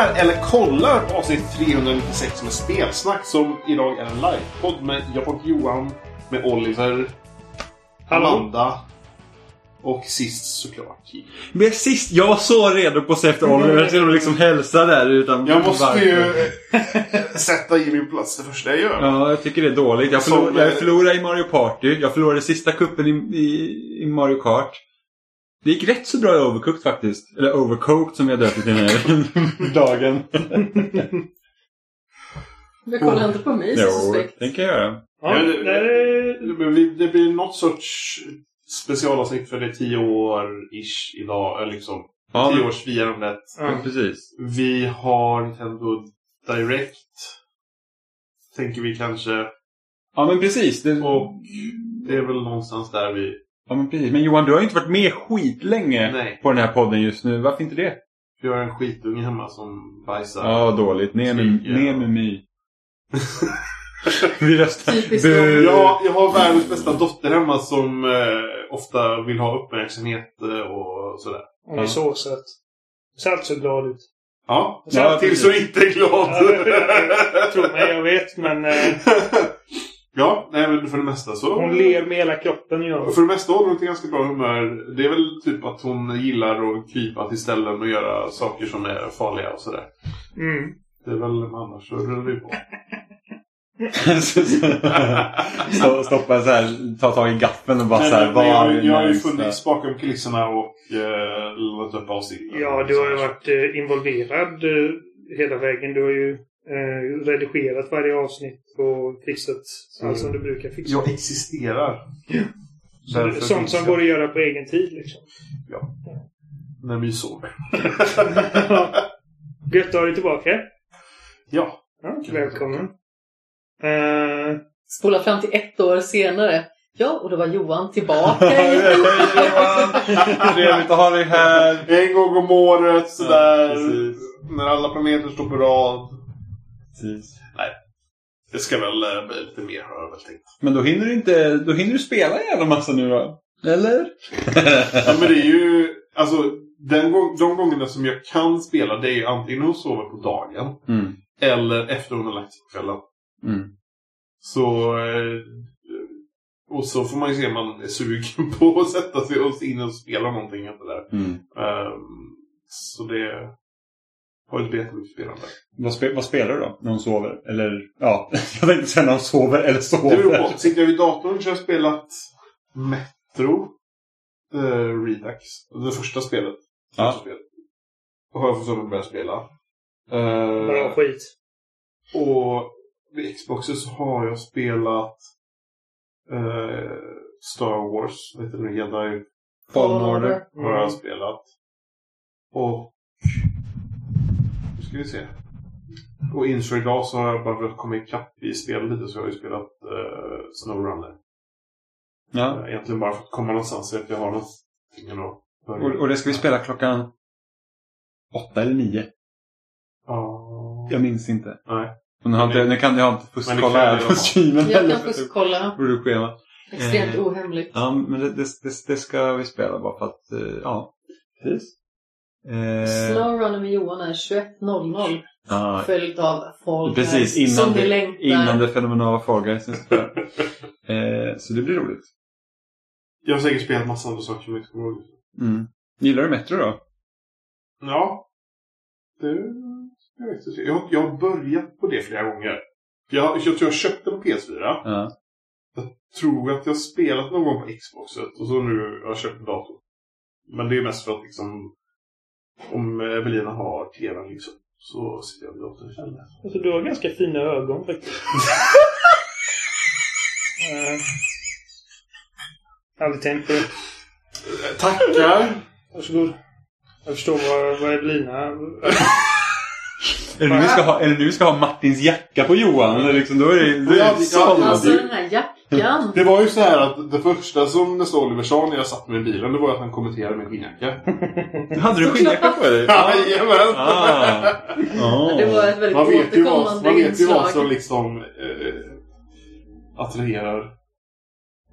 lyssnar eller kollar på avsnitt 396 med Spelsnack som idag är en livepodd med jag och Johan, med Oliver, Hallå? Amanda och sist såklart Jimmy. Men sist, jag var så redo på att se efter Oliver. Jag skulle liksom hälsa där utan Jag måste varför. ju eh, sätta Jimmy på plats det första jag gör. Ja, jag tycker det är dåligt. Jag, Som, förlor, jag eh, förlorade i Mario Party. Jag förlorade sista kuppen i, i, i Mario Kart. Det gick rätt så bra i Overcooked faktiskt. Eller Overcooked som jag döpt det till den här dagen. Du kollar inte på mig så jo, suspekt. det kan jag göra. Ja, Ja, det- det, Det blir, det blir något sorts specialavsnitt för det är tio år-ish idag. eller Liksom, Ja, men, Tioårsfirandet. ja. precis. Vi har Nintendo Direct. Tänker vi kanske. Ja, men precis. Det, Och det är väl någonstans där vi... ja, men precis. Men Johan, du har ju inte varit med skitlänge Nej. på den här podden just nu. Varför inte det? Vi har en skitunge hemma som bajsar. Ja, dåligt. Ner med, ner med My. Vi röstar. Typiskt Bu. Ja, jag har världens bästa dotter hemma som eh, ofta vill ha uppmärksamhet eh, och sådär. Hon är så söt. Ser alltid så glad ut. Ja, Ja, precis. hon inte glad. Ja, Tro mig, jag vet. Men eh, ja, nej men för det mesta så... hon ler med hela kroppen. Gör. För det mesta håller hon till ganska bra humör. Det är väl typ att hon gillar att krypa till ställen och göra saker som är farliga och sådär. Mm. Det är väl annars så rullar vi på. så, stoppa så här, ta tag i gaffeln och bara så här, Men, men jag, jag har ju funnits bakom kulisserna och uh, laddat upp avsnitt. Ja, du har ju varit eh, involverad eh, hela vägen. Du har ju eh, redigerat varje avsnitt och fixat allt som du brukar fixa. Jag existerar. Därför Sånt som går att göra på egen tid liksom. När vi sover. Gött att ha dig tillbaka. Ja. Ja, välkommen. Eh, Spola fram till ett år senare. Ja, och då var Johan tillbaka Hej igen. Johan! Trevligt att ha dig här. En gång om året sådär. Ja, när alla planeter står på rad. Precis. Det ska väl eh, bli lite mer har jag väl tänkt. Men då hinner du inte, då hinner du spela en jävla massa nu då? Eller? Ja, men det är ju... Alltså, den gång, de gångerna som jag kan spela det är ju antingen när hon sover på dagen. Mm. Eller efter hon har lagt sig på kvällen. Mm. Så... Eh, och så får man ju se om man är sugen på att sätta sig och in och spela någonting efter det. Mm. Ehm, så det har inte jättemycket spelande. Vad, spe, vad spelar du då? När hon sover? Eller, ja, jag tänkte säga när hon sover eller Det beror sover. på. Sitter jag vid datorn så har jag spelat Metro uh, Redux. Det första spelet. Ja. Första spelet. Och har jag fått börja spela. Eh, bra skit. och vid Xboxen så har jag spelat eh, Star Wars, vad heter det nu? Jedi Fallen Order. har Mm. jag spelat. Och... Ska vi se. Och inför idag så har jag bara börjat komma ikapp i spel lite så jag har ju spelat uh, SnowRunner. Ja. Eh, Egentligen bara för att komma någonstans så att jag har någonting att börja. Och, och det ska vi spela klockan åtta eller nio. Ja. Jag minns inte. Nej. Nu, har inte, nu kan jag inte fuskkolla här på streamen Jag heller, kan för att fuskkolla. schema. Extremt Eh. ohemligt. Ja, men det, det, det, det ska vi spela bara för att, eh, ja. Precis. Eh, Snowrunner med Johan är 21.00. ja, Följt av Fall precis Guys, innan som du det, längtar. innan det fenomenala Fall Guys eh, Så det blir roligt. Jag har säkert spelat massa andra saker som jag inte kommer ihåg. Mm. Gillar du Metro då? Ja. Det... Jag, vet inte. jag, jag har börjat på det flera gånger. Jag, jag tror jag köpte på PS4. Ja. tror att jag har spelat någon gång på Xboxet och så nu har jag köpt en dator. Men det är mest för att liksom om Evelina har TVn liksom så sitter jag vid datorn istället. Alltså, du har ganska fina ögon faktiskt. uh, aldrig tänkt på det. Tackar! Varsågod. Jag förstår vad, vad Evelina... Är det, nu vi ska ha, är det nu vi ska ha Martins jacka på Johan? Eller liksom, då är det, då är det ja. Alltså den här jackan. Det var ju så här att det första som nästa Oliver sa när jag satt med i bilen det var att han kommenterade min skinnjacka. Hade du skinnjacka på dig? Jajamän! Ah. Oh. Det var ett väldigt Man vet ju vad, återkommande man vet ju vad inslag. som liksom eh, attraherar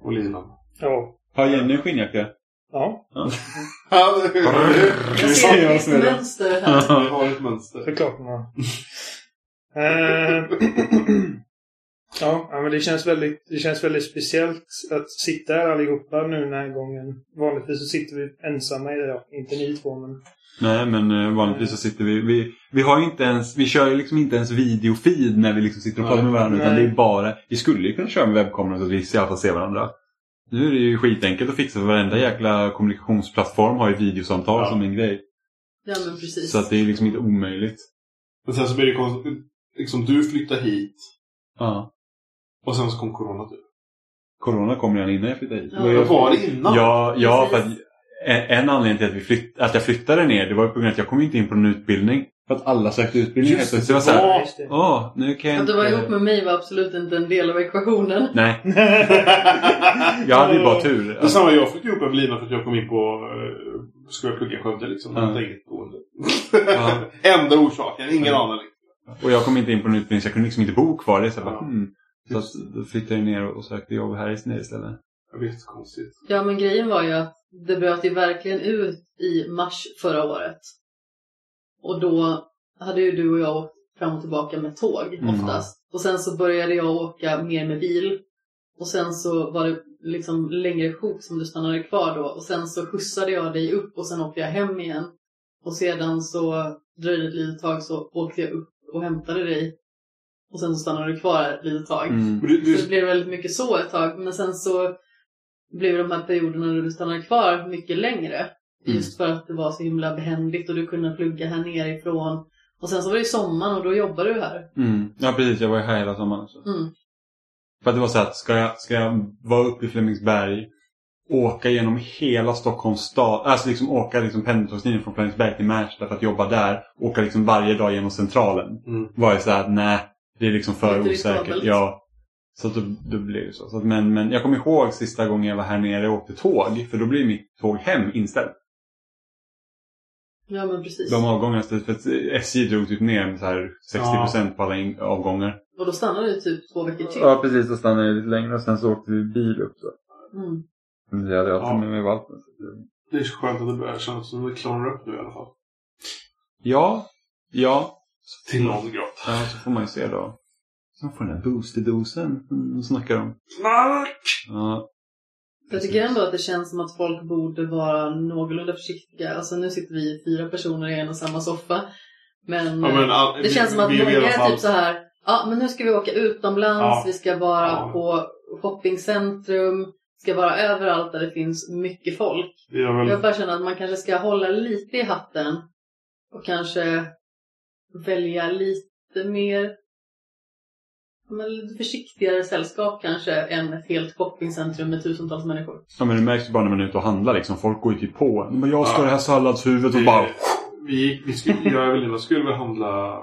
Oliven. Ja. Har Jenny en skinnjacka? Ja, Ja, det- Jag ser ett mönster här. Vi har ett mönster. såklart. Ja. Eh, ja, ja, men det känns, väldigt, det känns väldigt speciellt att sitta här allihopa nu den här gången. Vanligtvis så sitter vi ensamma i det. Inte ni två, men... Nej, men eh, vanligtvis så sitter vi... Vi, vi har inte ens... Vi kör ju liksom inte ens videofeed när vi liksom sitter och pratar med varandra. Utan Nej. det är bara... Vi skulle ju kunna köra med webbkameran så att vi i alla fall ser varandra. Nu är det ju skitenkelt att fixa för varenda jäkla kommunikationsplattform har ju videosamtal Ja. som en grej. Ja, men precis. Så att det är liksom inte omöjligt. Men sen så blir det konstigt. Liksom, du flyttar hit Ja. Och sen så kom corona typ. Corona kom redan innan jag flyttade hit. Ja. Det var det innan? Ja, ja för att en, en anledning till att, vi flytt, att jag flyttade ner det var ju på grund av att jag kom inte in på en utbildning. För att alla sökte utbildning Just plötsligt. det, Det var såhär, Ja. Åh, nu kan jag Att du var inte... ihop med mig var absolut inte en del av ekvationen. Nej, jag hade ju bara tur. Det är samma, jag flyttade ihop med Evelina för att jag kom in på... Uh, skulle jag plugga i Skövde liksom. Ja. Jag hade inget boende. Ja. Enda orsaken, ingen Ja. aning. Och jag kom inte in på en utbildning så jag kunde liksom inte bo kvar. Det är så, här, Ja. bara, hmm. Så att, då flyttade jag ner och sökte jobb här i- istället. Jag vet, konstigt. Ja, men grejen var ju att det bröt ju verkligen ut i mars förra året. Och då hade ju du och jag åkt fram och tillbaka med tåg Mm. oftast. Och sen så började jag åka mer med bil. Och sen så var det liksom längre sjok som du stannade kvar då. Och sen så skjutsade jag dig upp och sen åkte jag hem igen. Och sedan så dröjde det ett litet tag så åkte jag upp och hämtade dig. Och sen så stannade du kvar ett litet tag. Mm. Men du, Så det du, blev väldigt mycket så ett tag. Men sen så blev de här perioderna när du stannade kvar mycket längre. Just för att det var så himla behändigt och du kunde plugga här nerifrån. Och sen så var det ju sommaren och då jobbade du här. Mm. Ja, precis. Jag var ju här hela sommaren också. Mm. För att det var så att ska jag, ska jag vara uppe i Flemingsberg, åka genom hela Stockholms stad, alltså liksom åka liksom pendeltågslinjen från Flemingsberg till Märsta för att jobba där, åka liksom varje dag genom Centralen. Mm. Var ju så här att nej, det är liksom för Lite osäkert. Ja. Så att då, då blev det så. så att, men, men jag kommer ihåg sista gången jag var här nere och åkte tåg, för då blev mitt tåg hem inställt. Ja men precis. De avgångarna, för att SJ drog typ ner med så här 60% på alla in- avgångar. Och då stannade du typ två veckor till. Ja, precis. Då stannade jag lite längre och sen så åkte vi bil upp. Så. Mm. Men Jag hade alltid Ja. med mig valpen. så det- det är så skönt att det börjar kännas som att det klarnar upp nu i alla fall. Ja, ja. Till någon grad. Ja, så får man ju se då. Sen får den här boosterdosen de snackar om. Mark! Ja. Jag tycker ändå att det känns som att folk borde vara någorlunda försiktiga. Alltså nu sitter vi fyra personer i en och samma soffa. Men, Ja, men, all, det känns som att vi, vi många är fall- typ så här. Ja, men nu ska vi åka utomlands. Ja. Vi ska vara Ja. på shoppingcentrum. Ska vara överallt där det finns mycket folk. Vi väl... Jag bara känner att man kanske ska hålla lite i hatten. Och kanske välja lite mer men lite försiktigare sällskap kanske än ett helt shoppingcentrum med tusentals människor. ja, men det märks ju bara när man är ute och handlar liksom. Folk går ju typ på. Men jag ska Ja. ha det här salladshuvudet och bara... vi, gick- vi skulle, jag och Evelina skulle väl handla...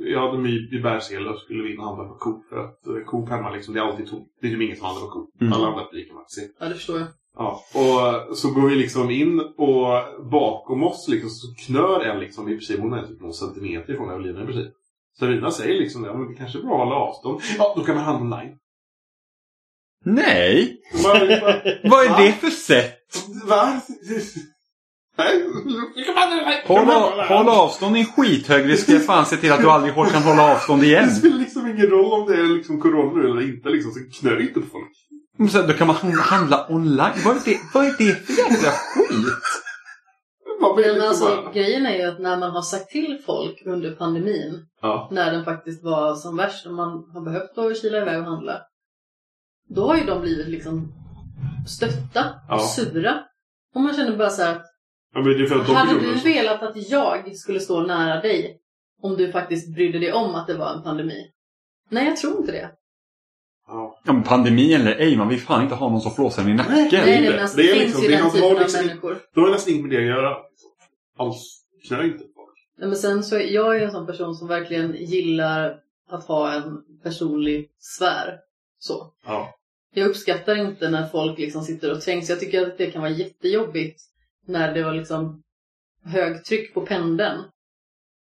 Jag hade my i Bergsele och skulle vi in och handla på Coop. För att eh, Coop hemma liksom, det är alltid tomt. Det är typ ingen som handlar på Coop. Mm. Alla andra butiker man ser. Ja, det förstår jag. Ja, och så går vi liksom in och bakom oss liksom så knör en liksom i princip, hon är typ någon centimeter ifrån Evelina i princip. Så Evelina säger liksom det, ja, men det kanske är bra att hålla avstånd. Ja, då kan man handla online. Nej! Bara, bara, Vad är Va? det för sätt? Va? Håll, av, håll avstånd en skithög risk. Jag fan se till att du aldrig hårt kan hålla avstånd igen. Det spelar liksom ingen roll om det är liksom corona eller inte liksom, så knör inte på folk. Men sen, då kan man handla, online. Vad är, det, vad är det för jävla skit? Men alltså, grejen är ju att när man har sagt till folk under pandemin, Ja. när den faktiskt var som värst och man har behövt att kila iväg och handla, då har ju de blivit liksom stötta och Ja. sura. Och man känner bara så här, ja men det är för att de hade du velat att jag skulle stå nära dig om du faktiskt brydde dig om att det var en pandemi? Nej, jag tror inte det. Ja. Men pandemi eller ej, man vill fan inte ha någon som flåsar en i nacken. Nej, nej, det. men alltså, Det det, är finns liksom- ju den har typen av liksom- människor. Då är nästan inget med det att göra. Alls. Knör inte folk. Nej, men sen så är jag är en sån person som verkligen gillar att ha en personlig sfär. Så. Ja. Jag uppskattar inte när folk liksom sitter och trängs. Jag tycker att det kan vara jättejobbigt när det var liksom högtryck på pendeln.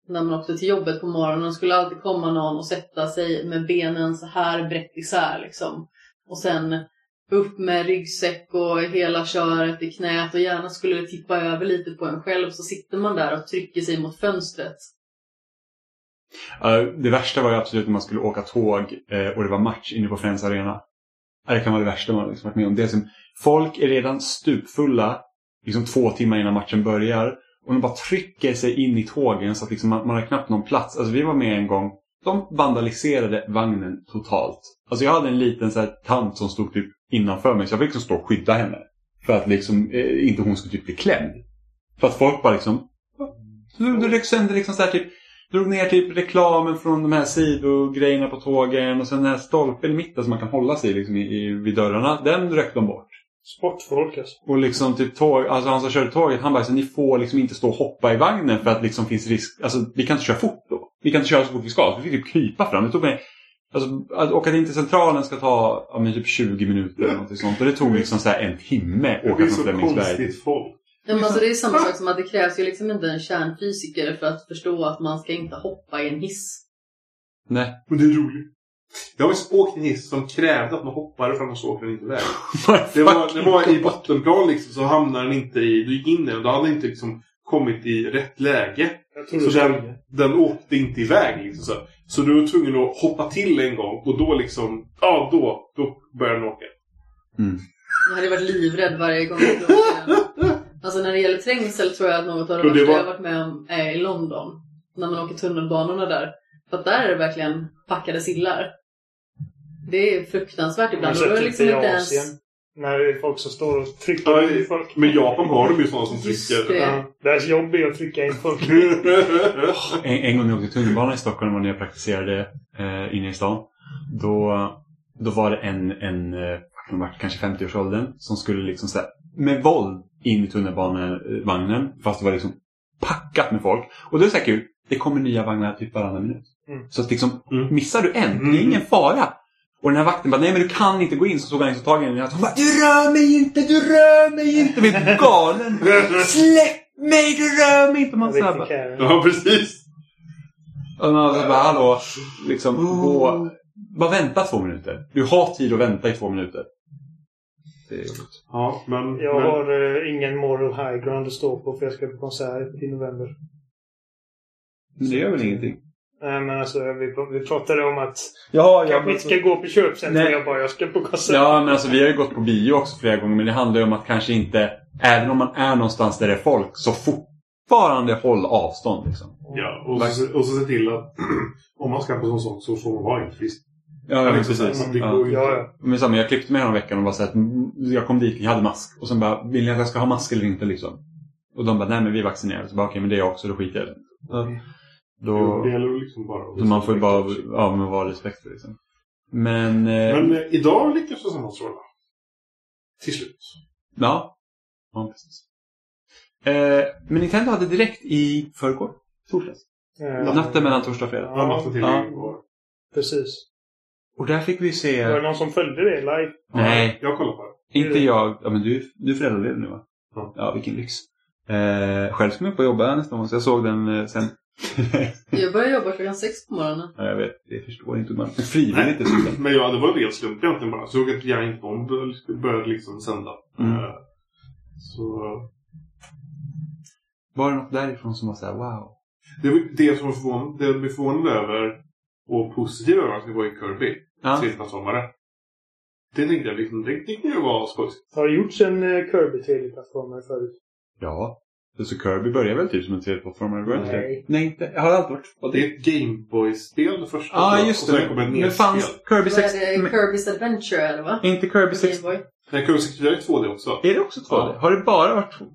När man åkte till jobbet på morgonen skulle alltid komma någon och sätta sig med benen så här brett isär liksom. Och sen upp med ryggsäck och hela köret i knät och gärna skulle det tippa över lite på en själv så sitter man där och trycker sig mot fönstret. Det värsta var ju absolut när man skulle åka tåg eh, och det var match inne på Friends Arena. Det kan vara det värsta man liksom varit med om. Det är som, folk är redan stupfulla liksom två timmar innan matchen börjar. Och de bara trycker sig in i tågen så att liksom man, man har knappt någon plats. Alltså vi var med en gång. De vandaliserade vagnen totalt. Alltså jag hade en liten så här, tant som stod typ innanför mig så jag fick liksom stå och skydda henne. För att liksom eh, inte hon skulle typ bli klämd. För att folk bara liksom... Du, du ryckte sönder liksom så här typ drog ner typ reklamen från de här sidogrejerna på tågen och sen den här stolpen i mitten som man kan hålla sig liksom i, i, vid dörrarna. Den rökte de bort. Sportfolk alltså. Och liksom typ tåg, alltså han som körde tåget, han bara så ni får liksom inte stå och hoppa i vagnen för att liksom finns risk, alltså vi kan inte köra fort då. Vi kan inte köra så fort vi ska, så vi fick typ krypa fram. Det tog mig, alltså att åka in till centralen ska ta, ja men typ 20 minuter eller något sånt. Och det tog liksom så här en timme att Det åka är från så Flemingsberg. konstigt folk. Ja, men alltså det är samma sak som att det krävs ju liksom inte en kärnfysiker för att förstå att man ska inte hoppa i en hiss. Nej. Men det är roligt. Jag har faktiskt åkt i en hiss som krävde att man hoppade för annars åker den inte iväg. Det var, det var i bottenplan liksom så hamnade den inte i... Du gick in där och då hade den inte liksom kommit i rätt läge. Så den, den åkte inte iväg liksom så. Så du var tvungen att hoppa till en gång och då liksom... Ja, då, då började den åka. Mm. Jag hade varit livrädd varje gång den. Alltså när det gäller trängsel tror jag att något av det det var- jag varit med om är i London. När man åker tunnelbanorna där. För att där är det verkligen packade sillar. Det är fruktansvärt ibland. har Och då är liksom i inte Asien. ens... När det är folk som står och trycker Ja, in folk. Men Japan har de ju sådana som trycker. det. Ja, deras jobb är att trycka in folk. En, en gång när jag åkte tunnelbana i Stockholm och när jag praktiserade eh, inne i stan. Då, då var det en, en eh, han var kanske 50-årsåldern som skulle liksom så här, med våld in i tunnelbanevagnen. Fast det var liksom packat med folk. Och det är så här kul. Det kommer nya vagnar typ varannan minut. Mm. Så att liksom, Mm. missar du en, det är Mm. ingen fara. Och den här vakten bara, nej men du kan inte gå in. Så tog han liksom tag i henne och hon bara, du rör mig inte, du rör mig inte. Blev galen. Släpp mig, du rör mig inte. Man så här bara, ja, precis. och man bara, hallå, liksom gå, bara vänta två minuter. Du har tid att vänta i två minuter. Det är. Ja, men... Jag men har eh, ingen moral high ground att stå på för jag ska på konsert i november. Men det gör väl ingenting? Nej men alltså vi, vi pratade om att Ja, kanske inte ska gå på köpcentrum. Nej. Jag bara, jag ska på konsert. Ja, men alltså vi har ju gått på bio också flera gånger. Men det handlar ju om att kanske inte, även om man är någonstans där det är folk, så fortfarande håll avstånd. Liksom. Ja, och så, och så se till att om man ska på sån sak så får man vara inte frisk. Ja, ja Liksom, precis. Det Ja. Ja. Men samma, jag klippte mig veckan och bara så att mm, jag kom dit, jag hade mask. Och sen bara, vill ni att jag ska ha mask eller inte liksom? Och de bara, nej men vi är vaccinerade. Så bara, okej men det är jag också, då skiter jag i det. Då, Det gäller liksom bara så man får ju bara, ja men vara respektfull liksom. Men, eh, Men eh, idag lyckas vi sammanstråla. Till slut. ja. Ja, precis. Eh, men Nintendo hade direkt i förrgår, torsdags. Eh, Natten mellan torsdag och fredag. Ja, natten till Ja. igår. Precis. Och där fick vi se... Var det någon som följde det live? Nej, Jag kollar på det. inte jag. Ja, men du, du är föräldraledig nu va? Ja. Ja, vilken lyx. Eh, själv ska jag upp och jobba nästa gång, så jag såg den eh, sen. Jag börjar jobba klockan sex på morgonen. ja, jag vet, det förstår inte man. Frivilligt dessutom. Men ja, det var en ren slump egentligen bara. Såg att jag inte om började liksom sända. Mm. Eh, Så Var det något därifrån som var så här: wow? det, var det som var förvånande, det jag blev förvånad över och positiv överraskning var ju Kirby. Ja. Tredjeplattformare. Det tänkte jag liksom, det det kan ju vara skojsigt. Har det gjorts en eh, Kirby 3D-plattformare förut? Ja. Så Kirby börjar väl typ som en 3D-plattformare? börjar inte det? Nej. Nej, inte. Jag har alltid varit. Och Det är ett Gameboy-spel det första. Ja, jag. just Och sen det. kommer nedspel. fanns Kirby Vad 6... är det? men- Kirby's Adventure eller va? Inte Kirby På 6... Game Boy. Nej, Kirby 64 är 2D också. Är det också 2D? Ja. Har det bara varit 2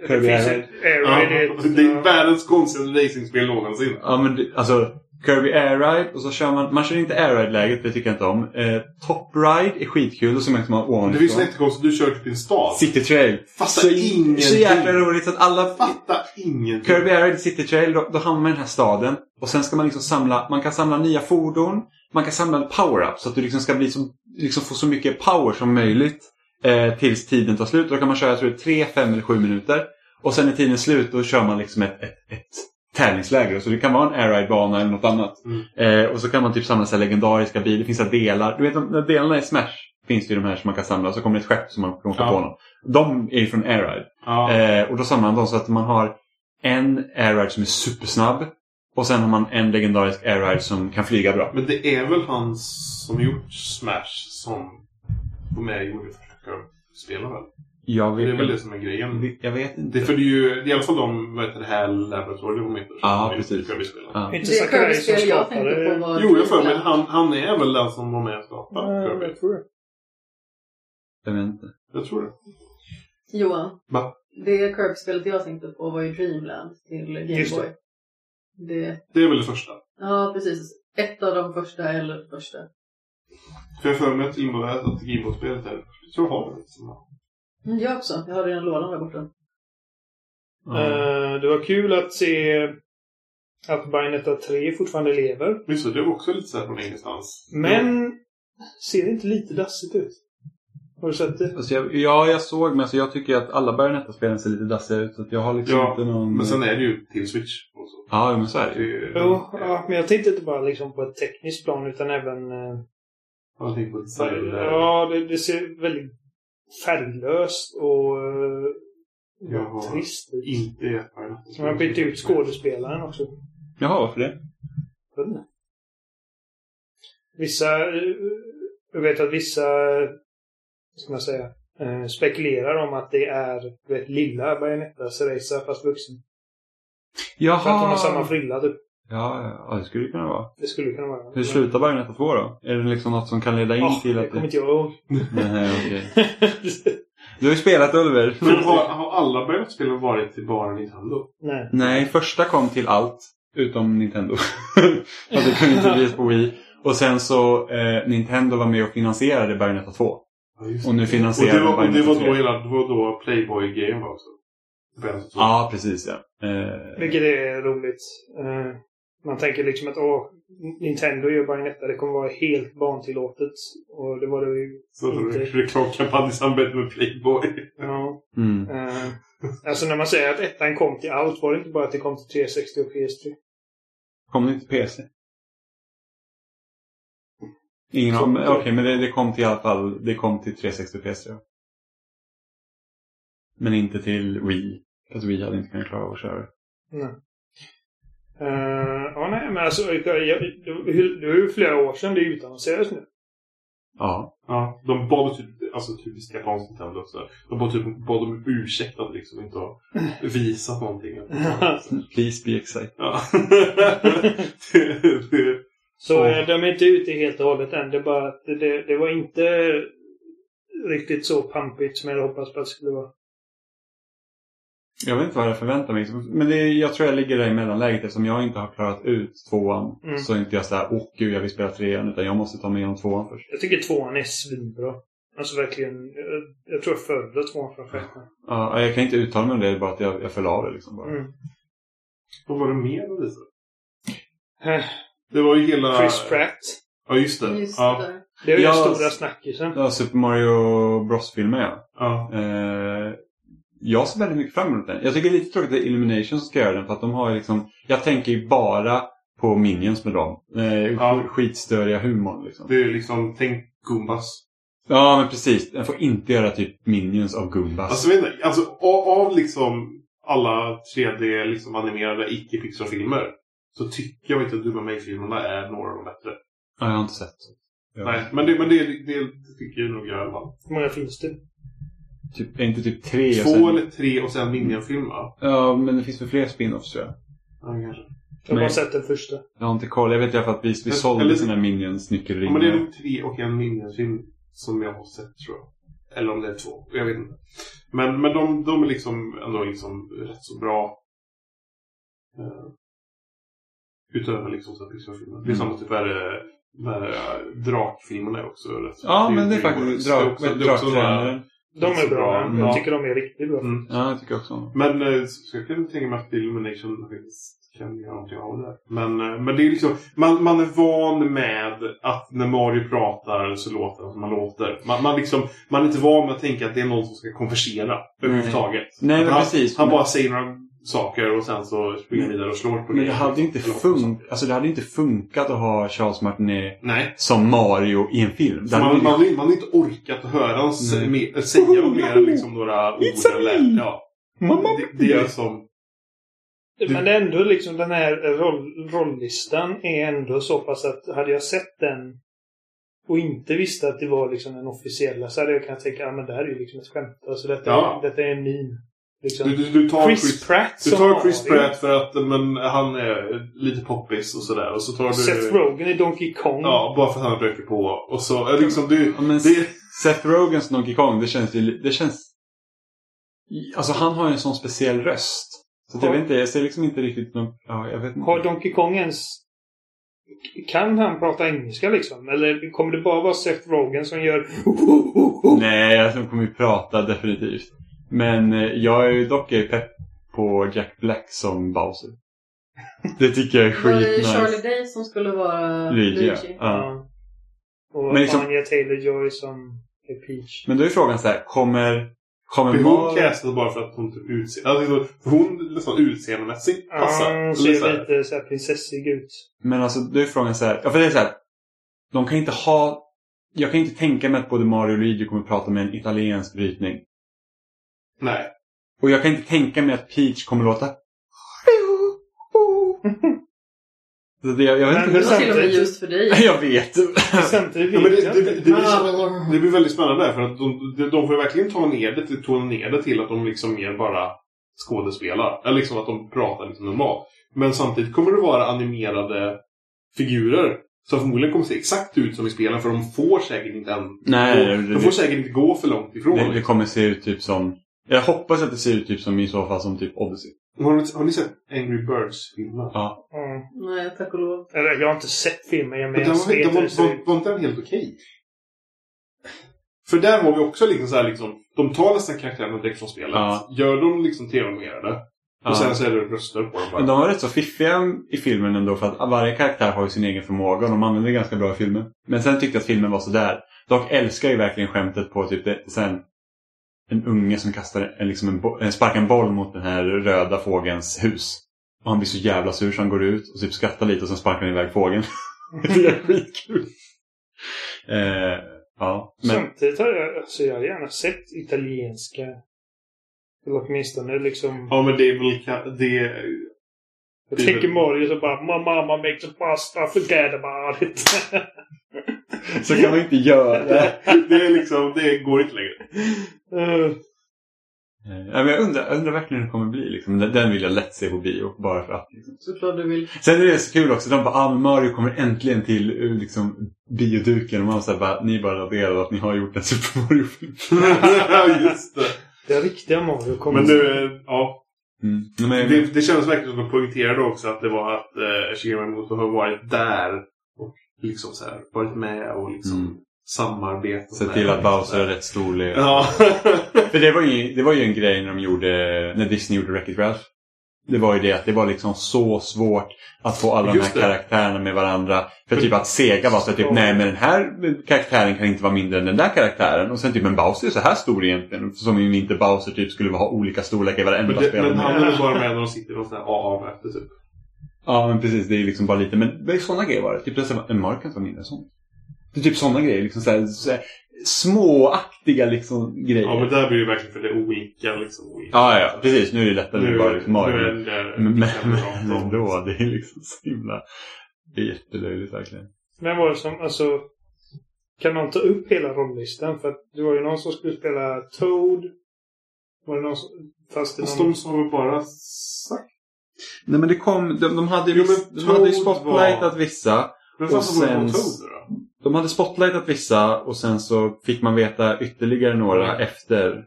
Det Kirby finns Air ett Air Ja, det är världens konstigaste racingspel någonsin. Ja, men det, alltså Kirby Air Ride och så kör man... Man kör inte Air Ride-läget, det tycker jag inte om. Eh, Top Ride är skitkul och så märker man Det finns ovanifrån. jättekonstigt, du kör typ en stad. City Trail. Fattar Så, ingenting. så jäkla roligt så att alla... Fattar ingenting. Kirby Air Ride City Trail, då, då hamnar man i den här staden. Och sen ska man liksom samla... Man kan samla nya fordon. Man kan samla power-ups så att du liksom ska bli som, liksom få så mycket power som möjligt. Eh, tills tiden tar slut. Då kan man köra, jag tror det är 3, 5 eller 7 minuter. Och sen är tiden slut, då kör man liksom ett, ett, ett tävlingsläger. Så det kan vara en airride-bana eller något annat. Mm. Eh, och så kan man typ samla så legendariska bilar. Det finns så delar. Du vet de delarna i Smash? finns det ju de här som man kan samla. Så kommer det ett skepp som man kan åka Ja. på honom. De är ju från Air Ride. Ja. Eh, och då samlar man dem så att man har en Air Ride som är supersnabb. Och sen har man en legendarisk Air Ride som kan flyga bra. Men det är väl han som gjort Smash som var med och gjorde första spela väl? Jag Det är vet, väl det som är grejen. jag vet inte. Det är för det är ju det är i alla fall de, vad heter det här Laboratory de heter. Ja, gjort precis. Det som Kirby-spel jag tänkte skapade... på var Jo, jag för mig han, han är väl den som var med och skapade Ja, Kirby. jag tror det. Jag vet inte. Jag tror det. Johan. Va? Det Kirby-spelet jag tänkte på var ju Dreamland till Game Just det. Boy. Det. Det är väl det första. Ja, precis. Ett av de första eller första. För jag har för mig att Gameboy-spelet är Jag tror jag har det. Mm, jag också. Jag har den lådan där borta. Eh, det var kul att se att Bayonetta 3 fortfarande lever. Visst, det var också lite såhär från ingenstans. Men ser det inte lite dassigt ut? Har du sett det? Alltså jag, ja, jag såg, men alltså jag tycker att alla Bayonetta-spelen ser lite dassiga ut. Så att jag har liksom Ja, inte någon... Men sen är det ju till Switch och så. Ja, men så är det ju. är- Jo, ja, men jag tänkte inte bara liksom på ett tekniskt plan utan även... eh, Jag tänker på design. ja, det, det ser väldigt färglöst och uh, Jag trist ut. Inte jättebra. De har bytt ut skådespelaren också. Jaha, varför det? Jag vet inte. Vissa... eh, Jag vet att vissa... Ska man säga? eh, spekulerar om att det är vet, lilla Bayonetta Cereza fast vuxen. Jaha! För att de har samma frilla typ. Ja, ja, det skulle det kunna vara. Det skulle kunna vara. Hur slutar Bayonetta 2 då? Är det liksom något som kan leda in Ja, till det att kommer det... inte jag ihåg. Nej, okej. Du har ju spelat Ulver. Men har, har alla Bayonetta-spelen varit till bara Nintendo? Nej. Nej, första kom till allt. Utom Nintendo. Att det kunde inte bli på Wii. Och sen så, eh, Nintendo var med och finansierade Bayonetta 2. Ja, Och nu Och finansierar det var, och det var 3. då hela, det var då Playboy-grejen var också. Bayonetta 2. Ja, precis ja. Eh, Vilket är roligt. Eh, man tänker liksom att åh, Nintendo gör Bayonetta, det kommer vara helt barntillåtet. Och det var det ju Så inte. reklamkampanj i samarbete med Playboy. Ja. mm. Eh, alltså när man säger att ettan kom till allt, var det inte bara att det kom till 360 och PS3? Kom det inte till PC? Ingen aning. Okej, men det, det kom till i alla fall. Det kom till 360 och PS3. Men inte till Wii. Alltså Wii hade inte kunnat klara av att köra det. Nej. Eh, ja, nej, men alltså, jag, jag, det, det var ju flera år sedan det utannonserades nu. Ja. Ja, de bad typ, alltså typiskt japanskt Nintendo också. De bad typ bad om ursäkt att liksom inte ha visat någonting. Please be excited. Ja. det, det, Så Ja. eh, de är inte ute helt och hållet än. Det, är bara att det, det var inte riktigt så pampigt som jag hade hoppats på att det skulle vara. Jag vet inte vad jag förväntar mig. Men det, jag tror jag ligger där i mellanläget eftersom jag inte har klarat ut tvåan. Mm. Så är inte jag såhär, åh gud jag vill spela trean. Utan jag måste ta mig igenom tvåan först. Jag tycker tvåan är svinbra. Alltså verkligen. Jag, jag tror jag föredrar tvåan från femman. Ja, jag kan inte uttala mig om det, det är bara att jag, jag föll av det liksom bara. Mm. vad var det mer de visade? Det var ju hela... Chris Pratt. Ja, just det. Just ja. det. Det är ju Ja, den stora snackisen. Ja, Super Mario Bros-filmer ja. ja. Eh, jag ser väldigt mycket fram emot den. Jag tycker det är lite tråkigt att det är Illumination som ska göra den. För att de har ju liksom... Jag tänker ju bara på Minions med dem. Eh, Ja. Skitstöriga humorn liksom. Det är liksom, tänk Goombas. Ja, men precis. Den får inte göra typ Minions av Goombas. Alltså, inte, alltså av, av liksom alla 3D liksom animerade icke-pixar-filmer så tycker jag inte att Dumma mig-filmerna är några av de bättre. Ja, jag har inte sett. Ja. Nej, men det, men det, det, det tycker jag nog jag i alla fall. Hur många finns det? Typ, är inte typ tre och Två sen... eller tre och sen Minion-film va? Ja, men det finns väl fler spin-offs tror jag. Ja, kanske. Jag har bara sett den första. Jag har inte koll. Jag vet i alla fall att vi, vi Men- sålde eller- sådana Minions Ja, nyckelringar. men det är nog tre och en Minion-film som jag har sett tror jag. Eller om det är två. Jag vet inte. Men, men de, de är liksom ändå liksom rätt så bra. Eh, utöver liksom så Pixar-filmer. Det är Mm. samma typ är det de här eh, drakfilmerna är också rätt så Ja, men det är faktiskt drak, också- det är också draktränaren. De är bra. Mm. Jag tycker de är riktigt bra. Mm. Ja, jag tycker också. Men eh, så jag kan tänka mig att Illumination faktiskt kan göra någonting av det. Men, eh, men det är liksom, man, man är van med att när Mario pratar så låter han som man låter. Man, man, liksom, man är inte van med att tänka att det är någon som ska konversera överhuvudtaget. Nej, men han, precis. Han Men- bara säger några saker och sen så springer vidare och slår på Men det hade inte, fun alltså, det hade inte funkat att ha Charles Martinet Nej. som Mario i en film. Det man, man, hade, man hade inte orkat att höra Nej. mer- säga något mer än liksom några ord. Eller, ja. Mamma Det, det är som... Men det är ändå liksom den här roll, rolllistan är ändå så pass att hade jag sett den och inte visste att det var liksom den officiella så hade jag kunnat tänka att ah, men det här är ju liksom ett skämt. Alltså detta, Ja. är, detta är en meme. Liksom. Du, du, du tar Chris, Chris, Pratt du tar Chris. Pratt för att men, han är lite poppis och sådär. Och så tar du... Seth Rogen i Donkey Kong. Ja, bara för att han röker på. Och så är liksom du... Ja, men Det, Seth Rogans Donkey Kong, det känns ju... Det känns... Alltså han har ju en sån speciell röst. Så att jag Har- vet inte, jag ser liksom inte riktigt någon... Ja, jag vet inte. Har Donkey Kong ens... Kan han prata engelska liksom? Eller kommer det bara vara Seth Rogen som gör... Nej, jag kommer ju prata definitivt. Men eh, jag är ju dock pepp på Jack Black som Bowser. Det tycker jag är Var det skitnice. Charlie Day som skulle vara Luigi, ja. Luigi? Ja. Och Men liksom- Anya Taylor-Joy som är Peach. Men då är frågan så här, kommer... Kommer blir hon castad bara för att hon typ utser... Alltså, hon nästan utseendemässigt passar. Ja, hon ser så här. lite så här prinsessig ut. Men alltså, då är frågan så här. Ja, för det är så här. De kan inte ha... Jag kan inte tänka mig att både Mario och Luigi kommer prata med en italiensk brytning. Nej. Och jag kan inte tänka mig att Peach kommer låta... Så det, jag vet Men inte Det var till och med Samtidigt- just för dig. Jag vet. Samtidigt Ja, men vet det, jag blir, det blir väldigt spännande för att de, de, får verkligen ta ner det, till- tona ner det till att de liksom mer bara skådespelar. Eller liksom att de pratar liksom normalt. Men samtidigt kommer det vara animerade figurer. Som förmodligen kommer se exakt ut som i spelen för de får säkert inte än... Nej, gå, det- de får säkert inte gå för långt ifrån. Det, det kommer se ut typ som... Jag hoppas att det ser ut typ som i så fall som typ Odyssey. Har, ni, har ni sett Angry Birds-filmen? Ja. Mm. Nej, tack och lov. Eller, jag har inte sett filmen, jag Men men den jag var, var, var, inte den helt okej? För där har vi också liksom så här liksom, de tar nästan karaktärerna direkt från spelet. Ja. Gör dem liksom tv-animerade. Ja. Och sen så är det röster på dem bara. Men de var rätt så fiffiga i filmen ändå för att varje karaktär har ju sin egen förmåga och de använder det ganska bra i filmen. Men sen tyckte jag att filmen var sådär. Dock älskar jag ju verkligen skämtet på typ det, sen en unge som kastar en, liksom en, bo- eh, sparkar en boll mot den här röda fågelns hus. Och han blir så jävla sur så han går ut och typ skrattar lite och sen sparkar han iväg fågeln. det är skitkul. Eh, ja, men Samtidigt har jag, alltså, jag har gärna sett italienska. Eller åtminstone liksom... Ja men det är väl... Det, Jag det är tänker väl- Mario så bara My mama makes a pasta, forget about it. Så kan man inte göra. det är liksom... Det går inte längre. Eh, ja, men jag, undrar, jag undrar verkligen hur det kommer bli. Liksom. Den, den vill jag lätt se på bio. Bara för att. Liksom. Såklart du vill. Sen är det så kul också. De bara, ah, men Mario kommer äntligen till eh, liksom, bioduken. Och man säger bara, ni bara raderar att ni har gjort en Super Mario-film. Ja, Just det. det riktiga Mario kommer... Men nu, eh, ja. Mm. Men, Det, det känns verkligen som att de poängterade också att det var att eh, Shigeru Miyamoto har varit där. Och liksom så här, varit med och liksom Mm. samarbetat Se med till att. Bowser är rätt storlek. Ja. För det var, ju, det var ju en grej när de gjorde, när Disney gjorde Wreck-It Ralph. Det var ju det att det var liksom så svårt att få alla de Just här det. karaktärerna med varandra. För typ att Sega var så typ, nej men den här karaktären kan inte vara mindre än den där karaktären. Och sen typ, men Bowser är så här stor egentligen. Som om inte Bowser typ skulle ha olika storlekar i varenda spel. men han är bara med när de sitter här AA-möte typ. Ja men precis, det är liksom bara lite. Men det är sådana grejer var det. Typ det en Mark kan inte vara mindre än sånt. Det är typ sådana grejer. Liksom så här, så här, småaktiga liksom grejer. Ja men där blir det verkligen för det oinka liksom. Ja, ja, precis. Nu är det lättare. Nu, bara liksom nu är där Men, men, men ändå, det är liksom så himla... Det är jättelöjligt verkligen. Vem var det som, alltså... Kan man ta upp hela rolllistan? För att det var ju någon som skulle spela Toad. Var det någon som... Fast det någon... de som har bara sagt... Nej men det kom, de, de hade ju, Jo, viss, de hade ju spotlightat var- vissa. Men Och sen-? De hade spotlightat vissa och sen så fick man veta ytterligare några efter.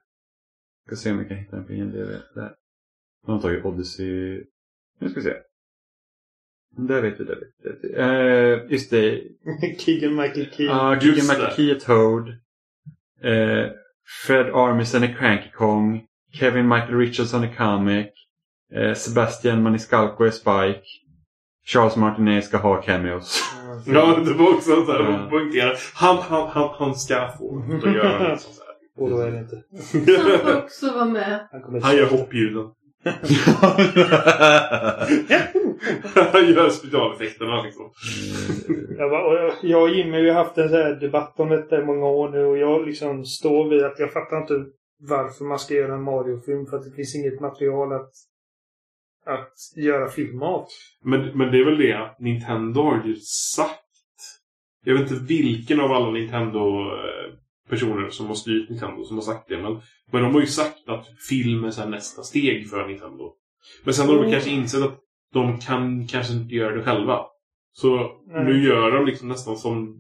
Ska se om vi kan hitta en på IMDb där. De har tagit Odyssey. Nu ska vi se. Där vet vi, där vet vi. Uh, just det. Keegan Michael Key. Uh, Just Keegan. Michael Key är Toad. Eh, Fred Armisen är Cranky Kong. Kevin Michael Richardson är Comic. Eh, Sebastian Maniscalco är Spike. Charles Martinet ska ha cameos. Ja, det var också så här, Ja. Han, han, han, han ska få. Då gör han så här. Och då är det inte. Han får också vara med. Han Han gör hoppljuden. Han gör specialeffekterna liksom. Jag, bara, och jag, och Jimmy har haft en så här debatt om detta i många år nu och jag liksom står vid att jag fattar inte varför man ska göra en Mario-film för att det finns inget material att, att göra film av. Men, men det är väl det att Nintendo har ju sagt. Jag vet inte vilken av alla Nintendo-personer som har styrt Nintendo som har sagt det. Men, men de har ju sagt att film är så här nästa steg för Nintendo. Men sen har de Mm. kanske insett att de kan kanske inte göra det själva. Så Nej. nu gör de liksom nästan som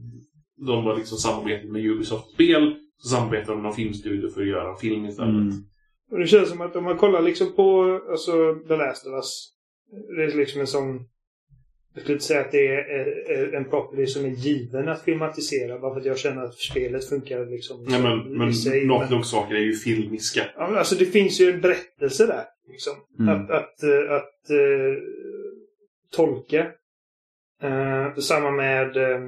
de var liksom samarbetat med Ubisoft-spel. Så samarbetar de med någon filmstudio för att göra en film istället. Mm. Och det känns som att om man kollar liksom på alltså, The Last of Us. Det är liksom en sån... Jag skulle inte säga att det är, en property som är given att filmatisera. Bara för att jag känner att spelet funkar liksom Nej, men, men i sig. Naughty Men, Dog-saker är ju filmiska. ja, men alltså det finns ju en berättelse där. Liksom. Mm. Att, att, eh, att eh, tolka. Uh, samma med... eh,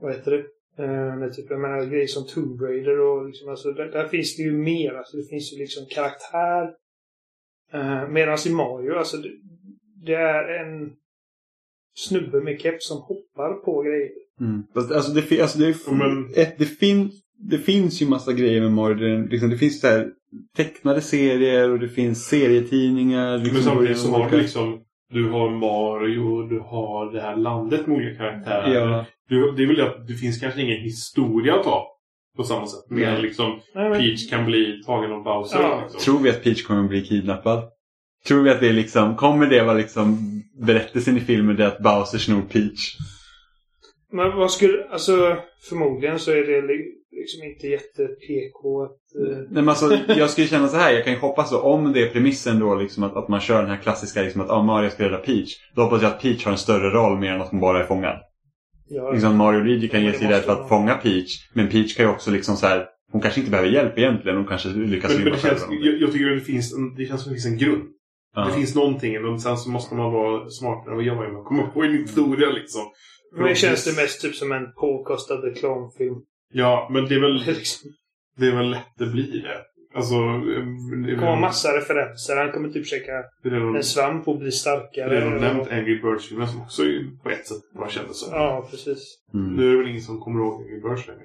vad heter det? Med typ, jag menar grejer som Tomb Raider och liksom, alltså, där, där finns det ju mer. Alltså, det finns ju liksom karaktär. Uh, Medan i Mario, alltså det, det är en snubbe med keps som hoppar på grejer. Mm. Fast, alltså, det, alltså, det, är- Men- ett, det, fin, det finns ju massa grejer med Mario. Det, liksom, det finns så här, tecknade serier och det finns serietidningar. Liksom, Men samtidigt så och- har du liksom Du har Mario, du har det här landet med olika karaktärer. Ja. Du, det är väl det att det finns kanske ingen historia att ta. På samma sätt. Mer liksom Peach kan bli tagen av Bowser. Ja. Liksom. Tror vi att Peach kommer att bli kidnappad? Tror vi att det är liksom, kommer det vara liksom berättelsen i filmen det att Bowser snor Peach? men vad skulle... Alltså förmodligen så är det liksom inte jätte-PK att... eh, Nej, men alltså, jag skulle känna så här, jag kan ju hoppas så, om det är premissen då liksom att, att man kör den här klassiska liksom att ah, Mario ska rädda Peach. Då hoppas jag att Peach har en större roll mer än att hon bara är fångad. ja, Liksom Mario och Luigi kan Ja, ge det sig rädd för att fånga Peach. Men Peach kan ju också liksom så här, hon kanske inte behöver hjälp egentligen. Hon kanske lyckas Men, men det känns, jag, jag tycker att det finns en, det känns som det finns en grund. Ja. Det finns någonting. Och sen så måste man vara smartare än vad jag är att komma på en historia liksom. Men det känns det mest typ som en påkostad reklamfilm. Ja, men det är väl, det är väl lätt det blir det. Alltså... Det kommer väl, referenser. referenser. Han kommer typ käka redan, en svamp och bli det starkare. är redan nämnt Angry Birds-filmen som också är på ett sätt bara kändes som. Ja, precis. Mm. Nu är det väl ingen som kommer ihåg Angry Birds längre.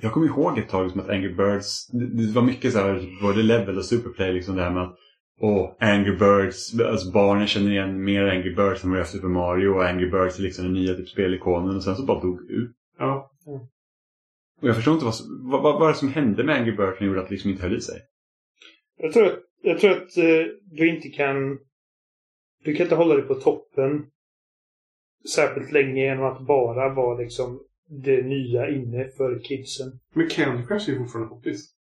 Jag kommer ihåg ett tag som att Angry Birds, det, var mycket så här, både level och superplay liksom det här med att Åh, Angry Birds, alltså barnen känner igen mer Angry Birds än vad Super Mario och Angry Birds är liksom den nya typ spelikonen och sen så bara dog ut. Ja. Och jag förstår inte vad, vad, vad, vad som hände med Angry Birds som gjorde att det liksom inte höll i sig. Jag tror att, jag tror att eh, du inte kan... Du kan inte hålla dig på toppen särskilt länge genom att bara vara liksom det nya inne för kidsen. Men Candy Crush är ju fortfarande poppis.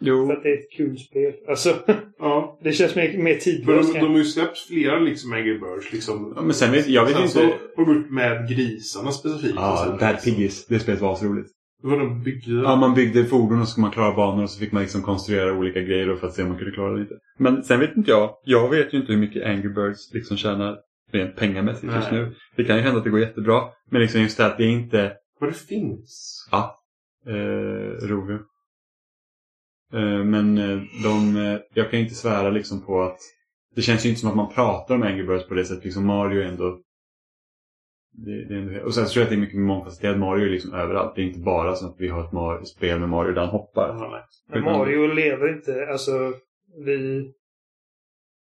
Jo. För att det är ett kul spel. Alltså, Ja. det känns mer, mer Men tidlöst. de, de har ju släppt flera liksom Angry Birds liksom. Ja, men sen vet jag vet Sen inte. så har de gjort med grisarna specifikt. Ja, Bad liksom. Piggies. Det spelet var asroligt. Det var de byggde. Ja, man byggde fordon och så skulle man klara banor och så fick man liksom konstruera olika grejer för att se om man kunde klara det lite. Men sen vet inte jag. Jag vet ju inte hur mycket Angry Birds liksom tjänar rent pengamässigt just nu. Det kan ju hända att det går jättebra. Men liksom just det att det är inte Vad det finns. eh, rovdjur. Eh, men eh, de, eh, jag kan inte svära liksom på att det känns ju inte som att man pratar om Angry Birds på det sättet. Liksom Mario är ändå det, det är ändå, och sen så tror jag att det är mycket mångfacetterat. Mario är liksom överallt. Det är inte bara så att vi har ett Mario, spel med Mario där han hoppar. Ja. Men Mario lever inte, alltså vi...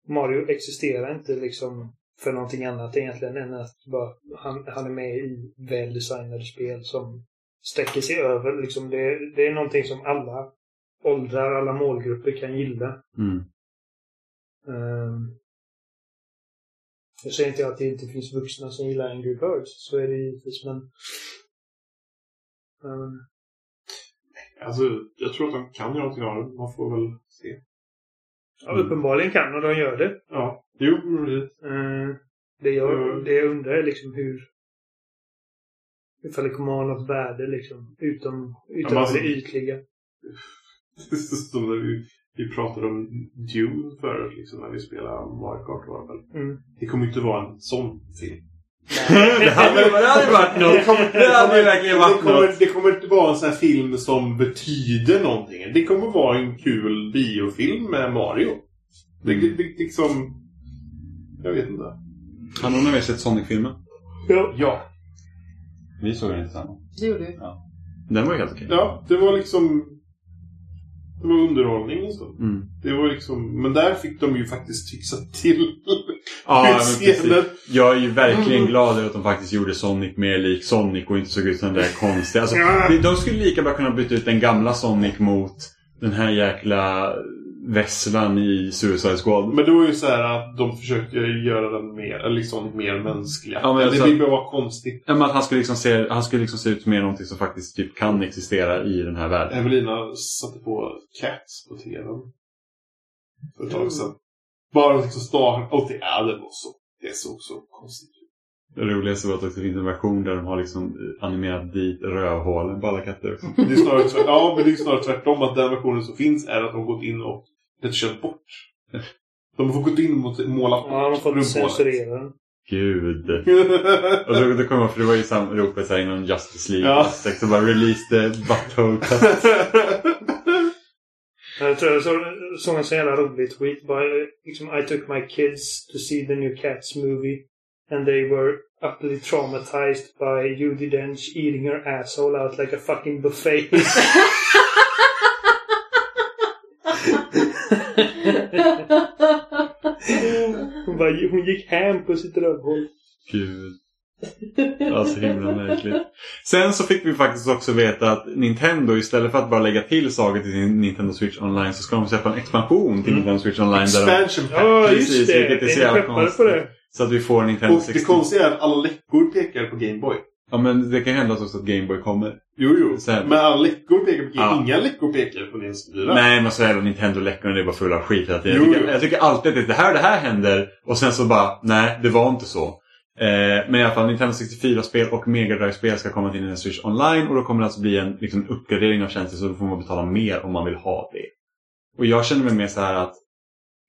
Mario existerar inte liksom för någonting annat egentligen än att bara, han, han är med i väldesignade spel som sträcker sig över. Liksom det, det är någonting som alla åldrar, alla målgrupper kan gilla. Mm. Ehm, jag säger inte att det inte finns vuxna som gillar Angry Birds, så är det givetvis, men... ehm, Alltså, jag tror att de kan göra någonting av det. Man får väl se. ja, uppenbarligen kan och de gör det. Ja. Jo, precis. Eh, det, jag, Mm. det jag undrar är liksom hur... Ifall det kommer att ha något värde liksom. Utom, utöver alltså- det ytliga. Som när vi, vi pratade om Dune förut, liksom, när vi spelade Mario Kart. Var det. Mm. det kommer ju inte vara en sån film. det hade ju det hade ju varit något. Det hade ju verkligen det varit kommer, något. det kommer inte vara en sån här film som betyder någonting. Det kommer vara en kul biofilm med Mario. Det, det, det liksom... Jag vet inte. Har någon av er sett Sonic-filmen? Ja. Ja. Vi såg den inte tillsammans. Det gjorde vi. Den var ju helt okej. Ja, det var liksom... Det var underhållning och så. Mm. Det var liksom... Men där fick de ju faktiskt fixa till Ja, men precis. Jag är ju verkligen Mm. glad över att de faktiskt gjorde Sonic mer lik Sonic och inte såg ut som den där konstiga. Alltså, de skulle lika bra kunna byta ut den gamla Sonic mot den här jäkla vesslan i Suicide Squad. Men det var ju så här att de försökte göra den mer, liksom mer mänskliga. Ja, men det alltså- blir bara vara konstigt. Ja, men han skulle liksom se, han skulle liksom se ut mer någonting som faktiskt typ kan existera i den här världen. Evelina satte på Cats på TVn. För ett tag sedan. Bara liksom start och det, ja, det var så. Det såg så konstigt ut. Det roligaste var att det finns en version där de har liksom animerat dit rövhålen på alla katter. Det är snarare, ja, men det är snarare tvärtom. Att den versionen som finns är att de har gått in och rätt kört bort. De har gått in och målat Ja, de har fått censurera den. Gud. Och då, då kom jag, för det var ju sam ropet så här inom Justice League. Ja. Så bara release the butthole cut. Jag tror jag såg en så jävla rolig tweet. Bara, liksom, I took my kids to see the new Cats movie. And they were utterly traumatized by Judi Dench eating her asshole out like a fucking buffet. Hon, bara, hon gick hem på sitt rövhål. Gud. Ja, så himla märkligt. Sen så fick vi faktiskt också veta att Nintendo istället för att bara lägga till saker till sin Nintendo Switch Online så ska de släppa en expansion till Mm. Nintendo Switch Online. Där de, Expansion pack. Ja, Precis, just det. vilket är så jävla på konstigt. det? så att vi får Nintendo Och 60. det konstiga är att alla läckor pekar på Gameboy. Ja, men det kan hända också att Game Boy kommer. Jo, jo. Sen- Men alla läckor pekar på Ja. Inga läckor pekar på din styra. Nej, men så är det Nintendo-läckorna, det är bara fulla av skit hela tiden. Jo, jag, tycker, jo. jag tycker alltid att det här, det här händer och sen så bara, nej, det var inte så. Eh, men i alla fall, Nintendo 64-spel och Mega Drive-spel ska komma till Nintendo Switch Online och då kommer det alltså bli en liksom, uppgradering av tjänsten så då får man betala mer om man vill ha det. Och jag känner mig mer så här att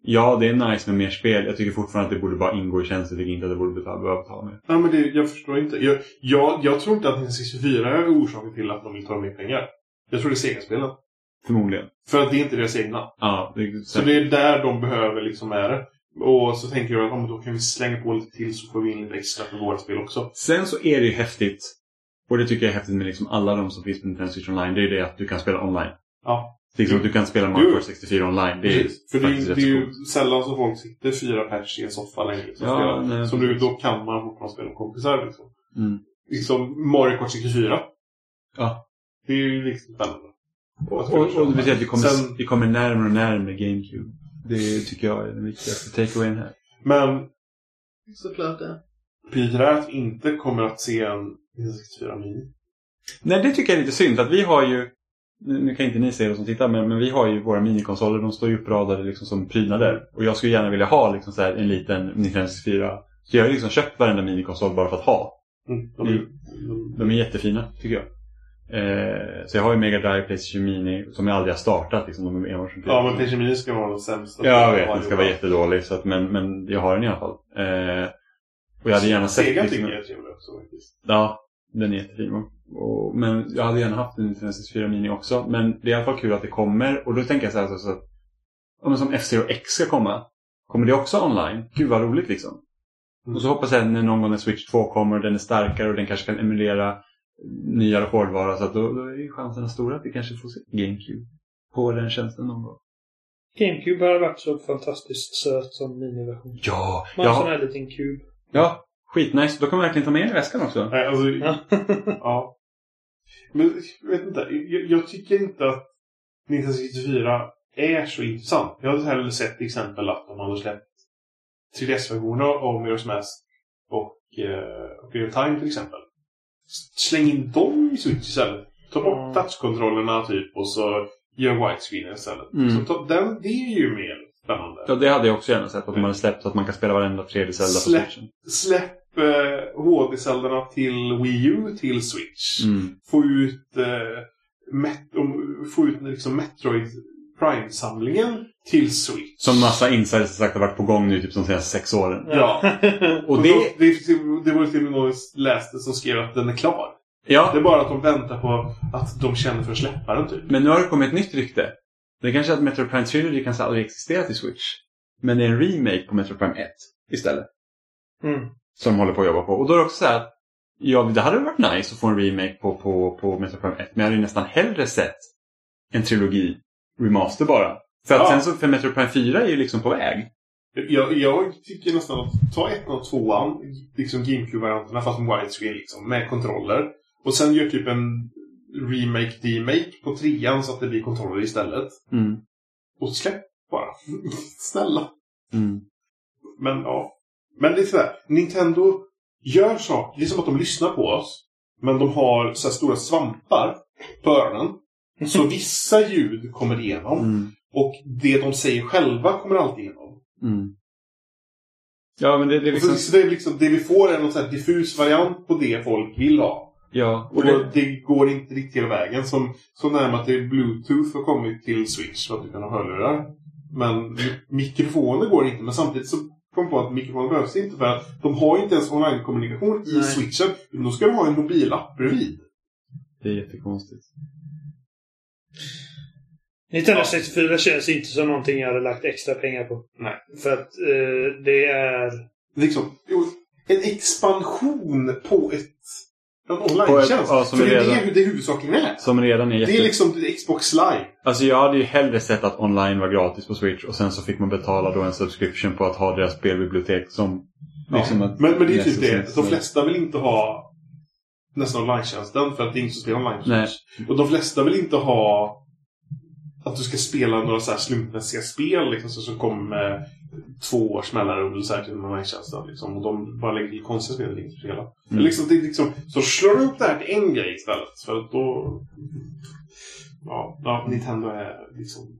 Ja, det är nice med mer spel. Jag tycker fortfarande att det borde bara ingå i tjänsten. Jag tycker inte att det borde betala, behöva betala mer. Ja, men det, jag förstår inte. Jag, jag, jag tror inte att Nintendo 64 är orsaken till att de vill ta mer pengar. Jag tror det är Sega-spelen. Förmodligen. För att det är inte deras egna. Ja, det, Så det är där de behöver liksom är det. Och så tänker jag att om då kan vi slänga på lite till så får vi in lite extra för våra spel också. Sen så är det ju häftigt. Och det tycker jag är häftigt med liksom alla de som finns på Nintendo Switch Online. Det är ju det att du kan spela online. Ja, Att du kan spela Mario Jo. Kart 64 online. Det är. För det är, det är ju coolt. sällan som folk sitter fyra pers i en soffa längre. Liksom, Ja, nej, så nu, då kan man fortfarande spela med kompisar. Liksom. Mm. liksom Mario Kart 64. Ja. Det är ju liksom spännande. Och, och, och det betyder att vi kommer, Sen- vi kommer närmare och närmare GameCube. Det tycker jag är den viktigaste takeawayen här. Men Såklart det. det att inte kommer att se en Nintendo 64 Mini? Nej, det tycker jag är lite synd. Att vi har ju... Nu kan inte ni se det som tittar, men, men vi har ju våra minikonsoler. De står ju uppradade liksom som prydnader. Och jag skulle gärna vilja ha liksom så här en liten Nintendo 64. Så jag har liksom köpt varenda minikonsol bara för att ha. Mm, de, Mm. de, De är jättefina, tycker jag. Eh, så jag har ju Mega Drive, Playstation Mini, som jag aldrig har startat. Liksom, de är ja, men PlayStation Mini ska vara den sämsta. Ja, jag vet. Den ska vara jättedålig. Så att, men, men jag har den i alla fall. Eh, och jag hade gärna sett... Sega liksom- tycker jag är trevlig också faktiskt. Ja, den är jättefin. Och, men jag hade gärna haft en Nintendo 64 Mini också. Men det är i alla fall kul att det kommer. Och då tänker jag så här så, så att om som F-Zero X ska komma. Kommer det också online? Gud vad roligt liksom. Mm. Och så hoppas jag när någon gång när Switch 2 kommer och den är starkare och den kanske kan emulera nyare hårdvara. Så att då, då är ju chanserna stora att vi kanske får se GameCube på den tjänsten någon gång. GameCube har varit så fantastiskt söt som miniversion. Ja, Man har en sån här liten kub. ja skitnice. Då kommer jag verkligen ta med i väskan också. Nej, alltså, Ja. ja. Men jag vet inte. Jag, jag tycker inte att Nintendo 64 är så intressant. Jag hade hellre sett till exempel att de hade släppt 3DS-versioner av Mirror's Mask och eh, Ocarina of Time till exempel. Släng in dem i Switch istället. Ta bort Mm. touchkontrollerna typ och så gör widescreen istället. Mm. Så ta, den, det är ju mer spännande. Ja, det hade jag också gärna sett. Att de hade släppt så att man kan spela varenda 3D-Zelda på Släpp. Switchen. Släpp eh, HD-cellerna till Wii U till Switch. Mm. Få ut, eh, met- om- få ut liksom Metroid Prime-samlingen till Switch. Som massa insiders har sagt har varit på gång nu typ de senaste sex åren. Ja. Och Och det... det, det, det var ju till och med någon läste som skrev att den är klar. Det Ja, är bara att de väntar på att de känner för att släppa den typ. men nu har det kommit ett nytt rykte. Det är kanske att Metro Prime Trilogy kanske aldrig existerat i Switch. Men det är en remake på Metro Prime 1 istället. Mm. Som de håller på att jobba på. Och då är det också så här att Ja, det hade varit nice att få en remake på, på, på Metro Prime 1. Men jag hade ju nästan hellre sett en trilogi remaster bara. För att Ja. sen så, för Metro Prime 4 är ju liksom på väg. Jag, jag tycker nästan att ta ettan och tvåan, liksom GameCube-varianterna fast med widescreen liksom, med kontroller. Och sen gör typ en remake-demake på trean så att det blir kontroller istället. Mm. Och släpp bara. Snälla. Mm. Men ja. Men det är sådär. Nintendo gör saker. Det är som att de lyssnar på oss. Men de har så här stora svampar på öronen. Så vissa ljud kommer igenom. Mm. Och det de säger själva kommer alltid igenom. Mm. Ja, men det, det är Och så, liksom... så det, är liksom, det vi får är någon sån här diffus variant på det folk vill ha. Ja, Och och det, det, går inte riktigt hela vägen. Som, så närmare till Bluetooth har kommit till Switch för att du kan ha hörlurar. Men mi- mikrofoner går inte. Men samtidigt så kom på att mikrofoner behövs inte för att de har inte ens online-kommunikation i Nej. Switchen. Utan Då ska de ha en mobilapp bredvid. det är jättekonstigt. Nintendo 64 känns inte som någonting jag hade lagt extra pengar på. Nej. För att eh, det är... Liksom, en expansion på ett ett- online-tjänst. ja, för det är redan- det det huvudsakligen är. Som redan är jätte... Det är liksom Xbox Live. Alltså jag hade ju hellre sett att online var gratis på Switch och sen så fick man betala då en subscription på att ha deras spelbibliotek som... Liksom att Men, men det är typ det. De flesta vill inte ha nästan online-tjänsten för att det är ingen som spelar online. Och de flesta vill inte ha att du ska spela några så här slumpmässiga spel liksom, så som kommer med två års mellanrum så här till online-tjänsten. Liksom, och de bara lägger till konstiga spel inte spela. Mm. Men liksom, det liksom, så slår du upp det här till en grej istället. För att då... Ja, ja Nintendo är liksom...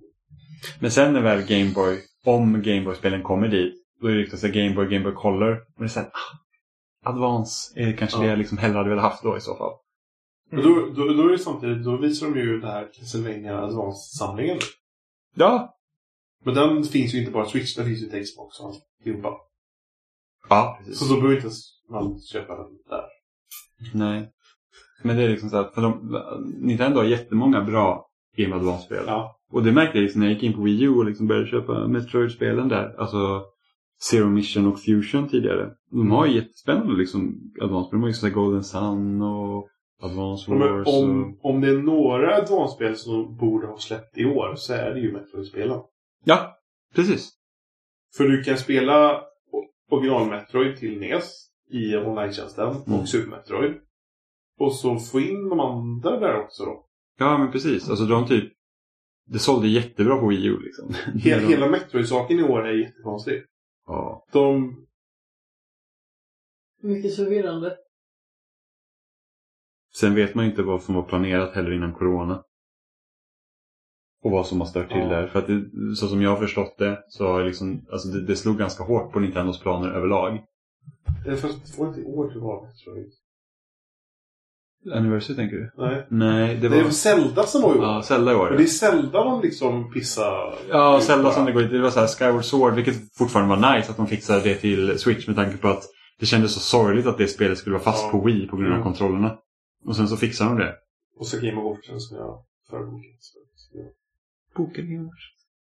Men sen när väl Gameboy, om Gameboy-spelen kommer dit, då är det här Gameboy, Gameboy Color. Är såhär, ah, Advance är kanske Ja. det jag liksom hellre hade velat haft då i så fall. Och då, då, då är det samtidigt, då visar de ju det här Castlevania Advance-samlingen. Ja. Men den finns ju inte bara Switch, den finns ju till Xbox och alltihopa. Ja, precis. Så då behöver inte man köpa den där. Nej. Men det är liksom så här, för de, Nintendo har jättemånga bra Game Advance-spel. Ja. Och det märkte jag liksom när jag gick in på Wii U och liksom började köpa Metroid-spelen där. Alltså Zero Mission och Fusion tidigare. De har ju jättespännande liksom Advance-spel. De har ju sådär Golden Sun och Advance Wars. och... om, om det är några Advance-spel som borde ha släppt i år så är det ju Metroid-spelen. Ja, precis. För du kan spela o- original-Metroid till NES i online-tjänsten Mm. och Super Metroid. Och så få in de andra där också då. Ja, men precis. Alltså de typ... Det sålde jättebra på Wii U liksom. Hela, De- hela Metroid-saken i år är jättekonstig. Ja. De... Mycket förvirrande. Sen vet man ju inte vad som var planerat heller innan Corona. Och vad som har stört till Ja. där. För att det, så som jag har förstått det så har liksom, alltså det, det slog ganska hårt på Nintendos planer överlag. Eh, Fast det var inte i år det var Metroid. Anniversary tänker du? Nej. Nej, det Det var... var Zelda som var i år. Ja, Zelda i år. Och det är Zelda de liksom pissar Ja, Zelda som det går Det var så här Skyward Sword, vilket fortfarande var nice att de fixade det till Switch med tanke på att det kändes så sorgligt att det spelet skulle vara fast Ja. på Wii på grund av Mm. kontrollerna. Och sen så fixade de det. Och så Game of Watchen som jag förbokat. Boken Game Watch.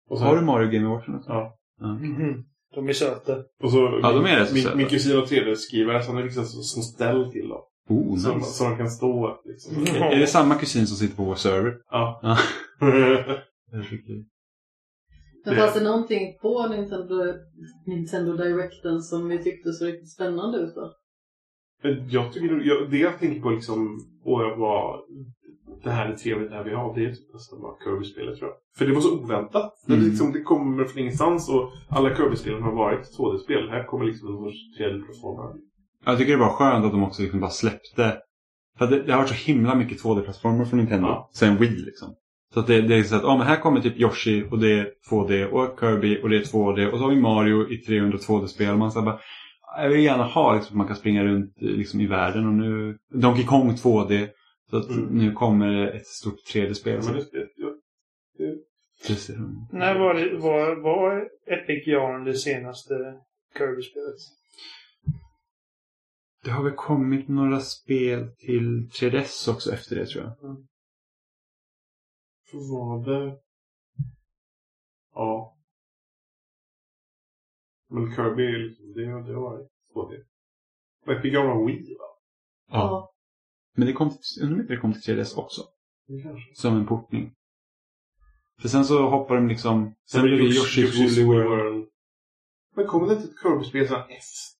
Och så, Har du Mario Game också? Ja. Ja. Mhm. De är söta. Och så Ja, de är rätt min, söta. min kusin har 3D-skrivare så han är liksom som, som ställ till dem. Oh, Så, nice. så de kan stå liksom. Mm. Är det samma kusin som sitter på vår server? Ja. Ja. Men fanns det någonting på Nintendo, Nintendo Directen som vi tyckte så riktigt spännande ut då? Jag tycker, jag, det jag tänker på liksom, och jag var, det här är trevligt det här vi har, det är typ nästan bara Kirby-spelet tror jag. För det var så oväntat. Mm. Det, liksom, det kommer från ingenstans och alla Kirby-spelen har varit 2D-spel. Här kommer liksom en sorts 3D-plattformar. Jag tycker det var skönt att de också liksom bara släppte. För det, det har varit så himla mycket 2D-plattformar från Nintendo. Ja. Sen Wii liksom. Så att det, det är så att, ja men här kommer typ Yoshi och det är 2D och Kirby och det är 2D och så har vi Mario i 300 2D-spel. Man så bara, jag vill gärna ha liksom att man kan springa runt liksom i världen och nu Donkey Kong 2D. Så att Mm. nu kommer det ett stort 3D-spel. Ja, men det, det, jag- det, Precis. När var, det, var, var Epic Yarn det senaste Kirby-spelet? Det har väl kommit några spel till 3DS också efter det tror jag. För var det... Ja. Men Kirby, liksom- det, det har varit 2D. Och Epic Games var Wii va? Ja. Men det kom till, undrar om inte det kom till 3DS också. Som en portning. För sen så hoppar de liksom... Sen blir det Yoshi- Yoshi's Woolly World. World. Men kommer det inte ett Kirby-spel sen efter?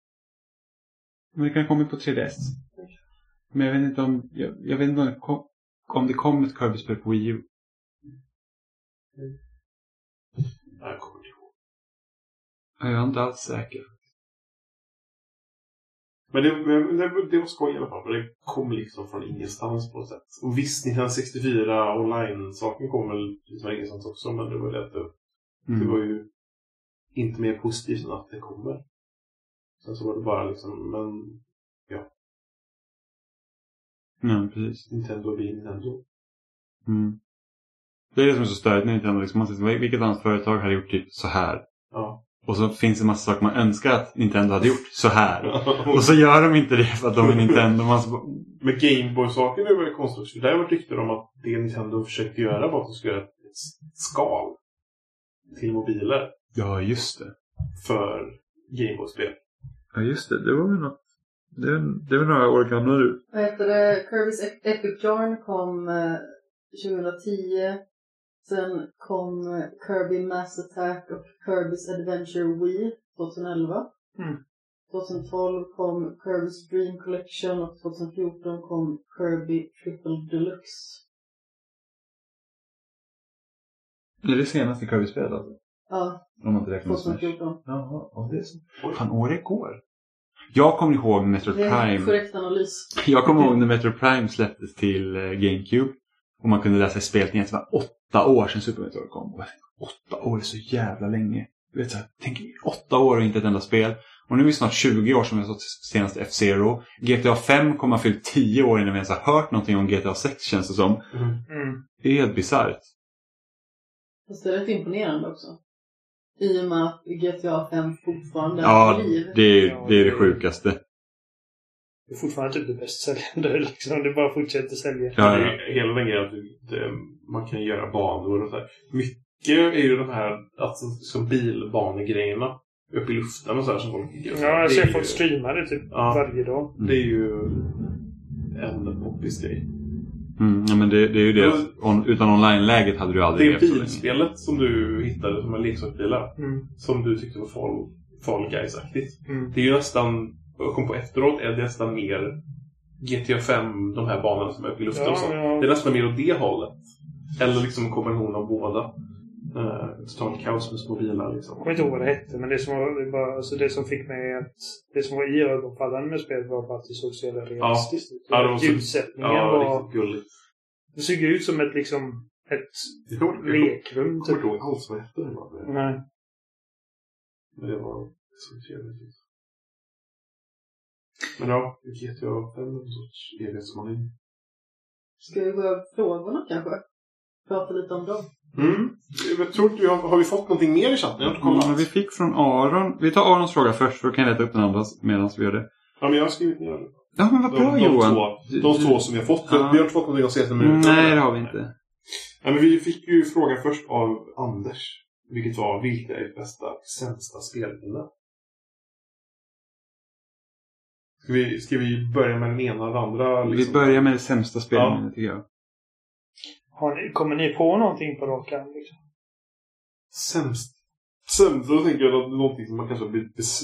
Men det kan komma på 3DS. Men jag vet inte om... Jag, jag vet inte om det kom, om det kom ett Kirby-spel på Wii U. Nej, jag kommer inte ihåg. Jag är inte alls säker. Men det, det, det var skoj i alla fall. Det kom liksom från ingenstans på något sätt. Och visst, 1964 online-saken kom väl från ingenstans också. Men det var det att det, det Mm. var ju inte mer positivt än att det kommer. Sen så var det bara liksom, men Ja, precis. Nintendo blir Nintendo. Mm. Det är det som är så störigt med Nintendo. Liksom, man vilket annat företag hade gjort typ så här? Ja. Och så finns det en massa saker man önskar att Nintendo hade gjort så här. Och så gör de inte det för att de är Nintendo. Man så, Men Gameboy-saken är väldigt konstigt. För där har varit rykten om att det Nintendo försökte göra var att de skulle göra ett skal till mobiler ja, just det. för Gameboy-spel. Ja, just det. Det var väl något. Det är, det är väl några år gamla nu. Vad heter det? Kirby's Ep- Epic Yarn kom eh, 2010. Sen kom Kirby Mass Attack och Kirby's Adventure Wii 2011. Mm. 2012 kom Kirby's Dream Collection och 2014 kom Kirby Triple Deluxe. Är det senaste Kirby-spelet alltså? Ja, Om man inte räknar Smash. 2014. Jaha, ja, det är så. Fan, året går. Jag kommer ihåg Metroid Det är en Prime. korrekt analys. Jag kommer ihåg när Metroid Prime släpptes till eh, GameCube. Och man kunde läsa i speltidningen att det var åtta år sedan Super Metroid kom. Och åtta år är så jävla länge. Du vet, så här, tänk åtta år och inte ett enda spel. Och nu är vi snart 20 år som vi har stått senaste F-Zero. GTA 5 kommer ha fyllt 10 år innan vi ens har hört någonting om GTA 6 känns det som. Mm. Det är helt bisarrt. Fast det är rätt imponerande också. I och med att GTA 5 fortfarande Ja, har liv. det är, Ja, det är det det- sjukaste. Det är fortfarande typ det bäst säljande liksom. Det bara fortsätter sälja. Ja, Det ja. är Hela den grejen att man kan göra banor och så här. Mycket är ju de här alltså, som bilbanegrejerna uppe i luften och så här som folk tycker. Ja, jag ser folk ju- streama det typ Ja. varje dag. Det är ju en poppis grej. Mm, ja, men det, det är ju det. On, utan online-läget hade du aldrig Det bilspelet som du hittade som en leksaksbilar. Mm. Som du tyckte var Fall, fall Guys-aktigt. Mm. Det är ju nästan, jag kom på efteråt, är det nästan mer GTA 5, de här banorna som är uppe i luften Ja, och så. ja. Det är nästan mer åt det hållet. Eller liksom en kombination av båda. Uh, totalt kaos med små bilar liksom. Jag kommer inte ihåg vad det hette, men det som, var, bara, alltså det som fick mig att... Det som var iögonfallande med spelet var bara att det såg så jävla realistiskt ut. Ja, så- Ljussättningen Ja, var... riktigt gulligt. Det såg ut som ett liksom... Ett Jag lekrum jag kommer typ. inte ihåg alls vad det hette. det var. Nej. Men det var så trevligt. Men ja, GTA 5 är en sorts evighetsmaning. Ska vi gå över frågorna kanske? Prata lite om dem. Mm. Jag tror inte vi har, har vi fått någonting mer i chatten? Jag har inte. Mm, vi fick från Aron. Vi tar Arons fråga först, för då kan jag leta upp den andra medan vi gör det. Ja, men jag har skrivit ner det. Ja, men vad De, bra de, Johan. två, de två som vi har fått. Ja. Vi har inte fått någonting de senaste minuterna. Nej, det har vi inte. Ja, men vi fick ju frågan först av Anders. Vilket var, vilka är bästa och sämsta spelminnen? Ska vi, ska vi börja med den ena och den andra? Vi Liksom? börjar med det sämsta spelminnet tycker jag. Har ni, kommer ni på någonting på rak arm? Liksom? Sämst. Sämst, då tänker jag att någonting som man kanske blir bes,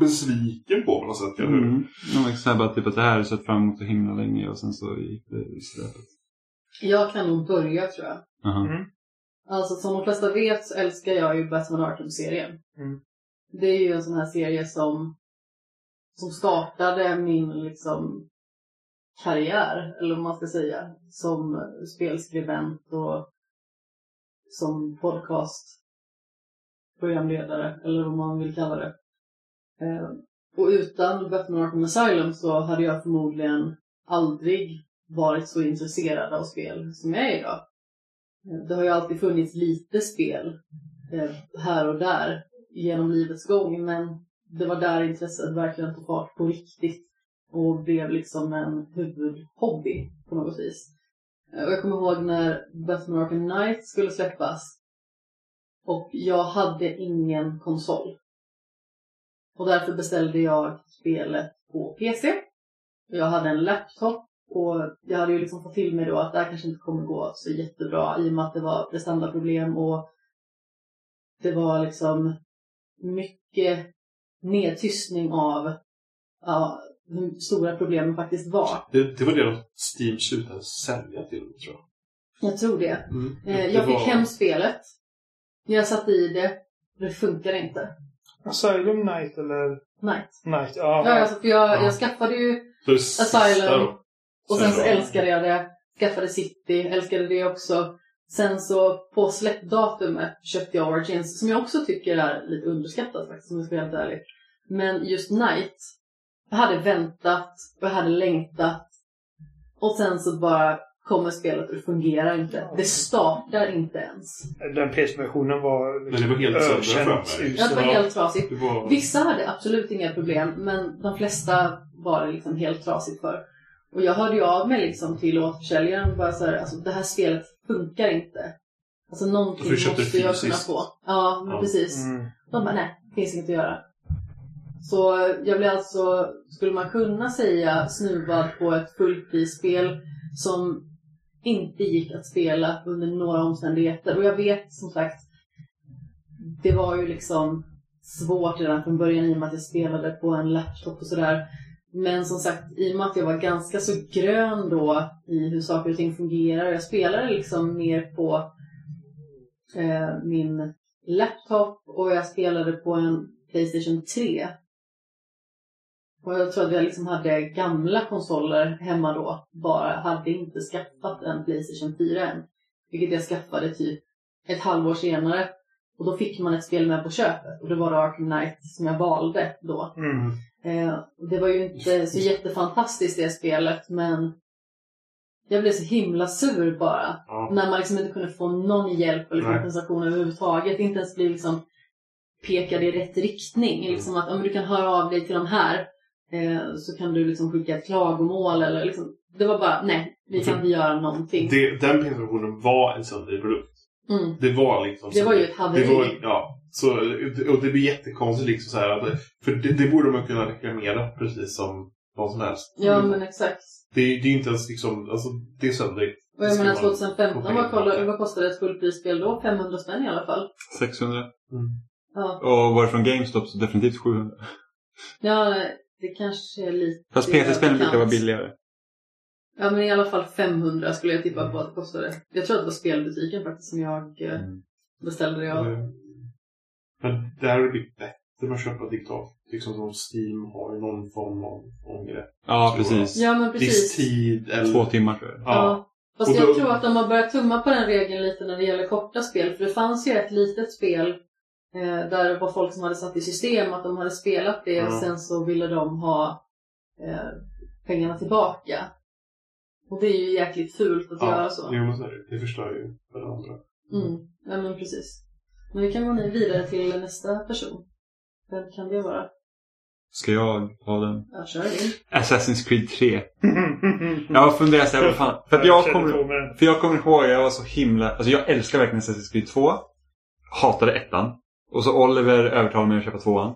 besviken på på något sätt. Eller? Mm. Ja, så här bara typ att det här har jag sett fram emot så himla länge och sen så gick det i släpet. Jag kan nog börja tror jag. Aha. Mm. Alltså som de flesta vet så älskar jag ju Batman Arkham-serien. Mm. Det är ju en sån här serie som, som startade min liksom karriär, eller vad man ska säga, som spelskribent och som podcastprogramledare, eller vad man vill kalla det. Eh, och utan Batman Arkham Asylum så hade jag förmodligen aldrig varit så intresserad av spel som jag är idag. Eh, det har ju alltid funnits lite spel eh, här och där genom livets gång men det var där intresset verkligen tog fart på riktigt och blev liksom en huvudhobby på något vis. Och jag kommer ihåg när Batman Arkham Knight skulle släppas och jag hade ingen konsol. Och därför beställde jag spelet på PC. Jag hade en laptop och jag hade ju liksom fått till mig då att det här kanske inte kommer gå så jättebra i och med att det var prestandaproblem och det var liksom mycket nedtystning av ja, hur stora problemen faktiskt var. Det, det var det Steam slutade sälja till, tror jag. Jag tror det. Mm. Eh, Det jag fick var- hem spelet. Jag satte i det. Det funkade inte. Asylum Night eller Night. Night? Ja. Ja, alltså, för jag, Ja. jag skaffade ju Asylum. och sen så älskade jag det. Skaffade City, älskade det också. Sen så på släppdatumet köpte jag Origins som jag också tycker är lite underskattat faktiskt om jag ska vara helt ärlig. Men just Night, jag hade väntat och jag hade längtat. Och sen så bara kommer spelet och det fungerar inte. Det startar inte ens. Den PS-versionen var Men det var helt sönder för ökänt mig. usel. Ja, det var helt trasigt. Var... Vissa hade absolut inga problem, men de flesta var det liksom helt trasigt för. Och jag hörde ju av mig liksom till återförsäljaren bara så här, alltså det här spelet funkar inte. Alltså någonting du måste jag kunna få. Ja, men Ja. precis. Mm. De bara, nej, det finns inget att göra. Så jag blev alltså, skulle man kunna säga, snuvad på ett fullprisspel som inte gick att spela under några omständigheter. Och jag vet som sagt, det var ju liksom svårt redan från början i och med att jag spelade på en laptop och sådär. Men som sagt, i och med att jag var ganska så grön då i hur saker och ting fungerar. Jag spelade liksom mer på eh, min laptop och jag spelade på en Playstation 3. Och jag tror att jag liksom hade gamla konsoler hemma då. Bara hade inte skaffat en Playstation 4 än. Vilket jag skaffade typ ett halvår senare. Och då fick man ett spel med på köpet. Och det var Dark Knight som jag valde då. Mm. Eh, det var ju inte så jättefantastiskt det spelet men jag blev så himla sur bara. Ja. När man liksom inte kunde få någon hjälp eller Nej. kompensation överhuvudtaget. Inte ens bli liksom pekad i rätt riktning. Mm. Liksom att om du kan höra av dig till de här eh, så kan du liksom skicka ett klagomål eller liksom. Det var bara, nej, vi kan inte göra någonting. Det, den presentationen var en söndrig produkt. Mm. Det var liksom... Det var ju ett haveri. Det var, ja. Så, och det blir jättekonstigt liksom så här att, För det, det borde man kunna reklamera precis som vad som helst. Ja men exakt. Det, det är inte ens liksom, alltså det är söndrigt. Och jag menar man 2015, få vad, kolla, pengar. vad kostade ett fullprisspel då? 500 spänn i alla fall. 600. Mm. Ja, Och var det från GameStop så definitivt 700. ja det kanske är lite Fast PC-spelen brukar vara billigare. Ja men i alla fall 500 skulle jag tippa på att det kostade. Jag tror att det var spelbutiken faktiskt som jag eh, Mm. beställde det av. Eh, Men det här har blivit bättre med att köpa digitalt. Liksom som Steam har ju någon form av ångre. Ja, precis. Ja men Viss precis. tid eller... Två timmar tror jag. Ja. Ja. Fast Och jag då- tror att de har börjat tumma på den regeln lite när det gäller korta spel. För det fanns ju ett litet spel eh, där det var folk som hade satt i system att de hade spelat det och sen så ville de ha eh, pengarna tillbaka. Och det är ju jäkligt fult att göra så. Jo, men så är det. Det förstör ju för det andra. Mm. Ja men precis. Men vi kan gå ner vidare till nästa person. Vem kan det vara? Ska jag ha den? Ja, kör in. Assassin's Creed 3. Jag har funderat så här, vad fan. För att jag kommer, för jag kommer ihåg, jag var så himla... Alltså jag älskar verkligen Assassin's Creed 2. Hatade ettan. Och så Oliver övertalade mig att köpa tvåan.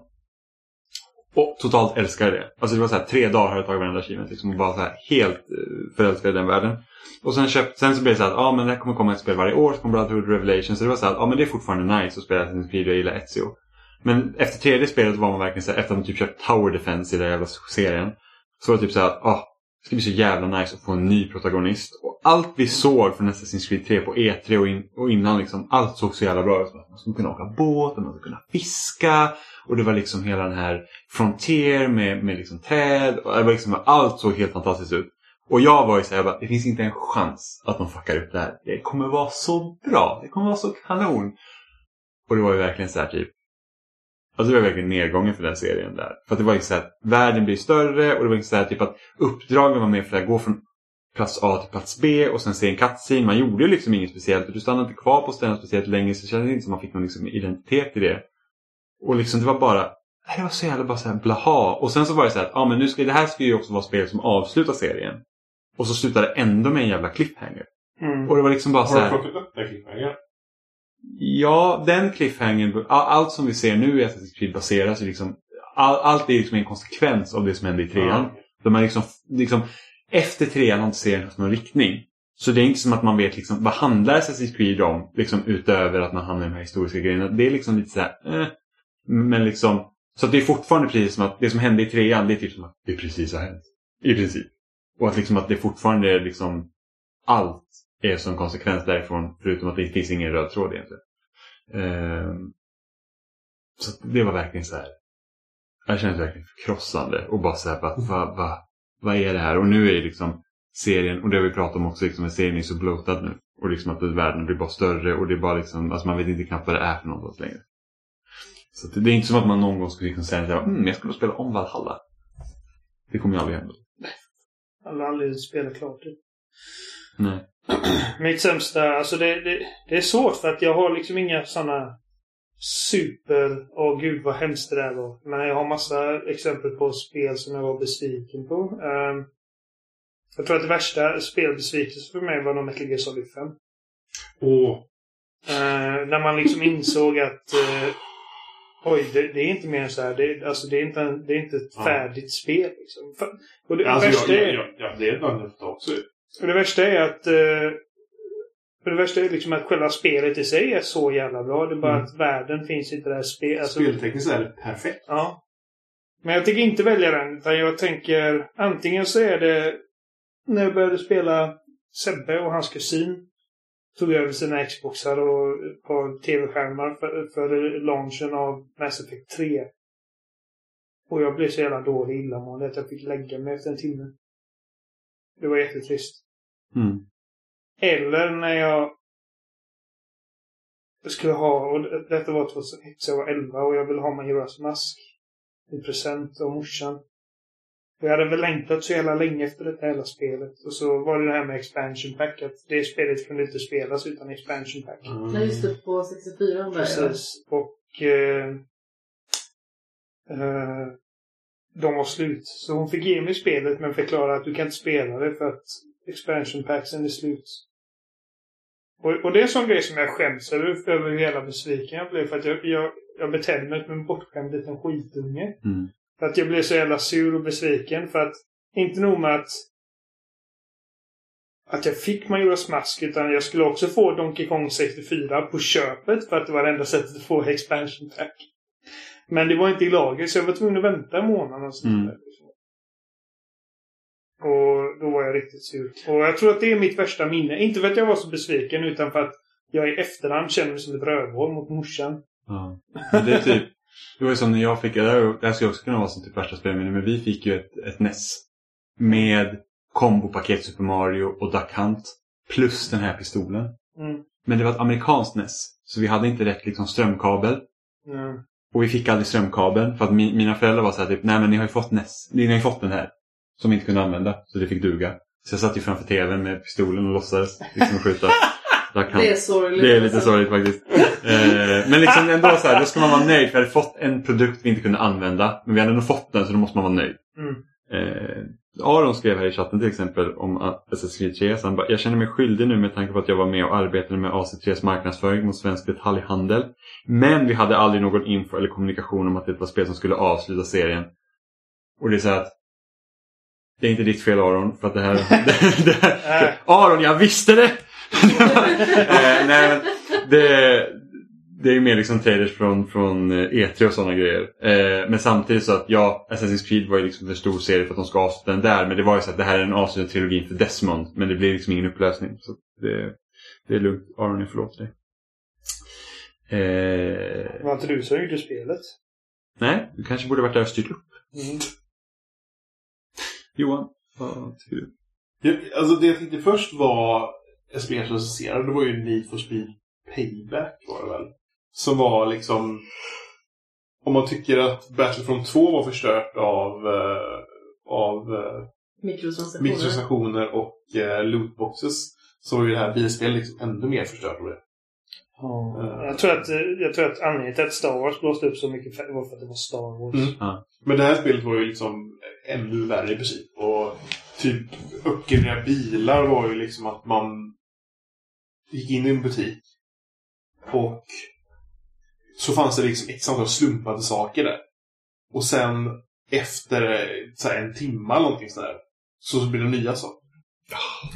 Och totalt älskade det. Alltså det var så här, tre dagar har jag tagit varenda achievement liksom. Och var så här, helt eh, förälskad i den världen. Och sen, köpt, sen så blev det så här att men det här kommer komma ett spel varje år. Så kommer Brotherhood Revelation. Så det var så här ah, men det är fortfarande nice att spela Assassin's Creed och jag gillar Ezio. Men efter tredje spelet var man verkligen så här, efter att man typ kört Tower Defense i den jävla serien. Så var det typ så här ah, det ska bli så jävla nice att få en ny protagonist. Och allt vi såg från Assassin's Creed 3 på E3 och, in, och innan liksom, allt såg så jävla bra ut. Man skulle kunna åka båt, man skulle kunna fiska. Och det var liksom hela den här Frontier med, med liksom träd. Och det var liksom, allt såg helt fantastiskt ut. Och jag var ju såhär, bara, det finns inte en chans att de fuckar upp det här. Det kommer vara så bra. Det kommer vara så kanon. Och det var ju verkligen så här typ. Alltså det var verkligen nedgången för den serien där. För att det var ju så här att världen blir större och det var ju så här typ att uppdragen var mer för att gå från plats A till plats B och sen se en cutscene. Man gjorde ju liksom inget speciellt. Du stannade inte kvar på ställen speciellt länge så det kändes inte som man fick någon liksom identitet i det. Och liksom det var bara det var så jävla bara så här blaha. Och sen så var det så här att ah, men nu ska, det här ska ju också vara spel som avslutar serien. Och så slutar det ändå med en jävla cliffhanger. Mm. Och det var liksom bara så Har du här. plockat upp den cliffhanger? Ja, den cliffhangern. all- Allt som vi ser nu i Assassin's Creed baseras liksom... All, allt är liksom en konsekvens av det som hände i trean. Ja. De har liksom, liksom, efter trean har inte serien haft någon riktning. Så det är inte som att man vet liksom, vad handlar Assassin's Creed om? Liksom, utöver att man hamnar i de här historiska grejerna. Det är liksom lite så här, eh. Men liksom, så det är fortfarande precis som att det som hände i trean, det är typ som att det precis har hänt. I princip. Och att liksom att det fortfarande är liksom, allt är som konsekvens därifrån. Förutom att det finns ingen röd tråd egentligen. Ehm, så det var verkligen så här. Jag kände verkligen förkrossande och bara så här, vad va, va, vad är det här? Och nu är liksom serien, och det har vi pratat om också, liksom, serien är så bloatad nu. Och liksom att världen blir bara större och det är bara liksom, alltså man vet inte knappt vad det är för något längre. Så det, är inte som att man någon gång skulle liksom säga att mm, jag skulle spela om Valhalla. Det kommer ju aldrig hända. Jag har aldrig spelat klart det. Nej. Mitt sämsta, alltså det, det, det är svårt för att jag har liksom inga sådana super, åh gud vad hemskt det där var. Men jag har massa exempel på spel som jag var besviken på. Ehm, jag tror att det värsta spelbesvikelsen för mig var nog Metal Gear Solid 5. Och Eh, när man liksom insåg att eh, Oj, det, det är inte mer än så här. Det, alltså, det, är inte det är inte ett Ja. färdigt spel. Liksom. För, och det, alltså, värsta jag, jag, jag, jag, bland det också. Och det värsta är att eh, och det värsta är liksom att själva spelet i sig är så jävla bra. Det är bara Mm. att världen finns inte där. Spe, alltså, Speltekniskt är det perfekt. Ja. Men jag tänker inte välja den. Utan jag tänker antingen så är det när jag började spela Sebbe och hans kusin tog över sina Xboxar och ett par tv-skärmar för, för launchen av Mass Effect 3. Och jag blev så jävla dålig illamående att jag fick lägga mig efter en timme. Det var jättetrist. Mm. Eller när jag skulle ha, och det- detta var 2001, så jag var 11 och jag ville ha Majoras mask i present av morsan. Och jag hade väl längtat så jävla länge efter detta hela spelet. Och så var det det här med expansion pack, att det spelet kunde inte spelas utan expansion pack. Mm. Nej, just det. På 64 där. ja. Precis. Och eh, eh, de var slut. Så hon fick ge mig spelet men förklara att du kan inte spela det för att expansion packsen är slut. Och, och det är en sån grej som jag skäms över, över hur jävla besviken jag blev. För att jag, jag, jag betedde mig som en bortskämd liten skitunge. Mm. För att jag blev så jävla sur och besviken. För att inte nog med att att jag fick Majoras mask utan jag skulle också få Donkey Kong 64 på köpet för att det var det enda sättet att få expansion pack. Men det var inte i lager så jag var tvungen att vänta en månad och sånt Mm. liksom. Och då var jag riktigt sur. Och jag tror att det är mitt värsta minne. Inte för att jag var så besviken utan för att jag i efterhand känner mig som ett rövhål mot morsan. Ja. Men det är typ, det var ju som när jag fick, det här skulle också kunna vara som typ värsta spelminne, men vi fick ju ett, ett NES. Med kombopaket Super Mario och Duck Hunt. Plus den här pistolen. Mm. Men det var ett amerikanskt NES. Så vi hade inte rätt liksom strömkabel. Mm. Och vi fick aldrig strömkabeln. För att mi, mina föräldrar var så här typ, nej men ni har ju fått NES. Ni, har ju fått den här. Som vi inte kunde använda. Så det fick duga. Så jag satt ju framför tvn med pistolen och låtsades liksom skjuta. Det är sorgligt. Det är lite sorgligt faktiskt. Eh, men liksom ändå så här, då ska man vara nöjd. För vi hade fått en produkt vi inte kunde använda. Men vi hade nog fått den så då måste man vara nöjd. Mm. Eh, Aron skrev här i chatten till exempel om Assassin's Creed 3. Så han bara, jag känner mig skyldig nu med tanke på att jag var med och arbetade med AC3s marknadsföring mot svensk detaljhandel. Men vi hade aldrig någon info eller kommunikation om att det var spel som skulle avsluta serien. Och det är så att det är inte ditt fel Aron. För att det här... det, det här. Aron, jag visste det! eh, nej, men det, det är ju mer liksom trailers från, från eh, E3 och sådana grejer. Eh, men samtidigt så att ja, Assassin's Creed var ju liksom för stor serie för att de ska avsluta den där. Men det var ju så att det här är en avslutad trilogin för Desmond. Men det blir liksom ingen upplösning. Så det, det är lugnt. Aron, jag förlåter dig. Eh, Det var inte du som gjorde spelet? nej, du kanske borde varit där och styrt upp. Mm. Johan, vad tycker du? Jag, alltså det jag tänkte först var ett spel som recenserade, det var ju Need for Speed Payback var det väl. Som var liksom... Om man tycker att Battlefront 2 var förstört av, eh, av eh, mikrotransaktioner och eh, lootboxes så var ju det här bilspelet liksom ännu mer förstört av det. Ja. Jag, tror att, jag tror att anledningen till att Star Wars blåste upp så mycket var för att det var Star Wars. Mm. Men det här spelet var ju liksom ännu värre i princip. Och typ uppgradera bilar var ju liksom att man gick in i en butik och så fanns det liksom ett antal slumpade saker där. Och sen efter eh, så här, en timme eller någonting sådär så blir det nya saker.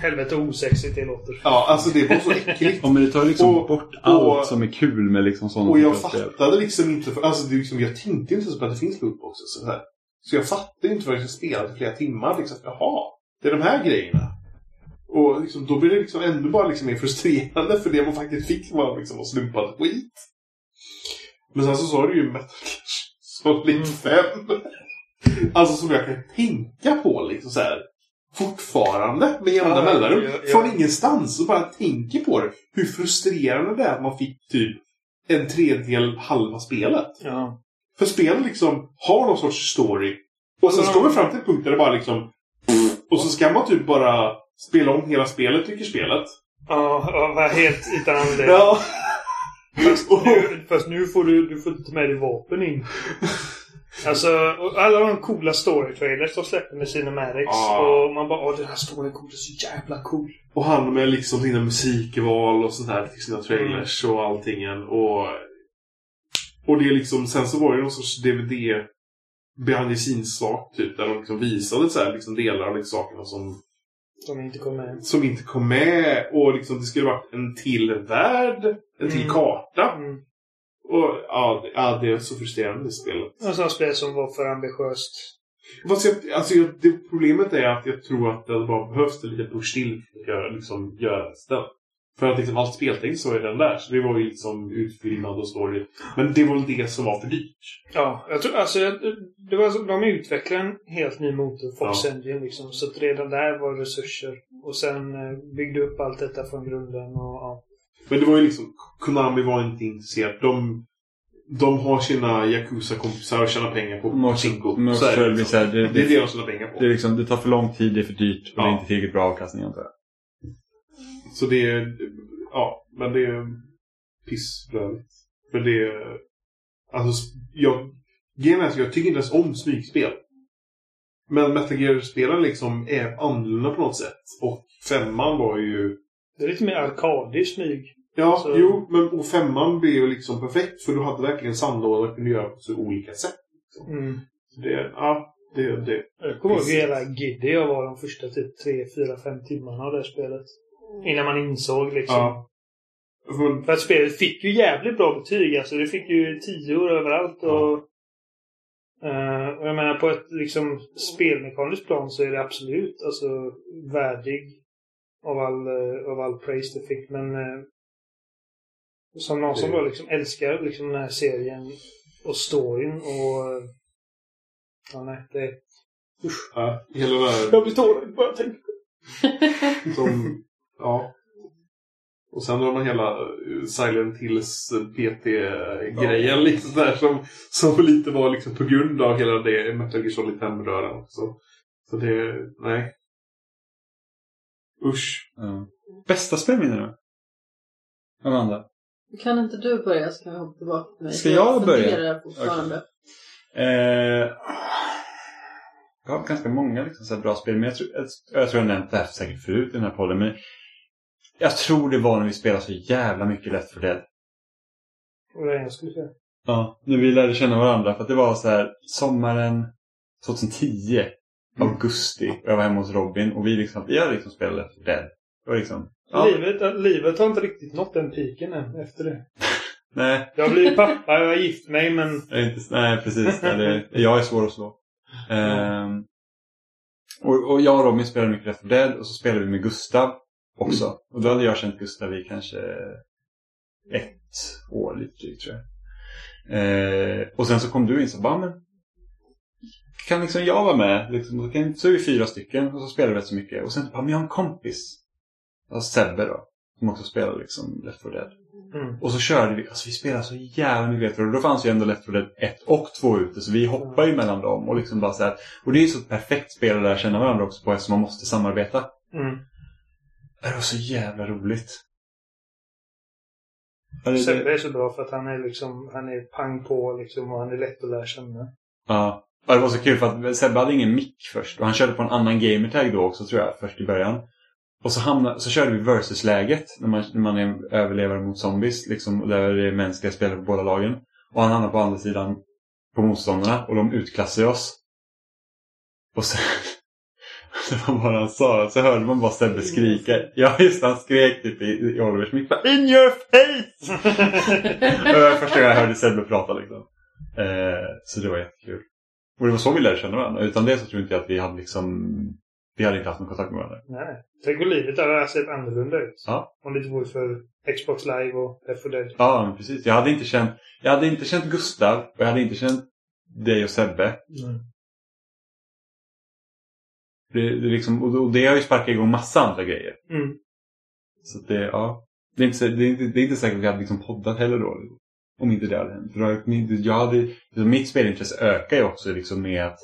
Helvete osexigt det låter. Ja, alltså det var så äckligt. Ja, men det tar liksom Och- bort och- allt som är kul med liksom sådana Och jag fattade liksom inte, för, alltså det liksom, jag tänkte inte ens på att det finns lootboxes så här. Så jag fattade inte förrän jag spelade i flera timmar liksom, jaha, det är de här grejerna. Och liksom, då blir det liksom ännu bara liksom mer frustrerande för det man faktiskt fick var liksom var slumpad skit. Men sen så sa du ju Metal Gear Solid Mm. 5. Alltså som jag kan tänka på liksom så här. Fortfarande med jämna Ja, mellanrum. ja, ja. Från ingenstans och bara tänker på det. Hur frustrerande det är att man fick typ en tredjedel halva spelet. Ja. För spelet liksom har någon sorts story. Och sen så Ja. kommer vi fram till en punkt där det bara liksom... Och så ska man typ bara spela om hela spelet, tycker spelet. Ja, ja, var helt utan anledning. Ja. Fast, nu, fast nu får du, du får inte ta med dig vapen in. Alltså, alla de coola story-trailers de släpper med Cinematics. Ja. Och man bara åh den här storyn det är så jävla cool. Och han med liksom sina musikval och sånt här till sina trailers och allting. Och, och det är liksom, sen så var det någon sorts DVD behind the scenes-sak typ. Där de liksom visade så här, liksom delar av liksom sakerna som, Som inte kom med. som inte kom med. Och liksom det skulle varit en till värld, en till Mm. karta. Mm. Och ja, ja, det är så frustrerande det spelet. Och sådana spel som var för ambitiöst. Fast jag, alltså, jag, det, problemet är att jag tror att det bara behövs en liten push till för att göra, liksom, göra resten. För att liksom allt speltänk så är den där. Så det var ju liksom utfyllnad och story. Men det var väl det som var för dyrt. Ja, jag tror alltså det var, så- de utvecklade en helt ny motor, Fox Ja. Engine liksom. Så att redan där var resurser. Och sen eh, byggde upp allt detta från grunden och ja. Men det var ju liksom, Konami var inte intresserad. De, de har sina Yakuza-kompisar och tjänar pengar på Pachinko. det det liksom. så här, det- Det är det- det de tjänar pengar på. Det, är liksom, det tar för lång tid, det är för dyrt och det är Ja. inte tillräckligt bra avkastning antar jag. Så det är... Ja, men det är pissrörigt. För det är... Alltså, jag... Att jag tycker inte ens om smygspel. Men Metal Gear-spelen liksom är annorlunda på något sätt. Och femman var ju... Det är lite mer arkadig smyg. Ja, Så- jo, men och femman blev ju liksom perfekt. För du hade verkligen sandlådor och kunde göra på så olika sätt. Mm. Så det, ja, det, det. Jag kommer ihåg hur jävla giddy jag var de första typ 3, 4, 5 timmarna av det här spelet. Innan man insåg liksom. Ja. För, För att spelet fick ju jävligt bra betyg. Alltså det fick ju tior överallt. Och, och jag menar på ett liksom spelmekaniskt plan så är det absolut alltså värdig av all, eh, av all praise det fick. Men eh, som någon som Det- då liksom älskar liksom den här serien och storyn och... Ja, nej. Det... ja, hela det här... Jag blir tårögd bara jag tänker Som, ja. Och sen har man hela eh, Silent Hills eh, PT-grejen liksom där som, som lite var liksom på grund av hela det Metal Gear Solid 5-röran också. Så det, nej. Usch. Ja. Bästa spelminne då? Amanda? Kan inte du börja så kan jag hoppa tillbaka till mig. Ska jag börja? funderar fortfarande. Eh, jag har ganska många liksom, så här bra spel, men jag tror jag, jag, tror jag nämnt det här säkert förut i den här podden. Men jag tror det var när vi spelade så jävla mycket Left 4 Dead. vad det jag skulle säga. Ja, när vi lärde känna varandra. För att det var så här sommaren 2010, augusti. Och jag var hemma hos Robin och vi liksom, vi hade liksom spelat Left 4 Dead. Det var liksom, ja, Livet, livet har inte riktigt nått den piken än efter det. nej, Jag har blivit pappa, jag har gift mig, men... Inte, nej, precis. Nej, det, jag är svår att slå. Ehm, och, och jag och Robin spelade mycket Left 4 Dead och så spelade vi med Gustav också. Och då hade jag känt Gustav i kanske ett år lite drygt tror jag. Ehm, och sen så kom du in så bara, men kan liksom jag vara med? Liksom, så, kan, så är vi fyra stycken och så spelar vi rätt så mycket. Och sen bara, men jag har en kompis. Alltså Sebbe då. Som också spelar liksom Left 4 Dead. Mm. Och så körde vi, alltså vi spelade så jävla mycket Left 4 Dead. Då fanns ju ändå Left 4 Dead 1 och 2 ute så vi hoppade ju mellan dem och liksom bara så här. Och det är ju så ett perfekt spel att lära känna varandra också på eftersom man måste samarbeta. Mm. Det var så jävla roligt. Sebbe är så bra för att han är liksom, han är pang på liksom och han är lätt att lära känna. ja. Ja, det var så kul för att Sebbe hade ingen mick först och han körde på en annan gamertag då också tror jag, först i början. Och så, hamnade, så körde vi versus-läget när man, när man är överlevare mot zombies, liksom, och där det är mänskliga spelare på båda lagen. Och han hamnade på andra sidan på motståndarna och de utklassade oss. Och sen, det var bara han sa, så hörde man bara Sebbe skrika. Ja just det, han skrek typ i, i Olivers bara, In your face! det var första gången jag hörde Sebbe prata liksom. Eh, så det var jättekul. Och det var så vi lärde känna varandra. Utan det så tror inte jag att vi hade liksom... Vi hade inte haft någon kontakt med varandra. Nej. Tänk om livet hade sett annorlunda ut. Ja. Om det inte vore för Xbox Live och Left 4 Dead. Ja, men precis. Jag hade inte känt... Jag hade inte känt Gustav och jag hade inte känt dig och Sebbe. Mm. Det, det, är liksom, och, och det har ju sparkat igång massa andra grejer. Mm. Så att det, ja. Det är inte, det är inte, det är inte säkert att vi hade liksom poddat heller då. Om inte det hade hänt. För jag hade, liksom, mitt spelintresse ökar ju också liksom med att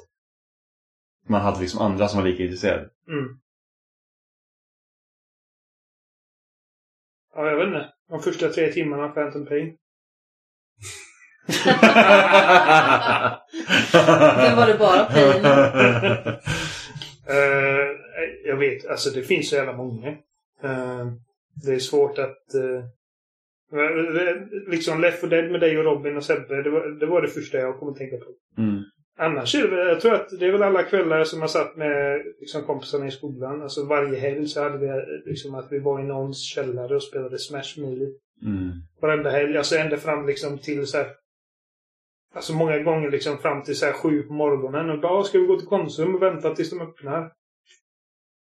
man hade liksom andra som var lika intresserade. Mm. Ja, jag vet inte. De första tre timmarna av Phantom Pain. Sen var det bara pain. Eh, jag vet, alltså det finns så jävla många. Eh, det är svårt att... eh, liksom Left 4 Dead med dig och Robin och Sebbe, det var det, var det första jag kom att tänka på. mm. Annars är det jag tror att det är väl alla kvällar som jag satt med liksom, kompisarna i skolan. Alltså varje helg så hade vi liksom att vi var i någons källare och spelade Smash Melee. Mm. Varenda helg. Alltså ända fram liksom till så här, Alltså många gånger liksom fram till så här sju på morgonen. Och bara, ska vi gå till Konsum och vänta tills de öppnar?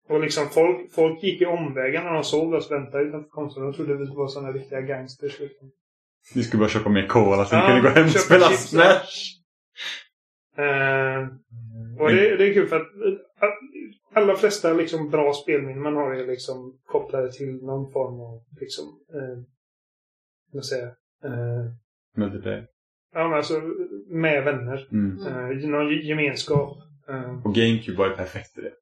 Och liksom folk, folk gick i omvägar när de såg oss vänta utanför Konsum. De trodde vi var sådana riktiga gangsters. Liksom. Vi skulle bara köpa mer cola så vi Ja, kunde gå hem och spela chips, Smash. Eh, och det, det är kul för att eh, alla flesta liksom bra spelminnen man har är liksom kopplade till någon form av liksom, eh, vad säger jag, eh, Multiplayer. Ja men alltså med vänner. Mm. Eh, någon ge- gemenskap. Eh, Och GameCube var ju perfekt för det.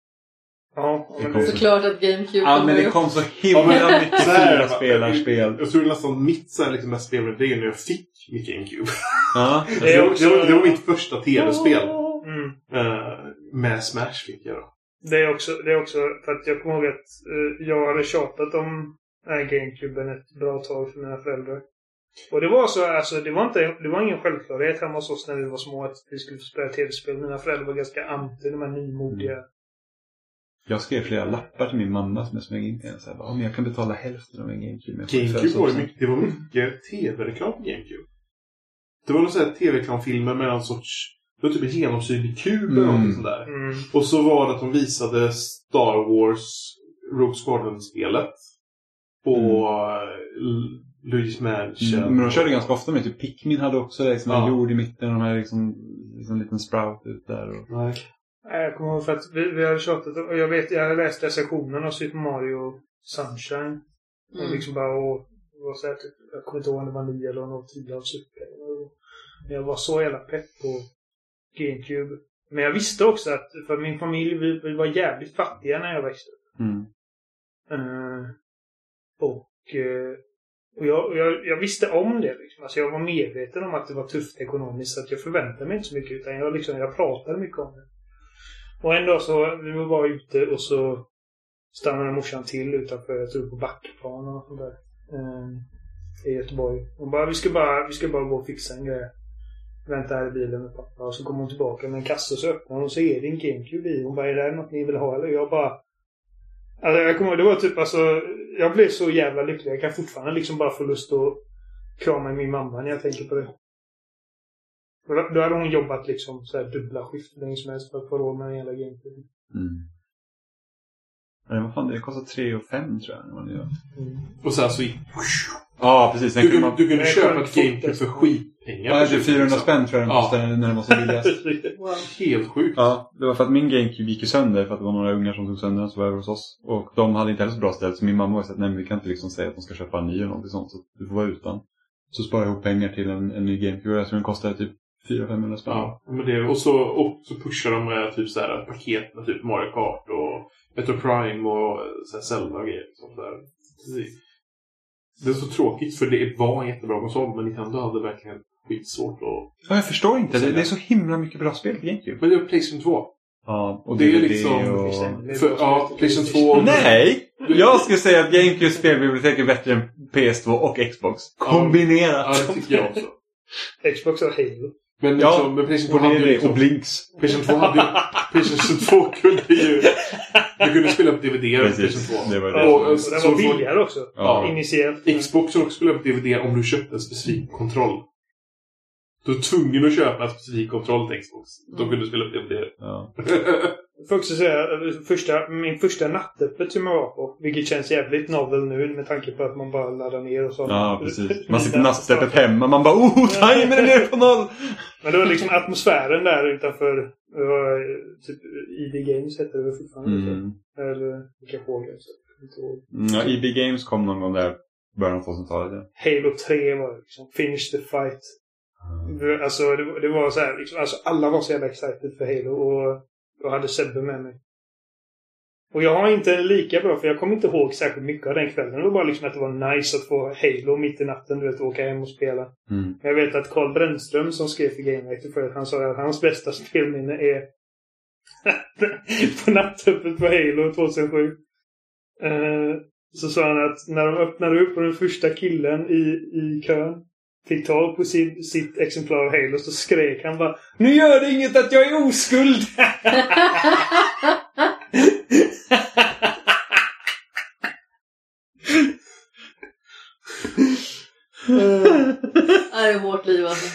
ja, Det men det, så- Såklart att GameCube Ja, kommer men det kom så himla mycket Så fyra spelarspel. Jag tror nästan mitt så här, liksom, mest spel med det är när jag fick mitt GameCube. Ja. Alltså, Det var, det, var, det var mitt första tv-spel. mm, Eh, med Smash fick jag då. det, är också, det är också för att jag kommer ihåg att eh, jag hade tjatat om den här GameCuben ett bra tag för mina föräldrar. Och det var så, alltså det var inte, det var ingen självklarhet hemma hos oss när vi var små att vi skulle spela tv-spel. Mina föräldrar var ganska anti de här nymodiga. Jag skrev flera lappar till min mamma som jag smög in till henne. Så här, bara, "Ja, men jag kan betala hälften av en GameCube. GameCube födelsedagspresent." var ju mycket, det var mycket tv-reklam på GameCube. Det var någon sån här tv-reklamfilmer med någon sorts... Det var typ en genomsynlig kub eller Mm. någonting sånt där. Mm. Och så var det att de visade Star Wars Rogue Squadron-spelet. På mm. Luigi's Mansion. Mm, men de körde ganska ofta med typ Pikmin hade också det, liksom en Ja. jord i mitten och de här liksom, liksom en liten sprout ut där. Och... Nej. Jag kommer ihåg för att vi, vi hade tjatat och jag vet, jag hade läst recensionen av Super Mario Sunshine. Och Mm. liksom bara, och, var så här, typ, jag kommer inte ihåg om det var nio eller något tio av Super. Och- Men jag var så jävla pepp på GameCube. Men jag visste också att, för min familj, vi, vi var jävligt fattiga när jag växte upp. Mm. Eh, och eh, och jag, jag, jag visste om det. Liksom. Alltså jag var medveten om att det var tufft ekonomiskt. Så att jag förväntade mig inte så mycket. Utan jag, liksom, jag pratade mycket om det. Och en dag så, vi var bara ute och så stannade morsan till utanför, jag tror på Backaplan och sånt där. Eh, I Göteborg. Hon bara, vi ska bara, vi ska bara gå och fixa en grej. Vänta här i bilen med pappa. Och så kommer hon tillbaka med en kasse och så öppnar hon och så är det en GameCube i. Hon bara, är det här något ni vill ha eller? Jag bara... Alltså jag kommer ihåg, det var typ alltså... Jag blev så jävla lycklig. Jag kan fortfarande liksom bara få lust att krama min mamma när jag tänker på det. Då hade hon jobbat liksom så här dubbla skift länge som helst för att få råd med en jävla GameCube. Mm. Nej, vad fan, det kostar 3 och 5 tror jag. när man gör. Mm. Och sen så gick... Ja, precis. Sen Du, kunde man... du kunde köpa ett GameCube för skitpengar. Ja, det är 400 Liksom. spänn tror jag den Ja. kostade när den var som billigast. Helt sjukt. Ja, det var för att min GameCube gick ju sönder för att det var några ungar som tog sönder den som var över hos oss. Och de hade inte heller så bra ställt så min mamma var så att nej men vi kan inte liksom säga att de ska köpa en ny eller någonting sånt så du får vara utan. Så sparade jag ihop pengar till en, en ny GameCube. Jag tror den kostade typ 400-500 spänn. Ja, men det, och, så, och så pushar de med typ så här paket med typ Mario Kart och Metro Prime och så här Zelda och grejer. Sånt där. Det- Det är så tråkigt för det var en jättebra konsol men Nintendo hade verkligen skitsvårt att... Ja, jag förstår inte. Det, det är så himla mycket bra spel på GameCube. Men det är Playstation 2. Ja, och Det är DVD liksom- och... För, ja, Playstation 2. Nej! Jag skulle säga att GameCubes spelbibliotek är bättre än PS2 och Xbox. Kombinerat! Ja, det tycker jag också. Xbox och Halo. Men Ja, liksom, men Playstation 2 Och, hade ju det, liksom... och Blinks. Playstation 2 hade ju... Playstation 2 kunde ju... Du kunde spela upp DVD på Playstation 2. Det var det. Och, och den så var får- billigare också. Ja. Initiellt. Xbox kunde också spela upp DVD om du köpte en specifik kontroll. Du var tvungen att köpa en specifik kontroll till Xbox. Då kunde du spela upp DVD. Ja. Jag får också säga, eh, första, min första nattöppet som jag var på, vilket känns jävligt novel nu med tanke på att man bara laddar ner och så. ja, precis. Man sitter nattöppet hemma. Man bara oh, timern är nere på noll! Men det var liksom atmosfären där utanför, det var, eh, typ ID Games hette det väl fortfarande? Mm. Eller vilka frågor? så jag inte ihåg. Mm, Ja, EB Games kom någon gång där början av 2000-talet. Ja. Halo 3 var det liksom. Finish the fight. Alltså det, det var så här, liksom, alltså alla var så jävla excited för Halo och jag hade Sebbe med mig. Och jag har inte lika bra, för jag kommer inte ihåg särskilt mycket av den kvällen. Det var bara liksom att det var nice att få Halo mitt i natten, du vet, åka hem och spela. Mm. Men Jag vet att Carl Brännström som skrev för Game Reactor förut, han sa att hans bästa spelminne är på nattöppet på Halo 2007. Eh, så sa han att när de öppnade upp och den första killen i, i kön fick tag på sin, sitt exemplar av Halo så skrek han bara Nu gör det inget att jag är oskuld! Det här är vårt liv alltså.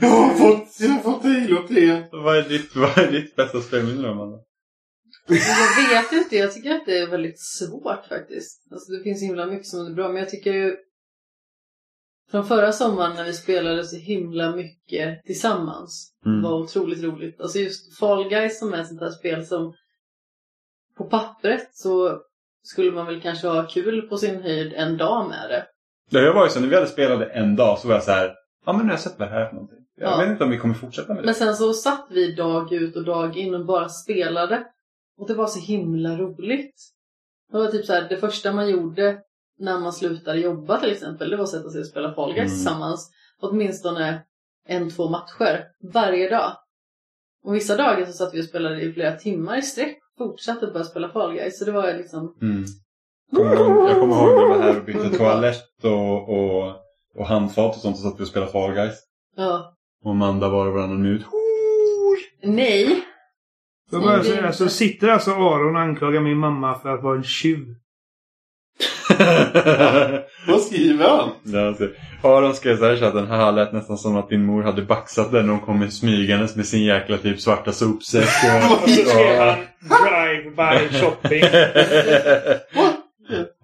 Jag har fått, jag har fått Halo 3. Vad, är ditt, vad är ditt bästa spelminne då, Amanda? Jag vet inte, jag tycker att det är väldigt svårt faktiskt. Alltså det finns himla mycket som är bra, men jag tycker ju från förra sommaren när vi spelade så himla mycket tillsammans Mm. var otroligt roligt. Alltså just Fall Guys som är ett sånt där spel som på pappret så skulle man väl kanske ha kul på sin höjd en dag med det. Ja, jag var ju så när vi hade spelat en dag så var jag så här. Ja men nu har jag sett vad det här är för någonting. Jag Ja. vet inte om vi kommer fortsätta med det. Men sen så satt vi dag ut och dag in och bara spelade. Och det var så himla roligt. Det var typ så här, det första man gjorde när man slutade jobba till exempel, det var att sätta sig och spela Fall Guys Mm. tillsammans. Åtminstone en, två matcher varje dag. Och vissa dagar så satt vi och spelade i flera timmar i sträck. Fortsatte bara spela Fall Guys. Så det var liksom... Mm. Kommer ihåg, jag kommer ihåg när vi var här och bytte toalett och, och, och handfat och sånt och satt vi och spelade Fall Guys. Ja. Och Amanda var och varannan minut. Nej! Så, Nej, bara, alltså, sitter alltså Aron och anklagar min mamma för att vara en tjuv. Vad skriver han? Ja, alltså, Aron skrev så här i chatten, haha lät nästan som att din mor hade baxat den när hon kom smygandes med sin jäkla typ svarta sopsäck. Och han drive-by shopping.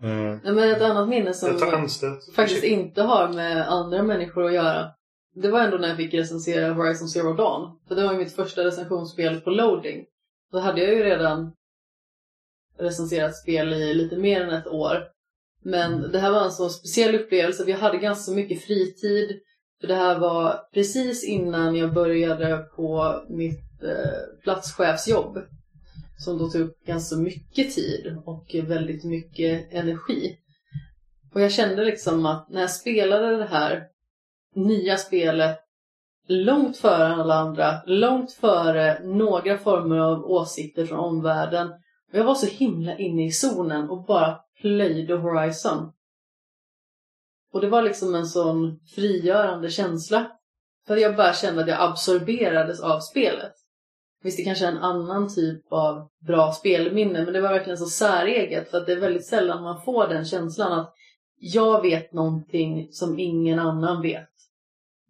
Mm. Men ett annat minne som... Faktiskt inte har med andra människor att göra. Det var ändå när jag fick recensera Horizon Zero Dawn. För det var ju mitt första recensionsspel på loading. Då hade jag ju redan recenserat spel i lite mer än ett år. Men det här var en så speciell upplevelse. Vi hade ganska mycket fritid. För det här var precis innan jag började på mitt eh, platschefsjobb. Som då tog upp ganska mycket tid och väldigt mycket energi. Och jag kände liksom att när jag spelade det här nya spelet långt före alla andra, långt före några former av åsikter från omvärlden. Och jag var så himla inne i zonen och bara plöjde Horizon. Och det var liksom en sån frigörande känsla. För jag bara kände att jag absorberades av spelet. Visst, det kanske är en annan typ av bra spelminne, men det var verkligen så säreget för att det är väldigt sällan man får den känslan att jag vet någonting som ingen annan vet.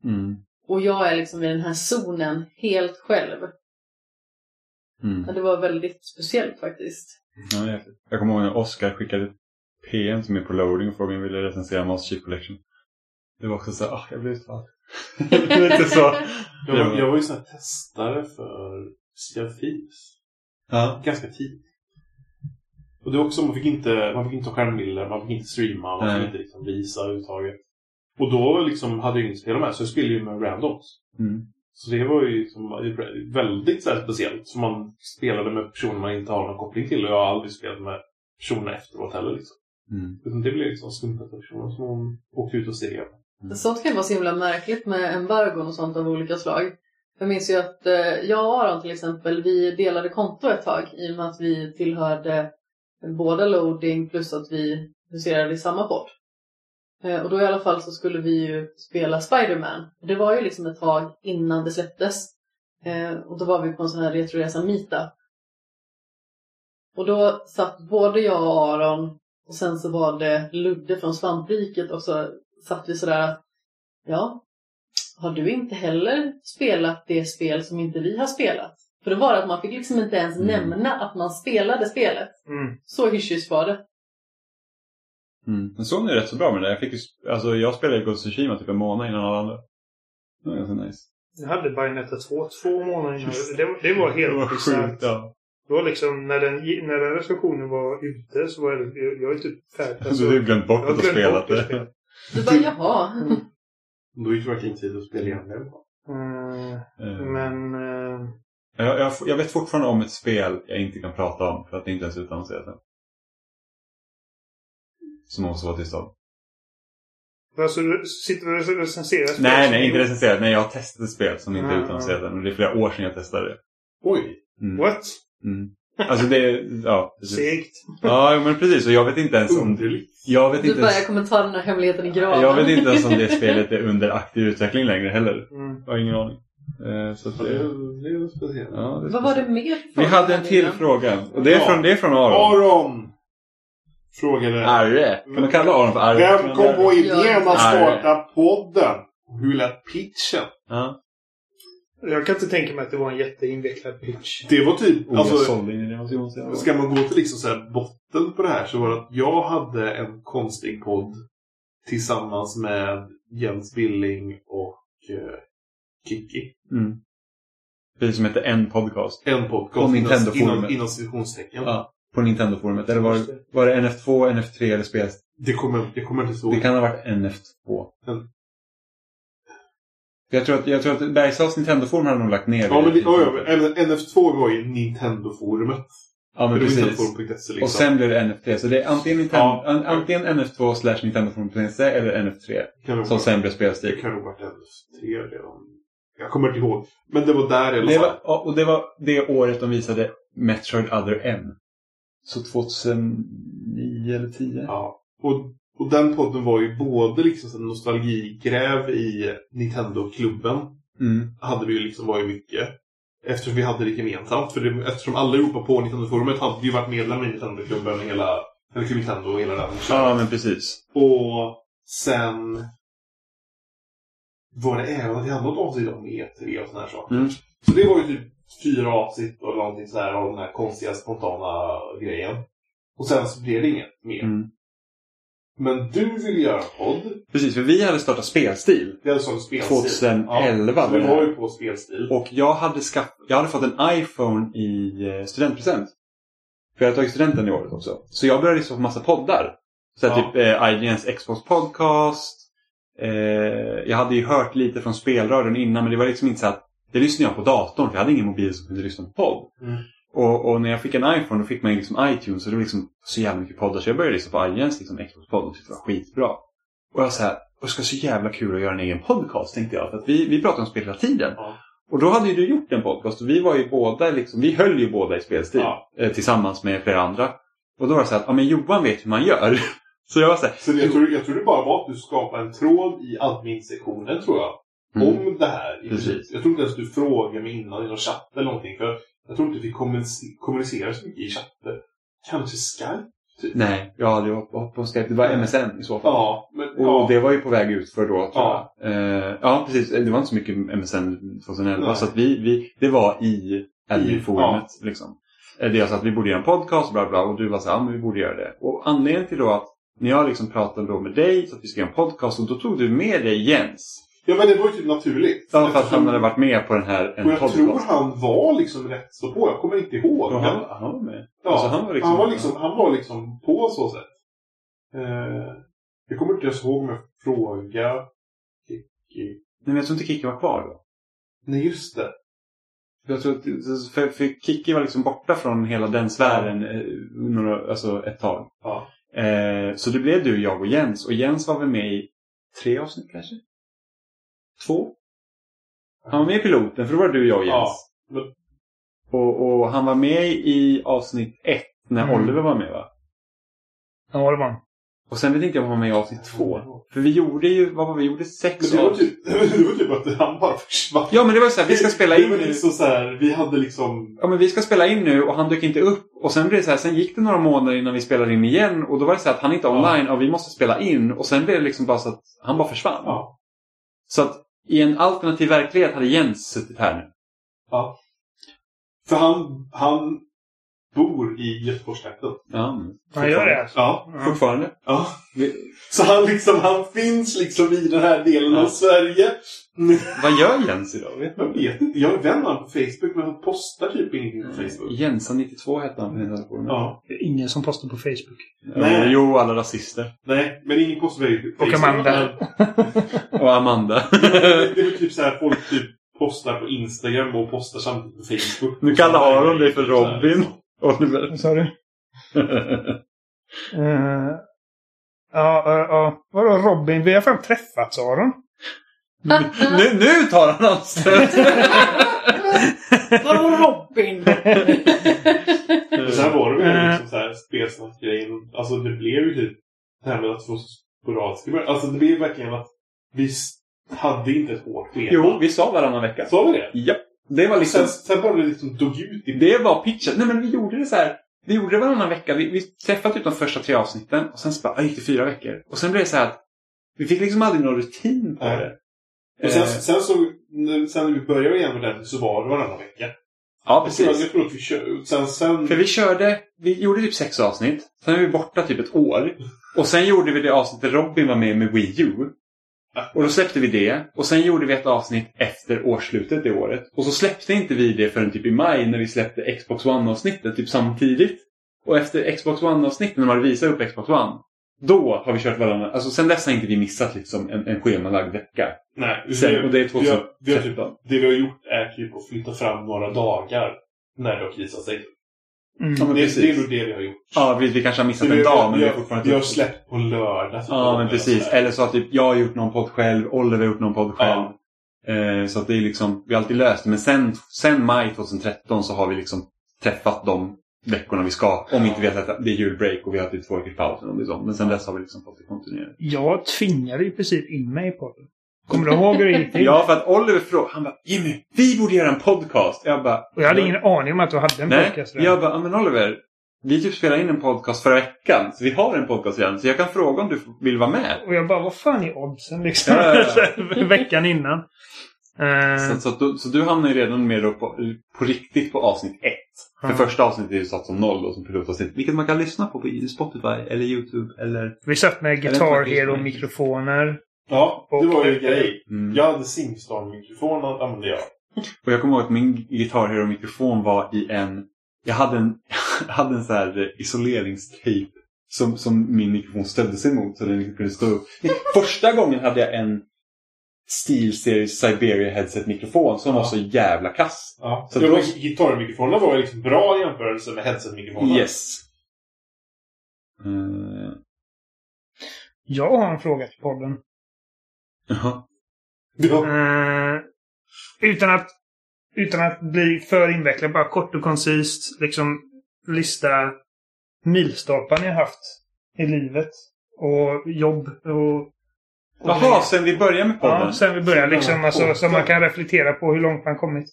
Mm. Och jag är liksom i den här zonen helt själv. Mm. Ja, Det var väldigt speciellt faktiskt. Ja, jag kommer ihåg när Oscar skickade PM som är på loading och frågade om jag ville recensera Master Chief Collection. Det var också så här, ah, jag blev utvald. lite så. Jag, var- jag var ju sån här testare för Sea Thieves. Ja. Ganska tidigt. Och det är också, man fick inte, man fick inte ha skärmbilder, man fick inte streama, man Nej. fick inte liksom visa överhuvudtaget. Och då liksom hade jag ingen spelare med, så jag spelade ju med randoms. Mm. Så det var ju liksom väldigt så här speciellt. Så man spelade med personer man inte har någon koppling till. Och jag har aldrig spelat med personer efteråt heller. Liksom. Mm. Utan det blev liksom slumpade personer som hon åkte ut och steg. Sånt kan vara så himla märkligt med embargon och sånt av olika slag. Jag minns ju att eh, jag och Aron till exempel, vi delade konto ett tag i och med att vi tillhörde båda loading plus att vi huserade i samma podd. Eh, och då i alla fall så skulle vi ju spela Spider-Man. Det var ju liksom ett tag innan det släpptes. Eh, och då var vi på en sån här retroresa Mita. Och då satt både jag och Aron och sen så var det Ludde från Svampriket och så satt vi sådär att ja, har du inte heller spelat det spel som inte vi har spelat? För det var att man fick liksom inte ens Mm. nämna att man spelade spelet. Mm. Så hysch var det. Mm. Men Sony är rätt så bra med det. Jag, fick ju, alltså, jag spelade Ghost of Tsushima typ en månad innan alla andra. Det var ganska nice. Jag hade Bayonetta 2 två månader innan. Det, var- det var Det var helt bisarrt. sjukt. Ja. Det var liksom, när den, när den recensionen var ute så var det, jag, jag är typ färdig. du har glömt bort jag har att du glömt spelat det. spelet. Du bara jaha. Då gick det verkligen tid att spela igen det. Mm, Eh, men... eh, jag, jag, jag vet fortfarande om ett spel jag inte kan prata om för att det inte ens är utannonserat än. Som måste vara tyst om. Alltså, du sitter du och recenserar spel Nej, nej, inte recenserat. Nej, jag har testat ett spel som inte är Ah, utannonserat än. Och det är flera år sedan jag testade det. Oj! Mm. What? Mm. Alltså det är... Ja, precis. Segt. Ja, men precis. Och jag vet inte ens om... Jag vet Du inte bara, ens... kommer ta den här hemligheten i graven. Jag vet inte ens om det spelet är under aktiv utveckling längre heller. Mm. Jag har ingen aning. Eh, Så att Ja, det, det... är- det är speciellt. Ja, det Vad var det mer för Vi hade en till innan? fråga. Och det är från, det är från Aron. Aron! Frågade. Arre. Kan man kalla Aron för Arre? Vem kom på idén att starta podden? Hur lät pitchen? Ja. Jag kan inte tänka mig att det var en jätteinvecklad pitch. Det var typ... Oh, alltså, det Jonas. Ska man gå till liksom så här botten på det här så var det att jag hade en konstig podd tillsammans med Jens Billing och eh, Kiki. Mm. Precis som hette en podcast. En podcast Och Nintendo inom, inom citationstecken. Ja. På Nintendo-forumet. Eller var, det- var det NF2, NF3 eller spel? Det kommer det kommer inte så. Det kan ha varit NF2. Mm. Jag tror att, jag tror att Bergsals Nintendo-forum hade nog lagt ner Ja, men det, ja, ja, men NF2 var ju Nintendo-forumet. ja, men det precis. Liksom. Och sen blev det NF3. Så det är antingen, Nintendo, Ja. an, antingen NF2 slash Nintendo-forum.se eller NF3. kan nog Som vara- sen Det spelstil. kan nog varit NF3 redan. Jag kommer inte ihåg. Men det var där i alla Det fall. var, och det var det året de visade Metroid Other M. Så 2009 eller 10? Ja. Och, och den podden var ju både liksom en nostalgigräv i Nintendo-klubben. Mm. Hade vi ju liksom var ju mycket. Eftersom vi hade det gemensamt. För det, eftersom allihopa på Nintendo-forumet hade ju varit medlem i Nintendo-klubben hela... Eller Club Nintendo och hela den. Ja, men precis. Och sen var det även ett annat avsnitt om E3 och sådana här saker. Mm. Så det var ju typ fyra avsnitt och någonting sådär av den här konstiga spontana grejen. Och sen så blev det inget mer. Mm. Men du ville göra en podd. Precis, för vi hade startat Spelstil. Det hade sån spelstil. 2011 Ja, så vi var ju på spelstil. Och jag hade, skaff- jag hade fått en iPhone i eh, studentpresent. För jag har tagit studenten i året också. Så jag började lyssna på massa poddar. Så Ja. typ eh, IGNs Xbox podcast. Eh, jag hade ju hört lite från spelradion innan men det var liksom inte så att det lyssnade jag på datorn för jag hade ingen mobil som kunde lyssna på podd. Mm. Och, och när jag fick en iPhone då fick man liksom iTunes och det var liksom så jävla mycket poddar. Så jag började lyssna på IGNs liksom Xbox-podd och tyckte det var skitbra. Och jag så här, och det ska så jävla kul att göra en egen podcast tänkte jag. För att vi, vi pratar om spel hela tiden. Ja. Och då hade ju du gjort en podcast och vi var ju båda liksom, vi höll ju båda i spelstil. Ja. Eh, tillsammans med flera andra. Och då var det så här, ja men Johan vet hur man gör. så jag var så här, Så jag tror, jag tror det bara var att du skapade en tråd i admin-sektionen tror jag. Mm, Om det här. Precis. Jag tror inte ens du frågade mig innan i någon chatt eller någonting. För jag tror inte vi kommunic- kommunicerar så mycket i chatter. Kanske Skype? Typ. nej, jag hade ju hoppat på Skype. Det var MSN i så fall. Ja, men Och ja. det var ju på väg ut för då tror Ja. jag. Eh, ja, precis. Det var inte så mycket MSN 2011. Nej. Så att vi, vi, det var i admin-forumet. Liksom. Eh, Det är alltså att vi borde göra en podcast, bla bla. Och du var så här, ja men vi borde göra det. Och anledningen till då att när jag liksom pratade då med dig så att vi ska göra en podcast och då tog du med dig Jens. Ja, men det var ju typ naturligt. Ja, för att han hade varit med på den här en Och jag podcast. tror han var liksom rätt så på. Jag kommer inte ihåg. Och han, han var med. Ja, Alltså, han var liksom- han, var liksom, han var liksom på så sätt. Eh, jag kommer inte ens ihåg om jag frågade Kikki. Nej, men jag tror inte Kikki var kvar då. Nej, just det. Jag tror att, för, för Kikki var liksom borta från hela den sfären eh, några, alltså ett tag. Ja. Eh, så det blev du, jag och Jens. Och Jens var väl med i tre avsnitt kanske? Två? Han var med i piloten, för då var det du, jag och Jens. Ja, men- Och, och han var med i avsnitt ett när Mm. Oliver var med va? Ja, det var han. Och sen vet inte jag om han var med i avsnitt två. För vi gjorde ju, vad var vi? Gjorde Men sex det var, typ, det var typ att han bara försvann. Ja men det var så här, vi ska spela det in var nu. liksom så här, vi hade liksom... Ja men vi ska spela in nu och han dök inte upp. Och sen blev det så här, sen gick det några månader innan vi spelade in igen. Och då var det så här att han inte är online och vi måste spela in. Och sen blev det liksom bara så att han bara försvann. Ja. Så att i en alternativ verklighet hade Jens suttit här nu. ja. För han, han bor i Göteborgstrakten. Ja, Han gör det alltså? Ja. Fortfarande. ja. Så han liksom, han finns liksom i den här delen av Ja. Sverige. vad gör Jens idag? Vet Jag vet inte. Jag är vän på Facebook men han postar typ ingenting på Mm. Facebook. Jensa92 hette han på den telefonen. Ja. Det är ingen som postar på Facebook. Ja, Jo, alla rasister. Nej, men ingen postar på Facebook. Och Amanda. Och Amanda. det är typ så här folk typ postar på Instagram och postar samtidigt på Facebook. Nu kallar Aron dig för Robin. Oliver. Vad sa du? Uh, ja, ja, ja. Vadå Robin? Vi har fan träffats Aron. nu, nu tar han anstöt! Vadå Robin? Sen var det väl Eh. liksom så här spelsnack-grejen. Alltså det blev ju typ det här med att få sporadiska början. Alltså det blev verkligen att vi hade inte ett hårt schema. Jo, vi sa varannan vecka. Sa vi det? Ja. Det var liksom... Sen, sen bara det liksom dog ut i Det var pitchen. Nej men vi gjorde det så här. Vi gjorde det varannan vecka. Vi, vi träffade typ de första tre avsnitten. Och sen så bara, gick det fyra veckor. Och sen blev det så här att vi fick liksom aldrig någon rutin på Nej. det. Och sen, Eh, sen så, när, sen när vi började igen med den så var det varannan vecka. ja, Jag tror, precis. jag tror att vi kör, sen, sen... För vi körde, vi gjorde typ sex avsnitt. Sen var vi borta typ ett år. Och sen gjorde vi det avsnitt där Robin var med med Wii U. Och då släppte vi det. Och sen gjorde vi ett avsnitt efter årsslutet det året. Och så släppte inte vi det förrän typ i maj när vi släppte Xbox One-avsnittet typ samtidigt. Och efter Xbox One-avsnittet när man visar upp Xbox One. Då har vi kört varannan. Alltså sen dess har inte vi missat liksom en, en schemalagd vecka. Nej, Sen, och det är vi har, vi har typ, 2013. det vi har gjort är typ att flytta fram några dagar när det har krisat sig. Mm. Ja, det, det är nog det vi har gjort. Ja, vi, vi kanske har missat Så en vi, dag men vi, vi har fortfarande vi har släppt på lördag. Ja, men precis. sådär. Eller så att typ jag har gjort någon podd själv, Oliver har gjort någon podd själv. Eh, så att det är liksom, vi har alltid löst det. Men sen, sen maj 2013 så har vi liksom träffat de veckorna vi ska. Om inte vi har sett att det är julbreak och vi har typ två veckors paus. Men sen dess har vi liksom fått det kontinuerligt. Jag tvingade i princip in mig på det. Kommer du ihåg hur det gick till? Ja, för att Oliver frågade, han bara Jimmy, vi borde göra en podcast. Jag bara, Och jag hade ingen aning om att du hade en Nej, podcast redan. jag bara, "Ja, men Oliver, vi typ spelade in en podcast förra veckan. Så vi har en podcast redan. Så jag kan fråga om du vill vara med. Och jag bara, vad fan är oddsen liksom? Ja, ja, Veckan innan. Eh, Så, så, du, så du hamnar ju redan med på, på riktigt på avsnitt ett. För Ja. första avsnittet är ju satt som noll och som pilotavsnitt. Vilket man kan lyssna på på Spotify eller YouTube eller... vi satt med Guitar Hero-mikrofoner. Ja, det var ju en grej. Mm. Jag hade Simstar-mikrofon att använda jag. Och jag kommer ihåg att min Guitar Hero-mikrofon var i en... Jag hade en, jag hade en så här isoleringstejp som, som min mikrofon stödde sig mot så den inte kunde stå upp. Första gången hade jag en SteelSeries Siberia Headset-mikrofon som var Ja. så jävla kass. Ja. Så Så då- Gitarrmikrofonerna var ju liksom bra i jämförelse med headset-mikrofonerna. Yes. Uh, Jag har en fråga till podden. Jaha. Ja. Eh, utan, att, utan att bli för invecklad, bara kort och koncist liksom lista milstolpar ni har haft i livet. Och jobb och... och Jaha, sen vi började med podden? Ja, sen vi började Sen liksom. Alltså, så man kan reflektera på hur långt man kommit.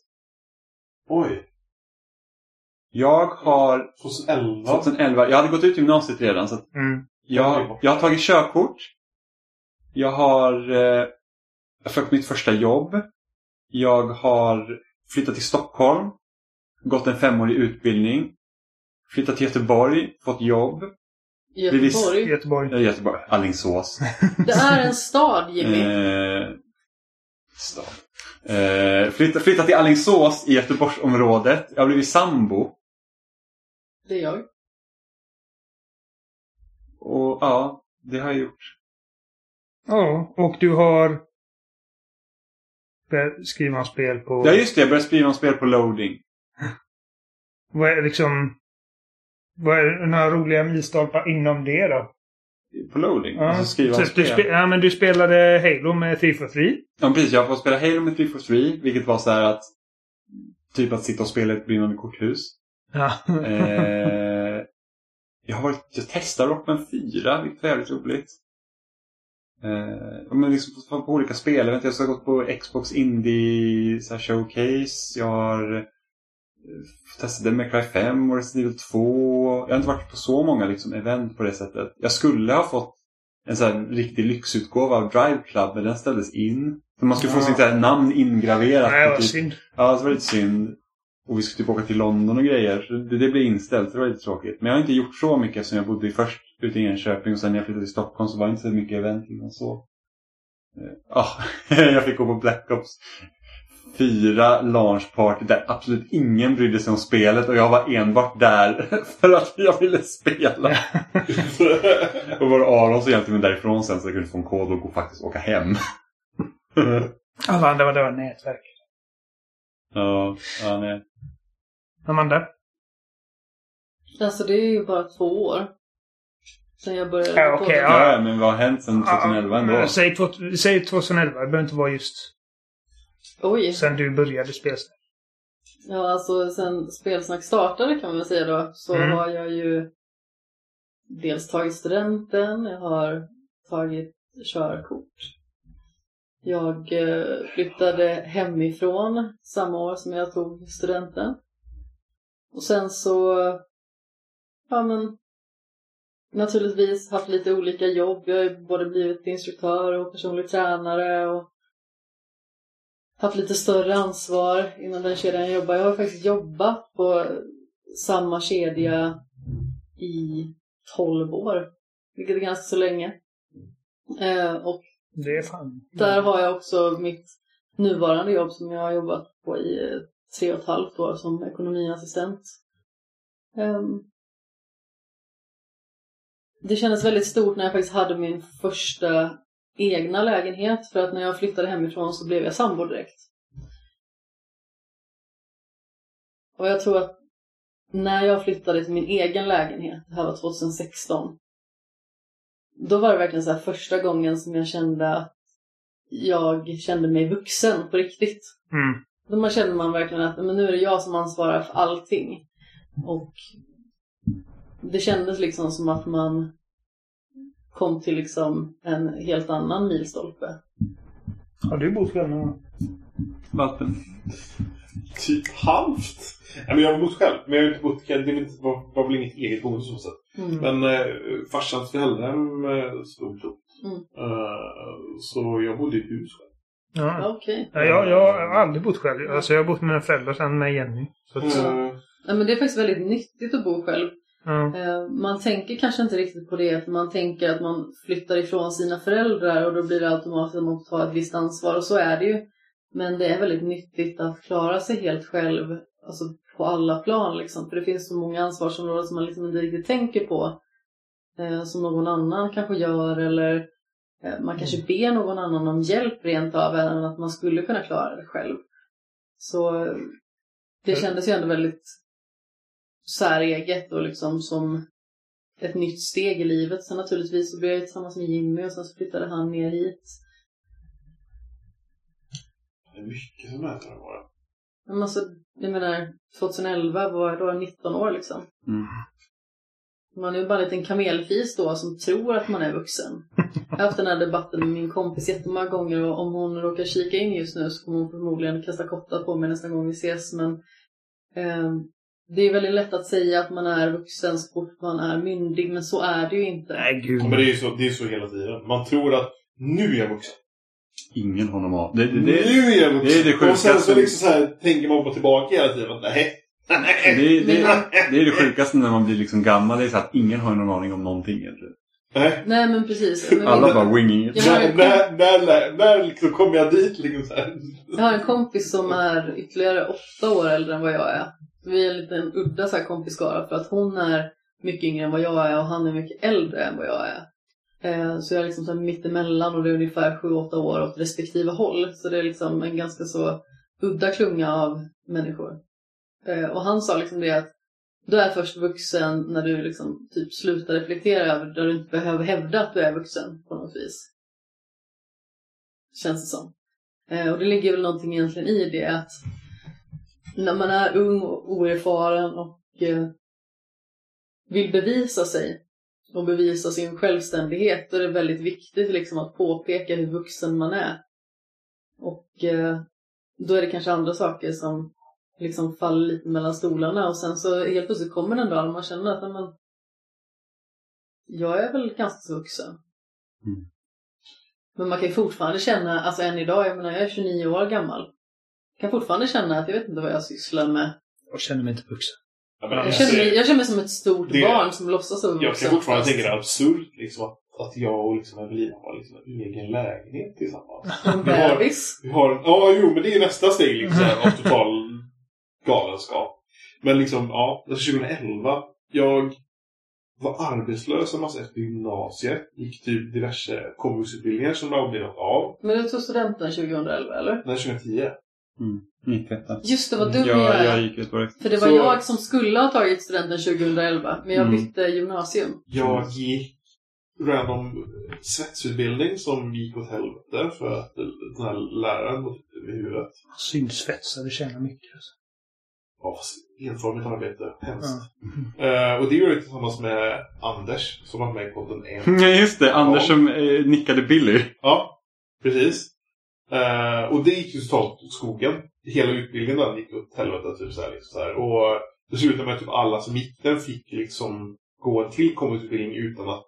Oj. Jag har 2011. 2011, jag hade gått ut gymnasiet redan så att Mm. jag, jag har tagit körkort. Jag har eh, fått mitt första jobb. Jag har flyttat till Stockholm. Gått en femårig utbildning. Flyttat till Göteborg, fått jobb. Göteborg. Göteborg. Ja, Göteborg. Alingsås. Det är en stad, Jimmy. Eh, stad. Eh, flytta, flytta till Alingsås i Göteborgsområdet. Jag har blivit sambo. Det är jag. Och ja, det har jag gjort. Ja, och du har börjat skriva om spel på... Ja, just det. Jag började skriva om spel på loading. Vad är liksom... Vad är några roliga milstolpar inom det då? På loading? Ja, alltså skriva om typ, du spel. spe, ja, men du spelade Halo med 343. Ja, precis. Jag får spela Halo med 343, vilket var så här att... Typ att sitta och spela ett brinnande korthus. Ja. Eh, jag har varit... Jag testar Rockman 4, vilket var jävligt roligt. Eh, men liksom på, olika spel. Jag, vet, jag har gått på Xbox Indie så Showcase. Jag har eh, testat Devil May Cry 5 och Resident Evil 2. Jag har inte varit på så många liksom, event på det sättet. Jag skulle ha fått en så här, riktig lyxutgåva av Drive Club, men den ställdes in. För man skulle få Ja. sitt så här, namn ingraverat. Nej, vad typ, synd. Ja, det var lite synd. Och vi skulle typ åka till London och grejer. Det, det blev inställt. Det var lite tråkigt. Men jag har inte gjort så mycket eftersom jag bodde först ute i Enköping och sen när jag flyttade till Stockholm så var det inte så mycket event innan så. Eh, Ja, jag fick gå på Black Ops 4 launch party där absolut ingen brydde sig om spelet och jag var enbart där för att jag ville spela. och var Aron så hjälpte mig därifrån sen så jag kunde få en kod och gå, faktiskt åka hem. Alla andra var det var nätverk. ja, ja, nej. Amanda? Alltså det är ju bara två år. Sen jag började Ja, på det. ja. Ja, men vad har hänt sedan 2011 ändå? Ja, Säg, säg 2011. Det behöver inte vara just Oj. sen du började spela. Ja, alltså sen Spelsnack startade kan man väl säga då, så Mm. har jag ju dels tagit studenten, jag har tagit körkort. Jag eh, flyttade hemifrån samma år som jag tog studenten. Och sen så, ja men, naturligtvis haft lite olika jobb. Jag har både blivit instruktör och personlig tränare och haft lite större ansvar inom den kedjan jag jobbar. Jag har faktiskt jobbat på samma kedja i 12 år, vilket är ganska så länge. Eh, och Det är fan... där har jag också mitt nuvarande jobb som jag har jobbat på i tre och ett halvt år som ekonomiassistent. Ehm, det kändes väldigt stort när jag faktiskt hade min första egna lägenhet för att när jag flyttade hemifrån så blev jag sambo direkt. Och jag tror att när jag flyttade till min egen lägenhet, det här var 2016, då var det verkligen så här första gången som jag kände att jag kände mig vuxen på riktigt. Mm. Då man känner man verkligen att men nu är det jag som ansvarar för allting. Och det kändes liksom som att man kom till liksom en helt annan milstolpe. Har du bott själv någon gång? Vatten. Typ halvt. Nej, men jag har bott själv. Men jag har inte bott... Det är var, var väl inget eget boende så sätt. Mm. Men eh, farsans föräldrahem eh, stod tomt. Mm. Eh, så jag bodde i ett hus själv. Ja. Ja, Okej. Ja, jag, jag har aldrig bott själv. Alltså jag har bott med mina föräldrar sen med Jenny. Så att, Eh, Ja, men det är faktiskt väldigt nyttigt att bo själv. Eh, Man tänker kanske inte riktigt på det, för man tänker att man flyttar ifrån sina föräldrar och då blir det automatiskt att man måste ta ett visst ansvar och så är det ju. Men det är väldigt nyttigt att klara sig helt själv, alltså på alla plan liksom. För det finns så många ansvarsområden som man liksom inte riktigt tänker på. Eh, som någon annan kanske gör eller eh, man kanske ber någon annan om hjälp rent av, även att man skulle kunna klara det själv. Så eh, det Mm. kändes ju ändå väldigt säreget och liksom som ett nytt steg i livet. Sen naturligtvis så blev jag tillsammans med Jimmy och sen så flyttade han ner hit. det är mycket som händer det bara. Men alltså, jag menar, 2011 var jag då 19 år liksom. Mm. Man är ju bara en liten kamelfis då som tror att man är vuxen. Jag har haft den här debatten med min kompis jättemånga gånger och om hon råkar kika in just nu så kommer hon förmodligen kasta kotta på mig nästa gång vi ses. Men ehm, det är väldigt lätt att säga att man är vuxen så fort man är myndig, men så är det ju inte. Nej, gud. Ja, men det är ju så, det är så hela tiden. Man tror att nu är jag vuxen. Ingen honom av. Det, det, nu det, är jag vuxen. det är det och sen så sjukaste. liksom så här, tänker man på tillbaka hela tiden. att Nej, Det, är- det, det är det sjukaste när man blir liksom gammal. Det är så att ingen har någon aning om någonting egentligen. Nej. Nej men precis. Men Alla bara winging it. Jag har När, när, när, när, liksom kom jag dit liksom så här. Jag har en kompis som är ytterligare åtta år äldre än vad jag är. Vi är en liten udda så här kompisskara för att hon är mycket yngre än vad jag är och han är mycket äldre än vad jag är. Eh, Så jag är liksom så här mittemellan och det är ungefär sju åtta år åt respektive håll. Så det är liksom en ganska så udda klunga av människor. Eh, Och han sa liksom det att du är först vuxen när du liksom typ slutar reflektera över där du inte behöver hävda att du är vuxen på något vis. Känns det som. Eh, och det ligger väl någonting egentligen i det att när man är ung och oerfaren och eh, vill bevisa sig och bevisa sin självständighet då är det väldigt viktigt liksom att påpeka hur vuxen man är. Och eh, då är det kanske andra saker som liksom faller lite mellan stolarna och sen så helt plötsligt kommer den dag när man känner att "Nej, men, jag är väl ganska så vuxen. Mm. Men man kan ju fortfarande känna, alltså än idag, jag menar jag är 29 år gammal. kan fortfarande känna att jag vet inte vad jag sysslar med. Jag känner mig inte vuxen. Ja, Jag alltså, känner mig, jag känner mig som ett stort Det- barn som låtsas vara Jag vuxen. kan fortfarande fast tänka det är absurt liksom, att, att jag och liksom Evelina har liksom en egen lägenhet tillsammans. En Vi har- bebis. Vi har en, ja, jo, men det är nästa steg liksom, av total galenskap. Men liksom, ja, alltså 2011. Jag var arbetslös en massa efter gymnasiet. Gick typ diverse komvuxutbildningar som det aldrig blev något av. Men du tog studenten 2011 eller? Nej, 2010. Mm. 91. Just det, vad dum jag jag, är. jag gick ut på det. För det var Så- jag som skulle ha tagit studenten 2011, men jag Mm. bytte gymnasium. Jag gick random svetsutbildning som gick åt helvete för att den här läraren var i huvudet. Syndsvetsare tjänar mycket. Alltså. Ja, enformigt arbete. Hemskt. Ja. Eh, och det gjorde jag tillsammans med Anders som var med i podden en. Ja, just det. Anders Ja. som eh, nickade Billy. Ja, precis. Eh, och det gick ju totalt åt skogen. Hela utbildningen den gick åt helvete. Typ så här, liksom så här. Och det slutade med att typ alla som gick den fick liksom gå en till komvuxutbildning utan att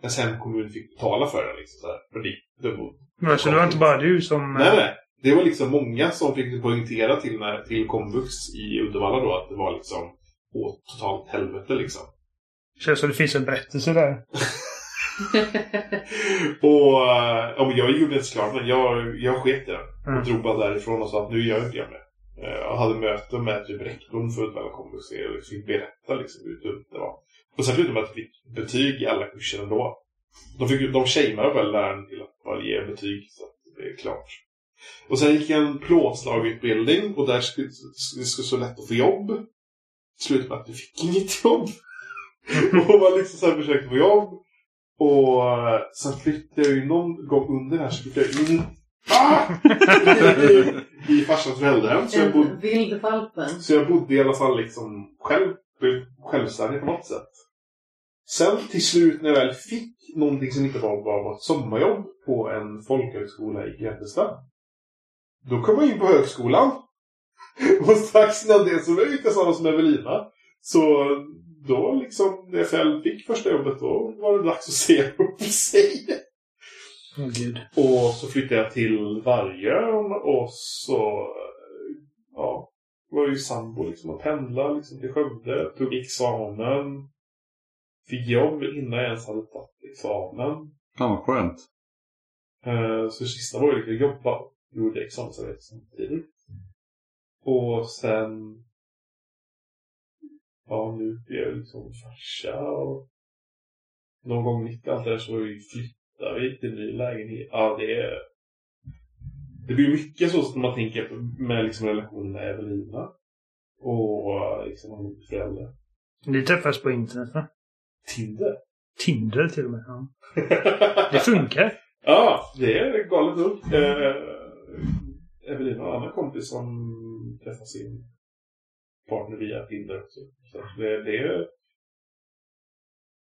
ens hemkommun fick betala för den. Liksom, så här. För det, det var, Men så det var inte bara du som... nej, nej. Det var liksom många som fick poängtera till, när, till komvux i Uddevalla då att det var liksom åt totalt helvete liksom. Känns som det finns en berättelse där. och eh, ja, jag gjorde inte klart men jag, jag sket i den. Mm. Och drog bara därifrån och sa att nu gör jag inte jag med. Eh, Jag hade möte med typ rektorn för Uddevalla komvux och fick berätta liksom hur dumt det var. Och sen slutade det med att jag fick betyg i alla kurser ändå. De, fick, de shameade väl läraren till att bara ge betyg så att det är klart. Och sen gick jag en plåtslagutbildning och där skulle det skulle så lätt att få jobb. Slutade med att jag fick inget jobb. och man liksom så här försökte få jobb. Och eh, sen flyttade jag ju någon gång under här så flyttade jag in ah! i, i farsans föräldrahem. Så jag, bodde, så jag bodde i alla fall liksom själv, självständig på något sätt. Sen till slut när jag väl fick någonting som inte var bara var ett sommarjobb på en folkhögskola i Grebbestad. Då kom jag in på högskolan. Och strax innan det så var jag ju tillsammans med Evelina. Så då liksom, när jag väl fick första jobbet då var det dags att se upp sig. Åh gud. Och så flyttade jag till Vargön och så ja, var ju sambo liksom och pendlade liksom till Skövde. Tog examen. Fick jobb innan jag ens hade tagit examen. Fan vad skönt. Eh, Så det sista var ju liksom jobba. Gjorde examensarbete samtidigt. Och sen Ja, nu är jag liksom farsa och någon gång mitt i allt det där så flyttar vi till en ny lägenhet. Ja, det är... Det blir mycket så som man tänker med liksom relationen med Evelina. Och liksom en förälder. Ni träffas på internet va? Tinder. Tinder till och med. Ja. Det funkar. Ja, det är galet nog. Eh, Evelina en annan kompis som träffar sin partner via Tinder också. Så det, det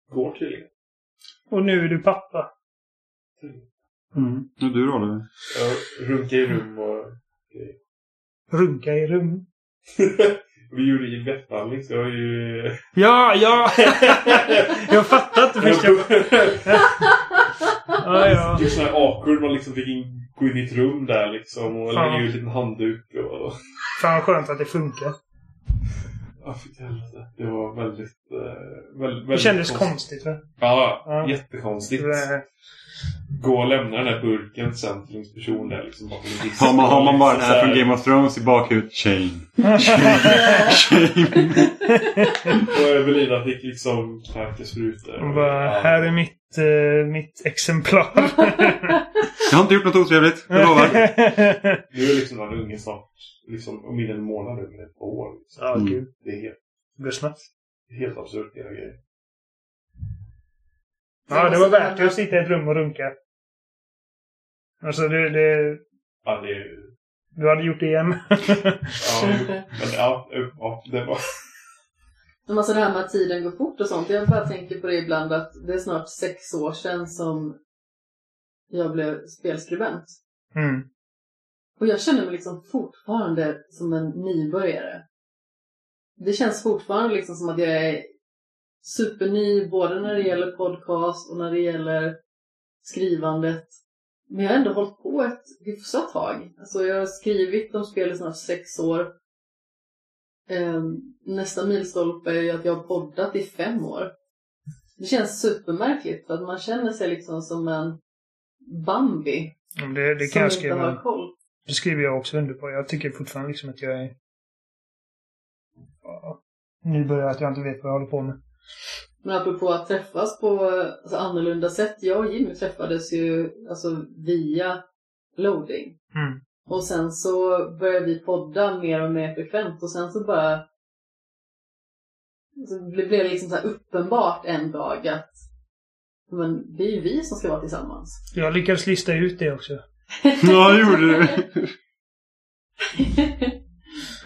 går tydligen. Och nu är du pappa. Mm. Och du då Oliver? Jag runkar i rum och Runka i rum. vi gjorde ju bettbehandling så jag har ju... Ja, ja! jag fattar inte först. Jag... Ja, ja. Det är sån här awkward, man liksom fick in, gå in i ett rum där liksom och lägga ut en handduk och... Fan vad skönt att det funkar. Jag fick helvete. Det var väldigt... Eh, väldigt, Det väldigt kändes konstigt va? Ja, Ja. jättekonstigt. Det- Gå och lämna den där burken sen till en person där liksom bakom en disk. Har man, har man bara den Så här från Game of Thrones i bakhuvudet? Shame. Och Evelina fick liksom knarka sprutor. Bara, här är mitt, eh, mitt exemplar. Jag har inte gjort något otrevligt, jag lovar. Nu är liksom den unge snart, liksom om en månad men ett år. Liksom. Ja, Mm. gud. Det är helt, Det går snabbt. helt absurt hela grejen. Ja, det var värt det att sitta i ett rum och runka. Alltså, det, det, Ja, det du hade gjort det igen. Ja, men, ja, ja, det var... Men alltså det här med att tiden går fort och sånt. Jag bara tänker på det ibland att det är snart sex år sedan som jag blev spelskribent. Mm. Och jag känner mig liksom fortfarande som en nybörjare. Det känns fortfarande liksom som att jag är superny både när det gäller podcast och när det gäller skrivandet. Men jag har ändå hållit på ett hyfsat tag. Alltså jag har skrivit om spel i snart sex år. Ehm, nästa milstolpe är ju att jag har poddat i fem år. Det känns supermärkligt för att man känner sig liksom som en Bambi Det, det som inte skriva. har koll. Det skriver jag också under på. Jag tycker fortfarande liksom att jag är... Ja, nybörjare, att jag inte vet vad jag håller på med. Men apropå att träffas på alltså, annorlunda sätt. Jag och Jimmy träffades ju alltså, via loading. Mm. Och sen så började vi podda mer och mer frekvent och sen så bara så blev det liksom så här uppenbart en dag att men det är ju vi som ska vara tillsammans. Jag lyckades lista ut det också. Ja, det gjorde du.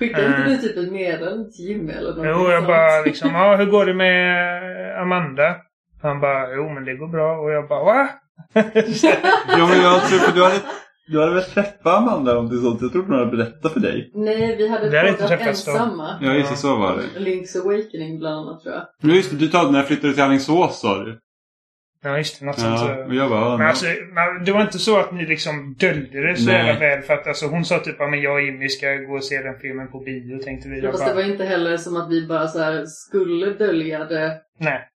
Skickade inte Äh. du typ ett meddelande till Jimmy eller något Jo, jag sånt? bara liksom, ja, hur går det med Amanda? Han bara, jo men det går bra. Och jag bara, va? Ja, men jag tror för du hade, du hade väl träffat Amanda om det är sånt. Jag trodde hon hade berättat för dig. Nej, vi hade poddat träffats då. ensamma. Ja, just det, så var det. Link's Awakening bland annat tror jag. Ja, just det. Du talade när jag flyttade till Alingsås sa du. Ja, just det. Något sånt. Ja, så- och jag bara, ja, Men alltså, men det var inte så att ni liksom döljde det så jävla väl. För att alltså, hon sa typ att jag och Jimmy ska gå och se den filmen på bio. Tänkte vi. Jag Fast det bara, var inte heller som att vi bara så här skulle dölja det. nej.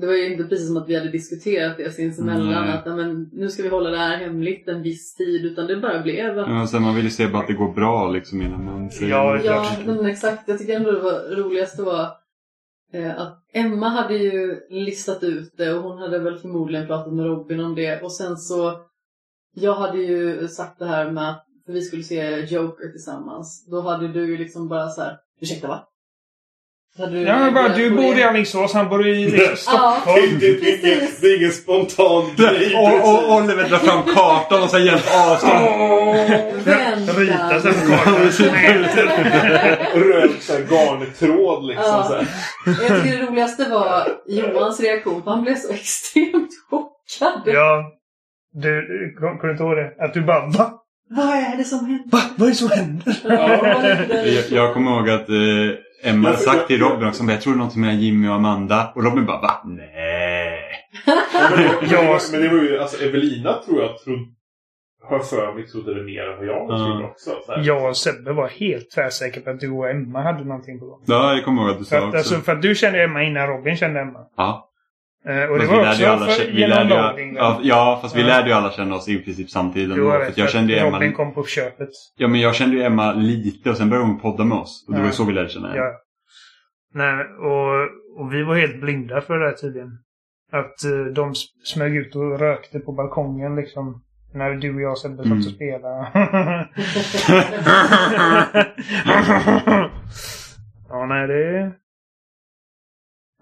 Det var ju inte precis som att vi hade diskuterat det sinsemellan. Att "Ja, men, nu ska vi hålla det här hemligt en viss tid. Utan det bara blev att Ja, sen man vill ju se bara att det går bra liksom innan man säger Ja. Ja, men exakt. Jag tycker ändå det var roligaste var eh, Eh, att Emma hade ju listat ut det och hon hade väl förmodligen pratat med Robin om det. Och sen så, jag hade ju sagt det här med att vi skulle se Joker tillsammans. Då hade du ju liksom bara så här, ursäkta va? Du Ja, men bara, du bor det? i Alingsås, han bor i liksom, Det, Stockholm. det, det, är ingen- det är ingen spontan grej. Och, och Oliver drar fram kartan och så hjälps avstånd. Vänta. Rita sen på kartan. Röd så här garntråd liksom. Ja. Så här. Jag tycker det roligaste var Johans reaktion, han blev så extremt chockad. Ja. Du, du inte ihåg det? Att du bara, va? Vad är det som händer? Va? Vad är det som händer? Jag, jag kommer ihåg att eh, Emma hade sagt till Robin också, jag tror det är något med Jimmy och Amanda. Och Robin bara, va? Nej. Ja, men, det, men, det Ja. var, ju, alltså Evelina tror jag trodde, har för mig trodde det mer än vad jag Ja. trodde också. Så här. Jag och Sebbe var helt tvärsäkra på att du och Emma hade någonting på gång. Ja, jag kommer ihåg att du För sa att, också. alltså, för att du kände Emma innan Robin kände Emma. Ja. Eh, och det var vi lärde också ju alla, för, genom loading. ja, ja, fast vi Ja. lärde ju alla känna oss i princip samtidigt. Jo, för jag vet. jag kände ju Emma, Robin kom på köpet. ja, men jag kände ju Emma lite och sen började hon podda med oss. Och det Ja. var ju så vi lärde känna henne. Ja. Nej, och, och vi var helt blinda för det här tydligen. Att eh, de smög ut och rökte på balkongen liksom. När du och jag Sebbe satt Mm. och spelade. ja, nej det...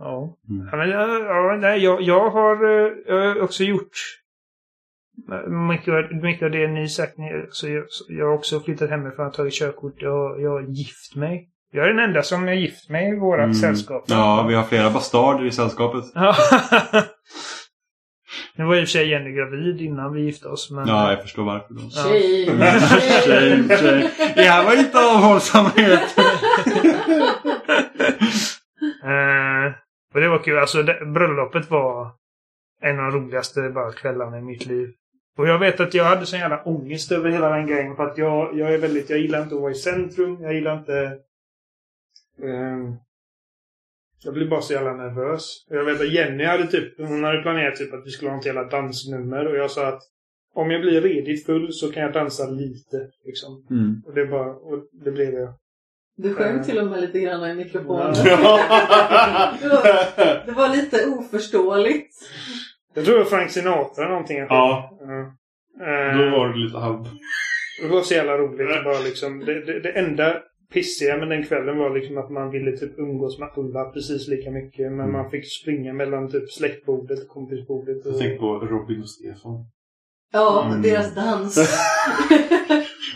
Ja. Mm. Ja, men, ja, ja, nej, jag, jag, har, eh, jag har också gjort mycket, av- mycket av det ni sagt. Ni- Så jag, jag har också flyttat hemifrån och tagit körkort. Jag, jag har gift mig. Jag är den enda som är gift mig i vårt Mm. sällskap. Ja, vi har flera bastarder i sällskapet. Ja. nu var i och för sig Jenny gravid innan vi gifte oss. Men... Ja, jag förstår varför då. Shame, Shame, shame. Det här var inte avhållsamhet. Eh, och det var kul. Alltså det, bröllopet var en av de roligaste bara kvällarna i mitt liv. Och jag vet att jag hade sån jävla ångest över hela den grejen. För att jag, jag är väldigt, jag gillar inte att vara i centrum. Jag gillar inte... Ehm, jag blir bara så jävla nervös. Jag vet att Jenny hade typ, hon hade planerat typ att vi skulle ha ett jävla dansnummer och jag sa att om jag blir redigt full så kan jag dansa lite. Liksom. Mm. Och det bara, och det blev jag. Du sjöng till och med lite grann i mikrofonen. Ja. Det var lite oförståeligt. Jag tror det var Frank Sinatra någonting. Ja. Ja. Då var det lite halv... Det var så jävla roligt. Bara liksom, det, det, det enda pissiga med den kvällen var liksom att man ville typ umgås med alla precis lika mycket. Men Mm. man fick springa mellan typ släktbordet och kompisbordet. Och... Jag tänkte på Robin och Stefan. Ja, Mm. deras dans.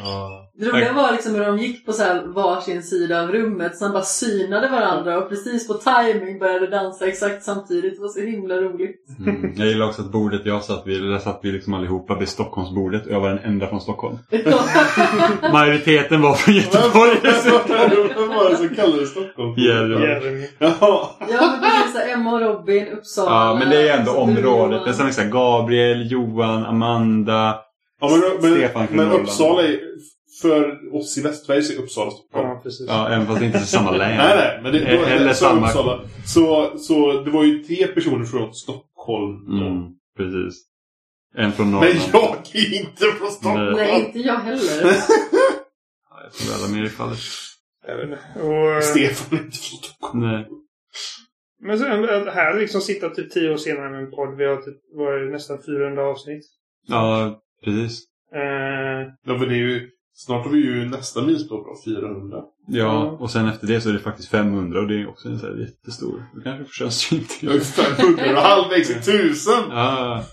Ja. Det roliga var liksom hur de gick på så här varsin sida av rummet, sen bara synade varandra och precis på timing började dansa exakt samtidigt. Det var så himla roligt. Mm. Jag gillar också att bordet jag satt vid, där satt vi liksom allihopa vid Stockholmsbordet och jag var den enda från Stockholm. Majoriteten var från Göteborg. Vem var det som kallade Stockholm? Jeremy. Ja. ja, men precis. så här, Emma och Robin, Uppsala. Ja, men det är ändå området. Det är som liksom Gabriel, Johan, Amanda. ja men, Stefan men, från men. Uppsala är... För oss i Västsverige så är Uppsala Stockholm. Ja, precis. Ja, även fast det inte är samma län. Nej, nej. Men det, då, Eller så, samma- Uppsala. Så, så det var ju tre personer från Stockholm. Mm, precis. En från Men Norrland. jag är inte från Stockholm. Nej, inte jag heller. Ja, jag tror alla mer i fallet. Och, eh, Stefan är inte från Stockholm. Nej. men sen här liksom sitta typ tio år senare med en podd. Vi har typ varit nästan 400 avsnitt. Ja, precis. Eh, Ja, men det är ju... Snart har vi ju nästa milstolpe på 400. Ja, och sen efter det så är det faktiskt 500 och det är också en så här jättestor. Du kanske får köra Jag är 500 och halvvägs i 1000! Ja,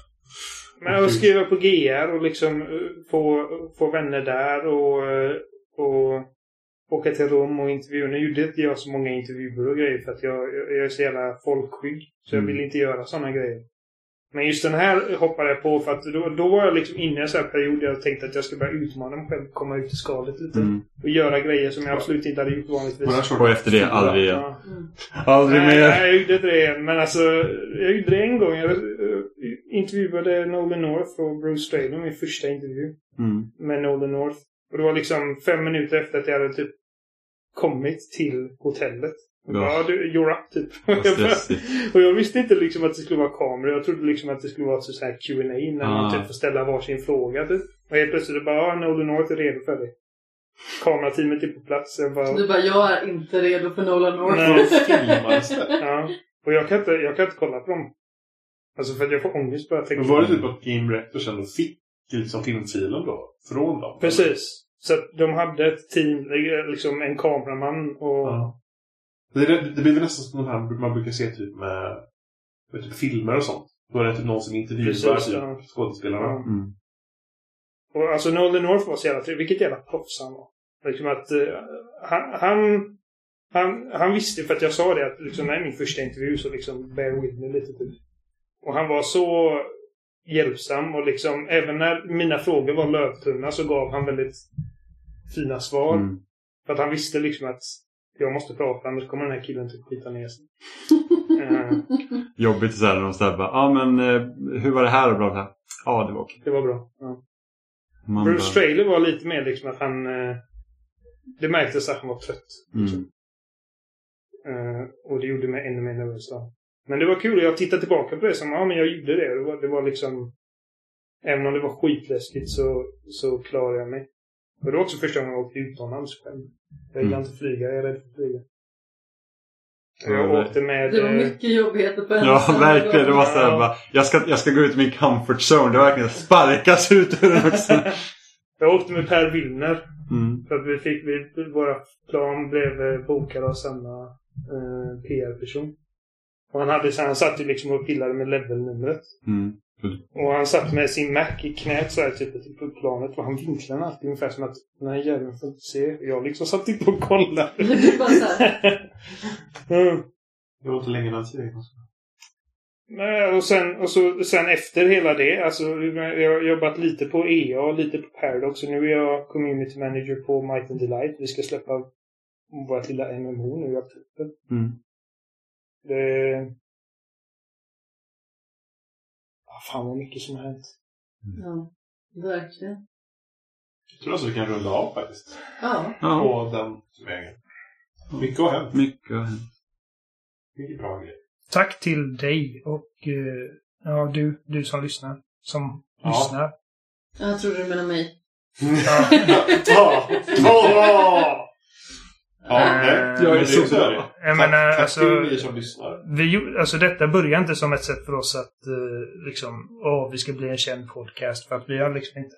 men att skriva på GR och liksom eh, få, få vänner där och, eh, och åka till Rom och intervjua. Nu gjorde inte jag så många intervjuer och grejer för att jag, jag är så jävla folkskygg. Så jag Mm. vill inte göra sådana grejer. Men just den här hoppade jag på för att då, då var jag liksom inne i en sån här period där jag tänkte att jag skulle börja utmana mig själv, komma ut i skalet lite. mm. Och göra grejer som jag absolut inte hade gjort vanligtvis. Och efter det aldrig igen. Ja. Mm. Aldrig Nej, mer. nej, jag gjorde inte det. Men alltså, jag gjorde det en gång. Jag eh, intervjuade Nolan North och Bruce Straley, min första intervju Mm. med Nolan North. Och det var liksom fem minuter efter att jag hade typ kommit till hotellet. Ja. ja, du, you're up typ. Och jag visste inte liksom att det skulle vara kameror. Jag trodde liksom att det skulle vara ett så här Q&A när man Ah. typ får ställa varsin fråga typ. Och helt plötsligt det bara, ja, Nolan North är redo för det. Kamerateamet är på plats. Jag bara, Du bara, jag är inte redo för Nolan North. Nej. Ja. Och jag kan, inte, jag kan inte kolla på dem. Alltså för att jag får ångest bara jag tänker Men var det typ att Game Reactor ändå fick liksom filmfilen då? Från dem? Precis. Så att de hade ett team, eh, liksom en kameraman och... Ja. Det, det, det blir väl nästan som de här man brukar se typ med, med typ filmer och sånt. Då är det typ någon som intervjuar Precis, typ ja. skådespelarna. Ja. Mm. Och alltså Nolan North var så jävla trevlig. Vilket jävla proffs han var. Liksom att eh, han, han, han, han visste för att jag sa det att liksom, det här är min första intervju så liksom bear with me lite typ. Och han var så hjälpsam och liksom även när mina frågor var lövtunna så gav han väldigt fina svar. Mm. För att han visste liksom att jag måste prata annars kommer den här killen typ skita ner sig. Eh, Jobbigt så här när de säger ja men eh, hur var det här och bla bla. Ja, det var okej. det var bra. Ja. Man Bruce bara, Straley var lite mer liksom att han... Eh, det märktes att han var trött. mm. Eh, och det gjorde mig ännu mer nervös. då. Men det var kul. Jag tittar tillbaka på det som, ja men jag gjorde det. Det var, det var liksom... Även om det var skitläskigt så, så klarade jag mig. Och det var också första gången jag åkte utomlands själv. Jag gillar Mm. inte flyga. Jag är rädd för att flyga. Ja, Jag det- åkte med... Det var eh, mycket jobbigheter på en Ja, verkligen. Det var så här, Ja. bara, jag, ska, jag ska gå ut i min comfort zone. Det var verkligen sparkas ut ur den också. jag åkte med Per Willner. Mm. För att vi fick, vi, våra plan blev eh, bokade av samma eh, PR-person. Och han, hade, så han satt ju liksom och pillade med levelnumret. Mm. Och han satt med sin Mac i knät så här typ på planet. Och han vinklade alltid ungefär som att den här jäveln får inte se. Jag liksom satt inte och kollade. Det var så här, mm. Det var inte länge den tiden. Nej, och sen, och så, sen efter hela det, alltså jag har jobbat lite på EA och lite på Paradox. Och nu är jag community manager på Might and Delight. Vi ska släppa vårt lilla MMO nu i april. Mm. Det... Fan vad mycket som har hänt. ja, verkligen. Jag tror alltså vi kan runda av faktiskt. Ja, Ja. På den vägen. Mycket har hänt. Mycket har hänt. Mycket bra grejer. Tack till dig och eh, ja, du, du som lyssnar. Som Ja. lyssnar. Jag tror du menar mig. Ja. Ja. Ja. Ja, nej. Jag Men är så bra. det. Jag Tack, menar, tack alltså- till er som lyssnar. Vi, gjorde- alltså detta börjar inte som ett sätt för oss att eh, liksom, åh, vi ska bli en känd podcast. För att vi har liksom inte...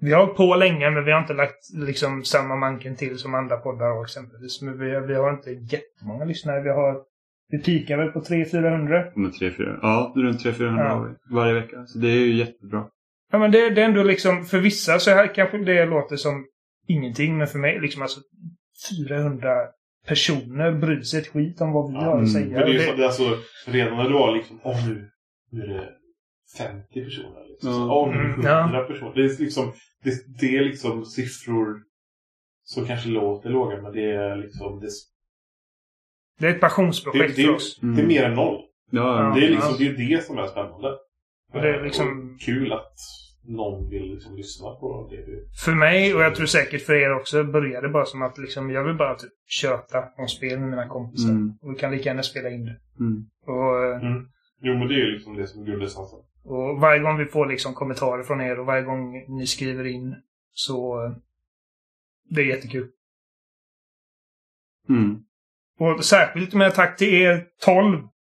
Vi har hållit på länge, men vi har inte lagt liksom samma manken till som andra poddar har exempelvis. Men vi, vi har inte jättemånga lyssnare. Vi har... Vi pikar väl på 300-400. Med tre, fyra. Ja, runt 300-400 Ja. har vi varje vecka. Så det är ju jättebra. Ja, men det, det är ändå liksom, för vissa så här kanske det låter som ingenting, men för mig liksom alltså 400 personer bryr sig ett skit om vad vi Ja, har mm. att säga. Men det är ju Det- det alltså, redan när du var liksom, åh nu, nu är det 50 personer. Liksom. Så, Ja. åh nu är Mm, det ja. 100 personer. Det är liksom, det, det är liksom siffror som kanske låter låga, men det är liksom, det, det är ett det, passionsprojekt det, för är, oss. Mm. det är mer än noll. Ja, Det är liksom, Ja. det är det som är spännande. Och det är liksom- Och kul att någon vill liksom lyssna på det. För mig, och jag tror säkert för er också, började bara som att liksom, jag vill bara typ köta om spel med mina kompisar. Mm. Och vi kan lika gärna spela in det. Mm. Och, eh, Jo, men det är ju liksom det som är grundessensen. och varje gång vi får liksom kommentarer från er och varje gång ni skriver in så... eh, Det är jättekul. Mm. Och särskilt med tack till er 12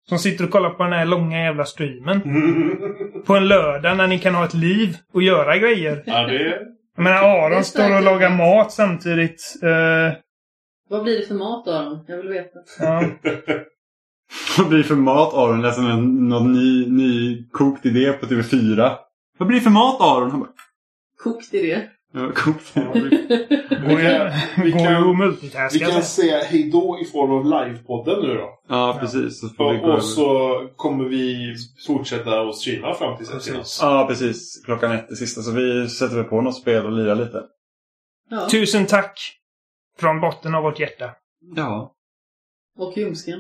som sitter och kollar på den här långa jävla streamen. På en lördag när ni kan ha ett liv och göra grejer. ja, det är... Jag menar Det är Aron står och lagar mat samtidigt. Eh, Vad blir det för mat Aron? Jag vill veta. ja. Vad blir det för mat Aron? Läser en, någon ny, ny kokt idé på TV4. Vad blir det för mat Aron? Han bara, Kokt i det. Ja, vi, Går ju, vi kan- att vi multitaska. kan säga hejdå i form av livepodden nu då. Ja, precis. Så vi Och, och så kommer vi fortsätta att streama fram till Precis. Ja, precis. Klockan ett det sista. Så vi sätter väl på något spel och lirar lite. Ja. Tusen tack! Från botten av vårt hjärta. Ja. Och ljumsken.